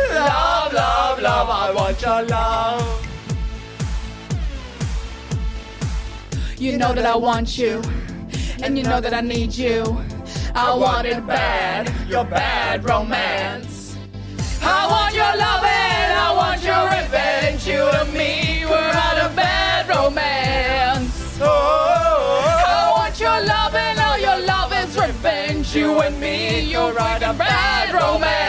Love, love, love, I want your love. You know that I want you, and you know that I need you. I want it bad, your bad romance. I want your love and I want your revenge. You and me, and me, you're right a bad romance.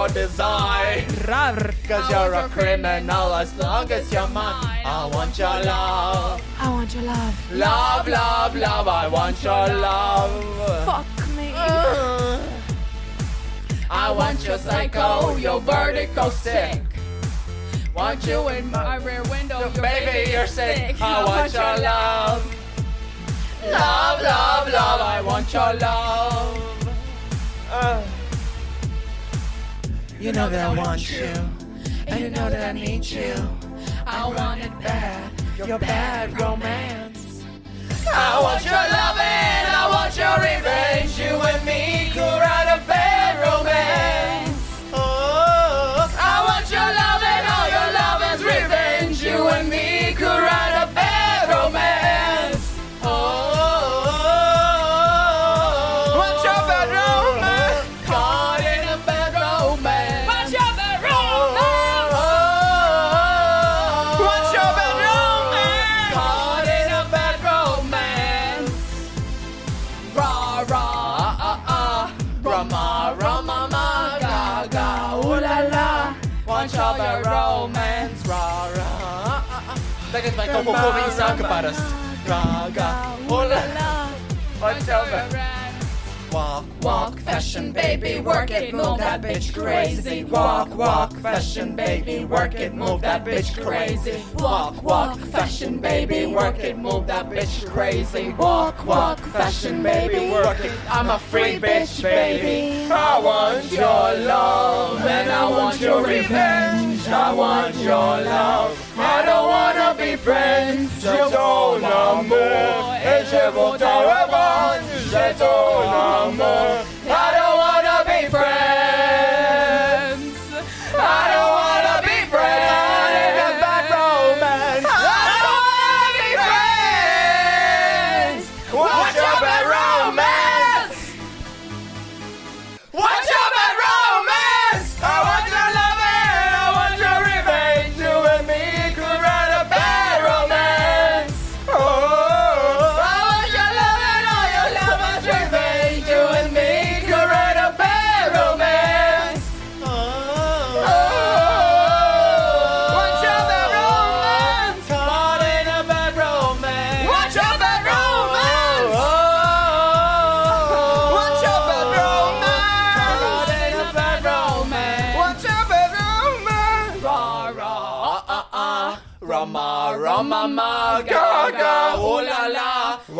Your design. Cause you're a criminal as long as you're mine. I want your love. I want your love. Love, love, love. I want your love. Fuck me. Uh. I want your psycho, your vertical stick. Want you in my rear window, your baby, you're sick. I want your love. Love, love, love, I want your love. Uh. You know that I want you, and you know that I need you. I want it bad, your bad romance. I want your love and I want your revenge. You and me could write a bad Tagad vai kaut ko, ko viņi saka parasti? Ra ga ooh la Walk, walk, fashion baby, work it, move that bitch crazy. Walk, walk, fashion baby, work it, move that bitch crazy. Walk, walk, fashion baby, work it, move that bitch crazy. Walk, walk, fashion baby, work it. I'm a free bitch, baby. I want your love and I want your revenge. I want your love. Be friends. Je ton amour et je veux ta revanche. J'ai ton amour.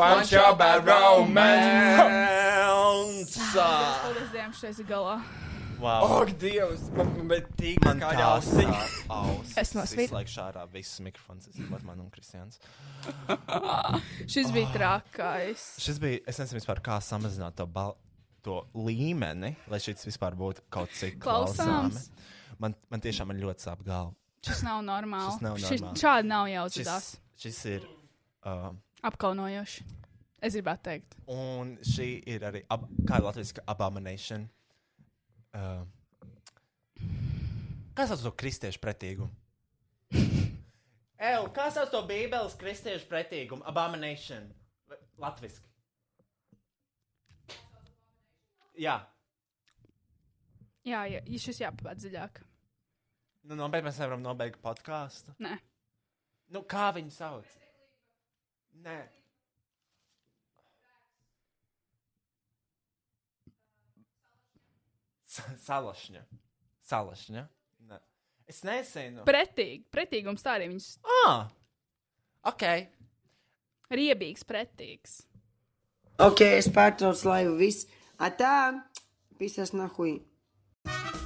Want your bad romance. This damn Trešais ir galā. Wow. Ak, Dievs! Man, bet tik Man kā sāp ausis. Es no svītra. Visu laiku šārā viss mikrofons, izņemot man un Kristians. Šis bija trakais. Šis bija, es nezinu vispār, kā samazināt to, bal, to līmeni, lai šis vispār būtu kaut cik Klausāms. klausāms. Man, man tiešām man ļoti sāp galva. Šis nav normāli. Šis nav Šis, normāli. šādi nav jāuzvedās. Šis, šis ir. Uh, Apkaunojoši. Es gribētu teikt. un šī ir arī, ab, kā ir latviešu abomination. Uh, kā sauc to kristiešu pretīgumu? Ew, kā sauc to bībeles kristiešu pretīgumu? Abomination. Latviešu. Jā, Jā, jā šis jāpapēt dziļāk. nu, nobeigt mēs nevaram nobeigt podkāstu. Nē. Nu, kā viņu sauc? Nē. Sa- Salašņa. Salašņa. Nē. Es nezinu. Pretīgi. Pretīgums tā arī viņas Ah! Ok. riebīgs, pretīgs. Ok, es pārtraucu laivu viss. Atā, pisas nahuj.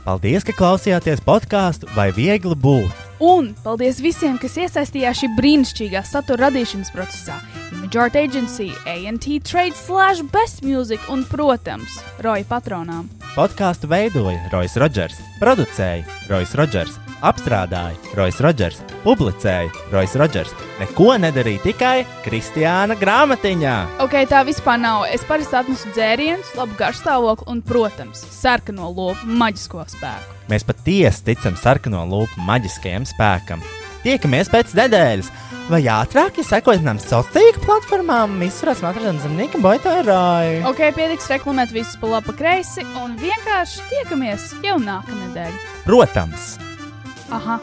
Paldies, ka klausījāties podkāstu vai viegli būt. Un paldies visiem, kas iesaistījās šī brīnišķīgā satura radīšanas procesā. Image Art Agency, ANT Trade, Slash Best Music un, protams, Roja patronām. Podkāstu veidoja Rois Rodžers, producēja Rois Rodžers, apstrādāja Rois Rodžers, publicēja Rois Rodžers. Neko nedarīja tikai Kristiāna grāmatiņā. Ok, tā vispār nav. Es parasti atnesu dzērienus, labu garšstāvokli un, protams, sarkano lopu maģisko spēku. Mēs patiesi ticam sarkano lūpu maģiskajam spēkam. Tiekamies pēc nedēļas, vai ātrāk, ja sekojat nam sociālajām platformām, visur esam atrodami zem Nika Boitārāja. Ok, pietiks reklamēt visus pa labi, pa kreisi un vienkārši tiekamies jau nākamnedēļ. Protams! Aha!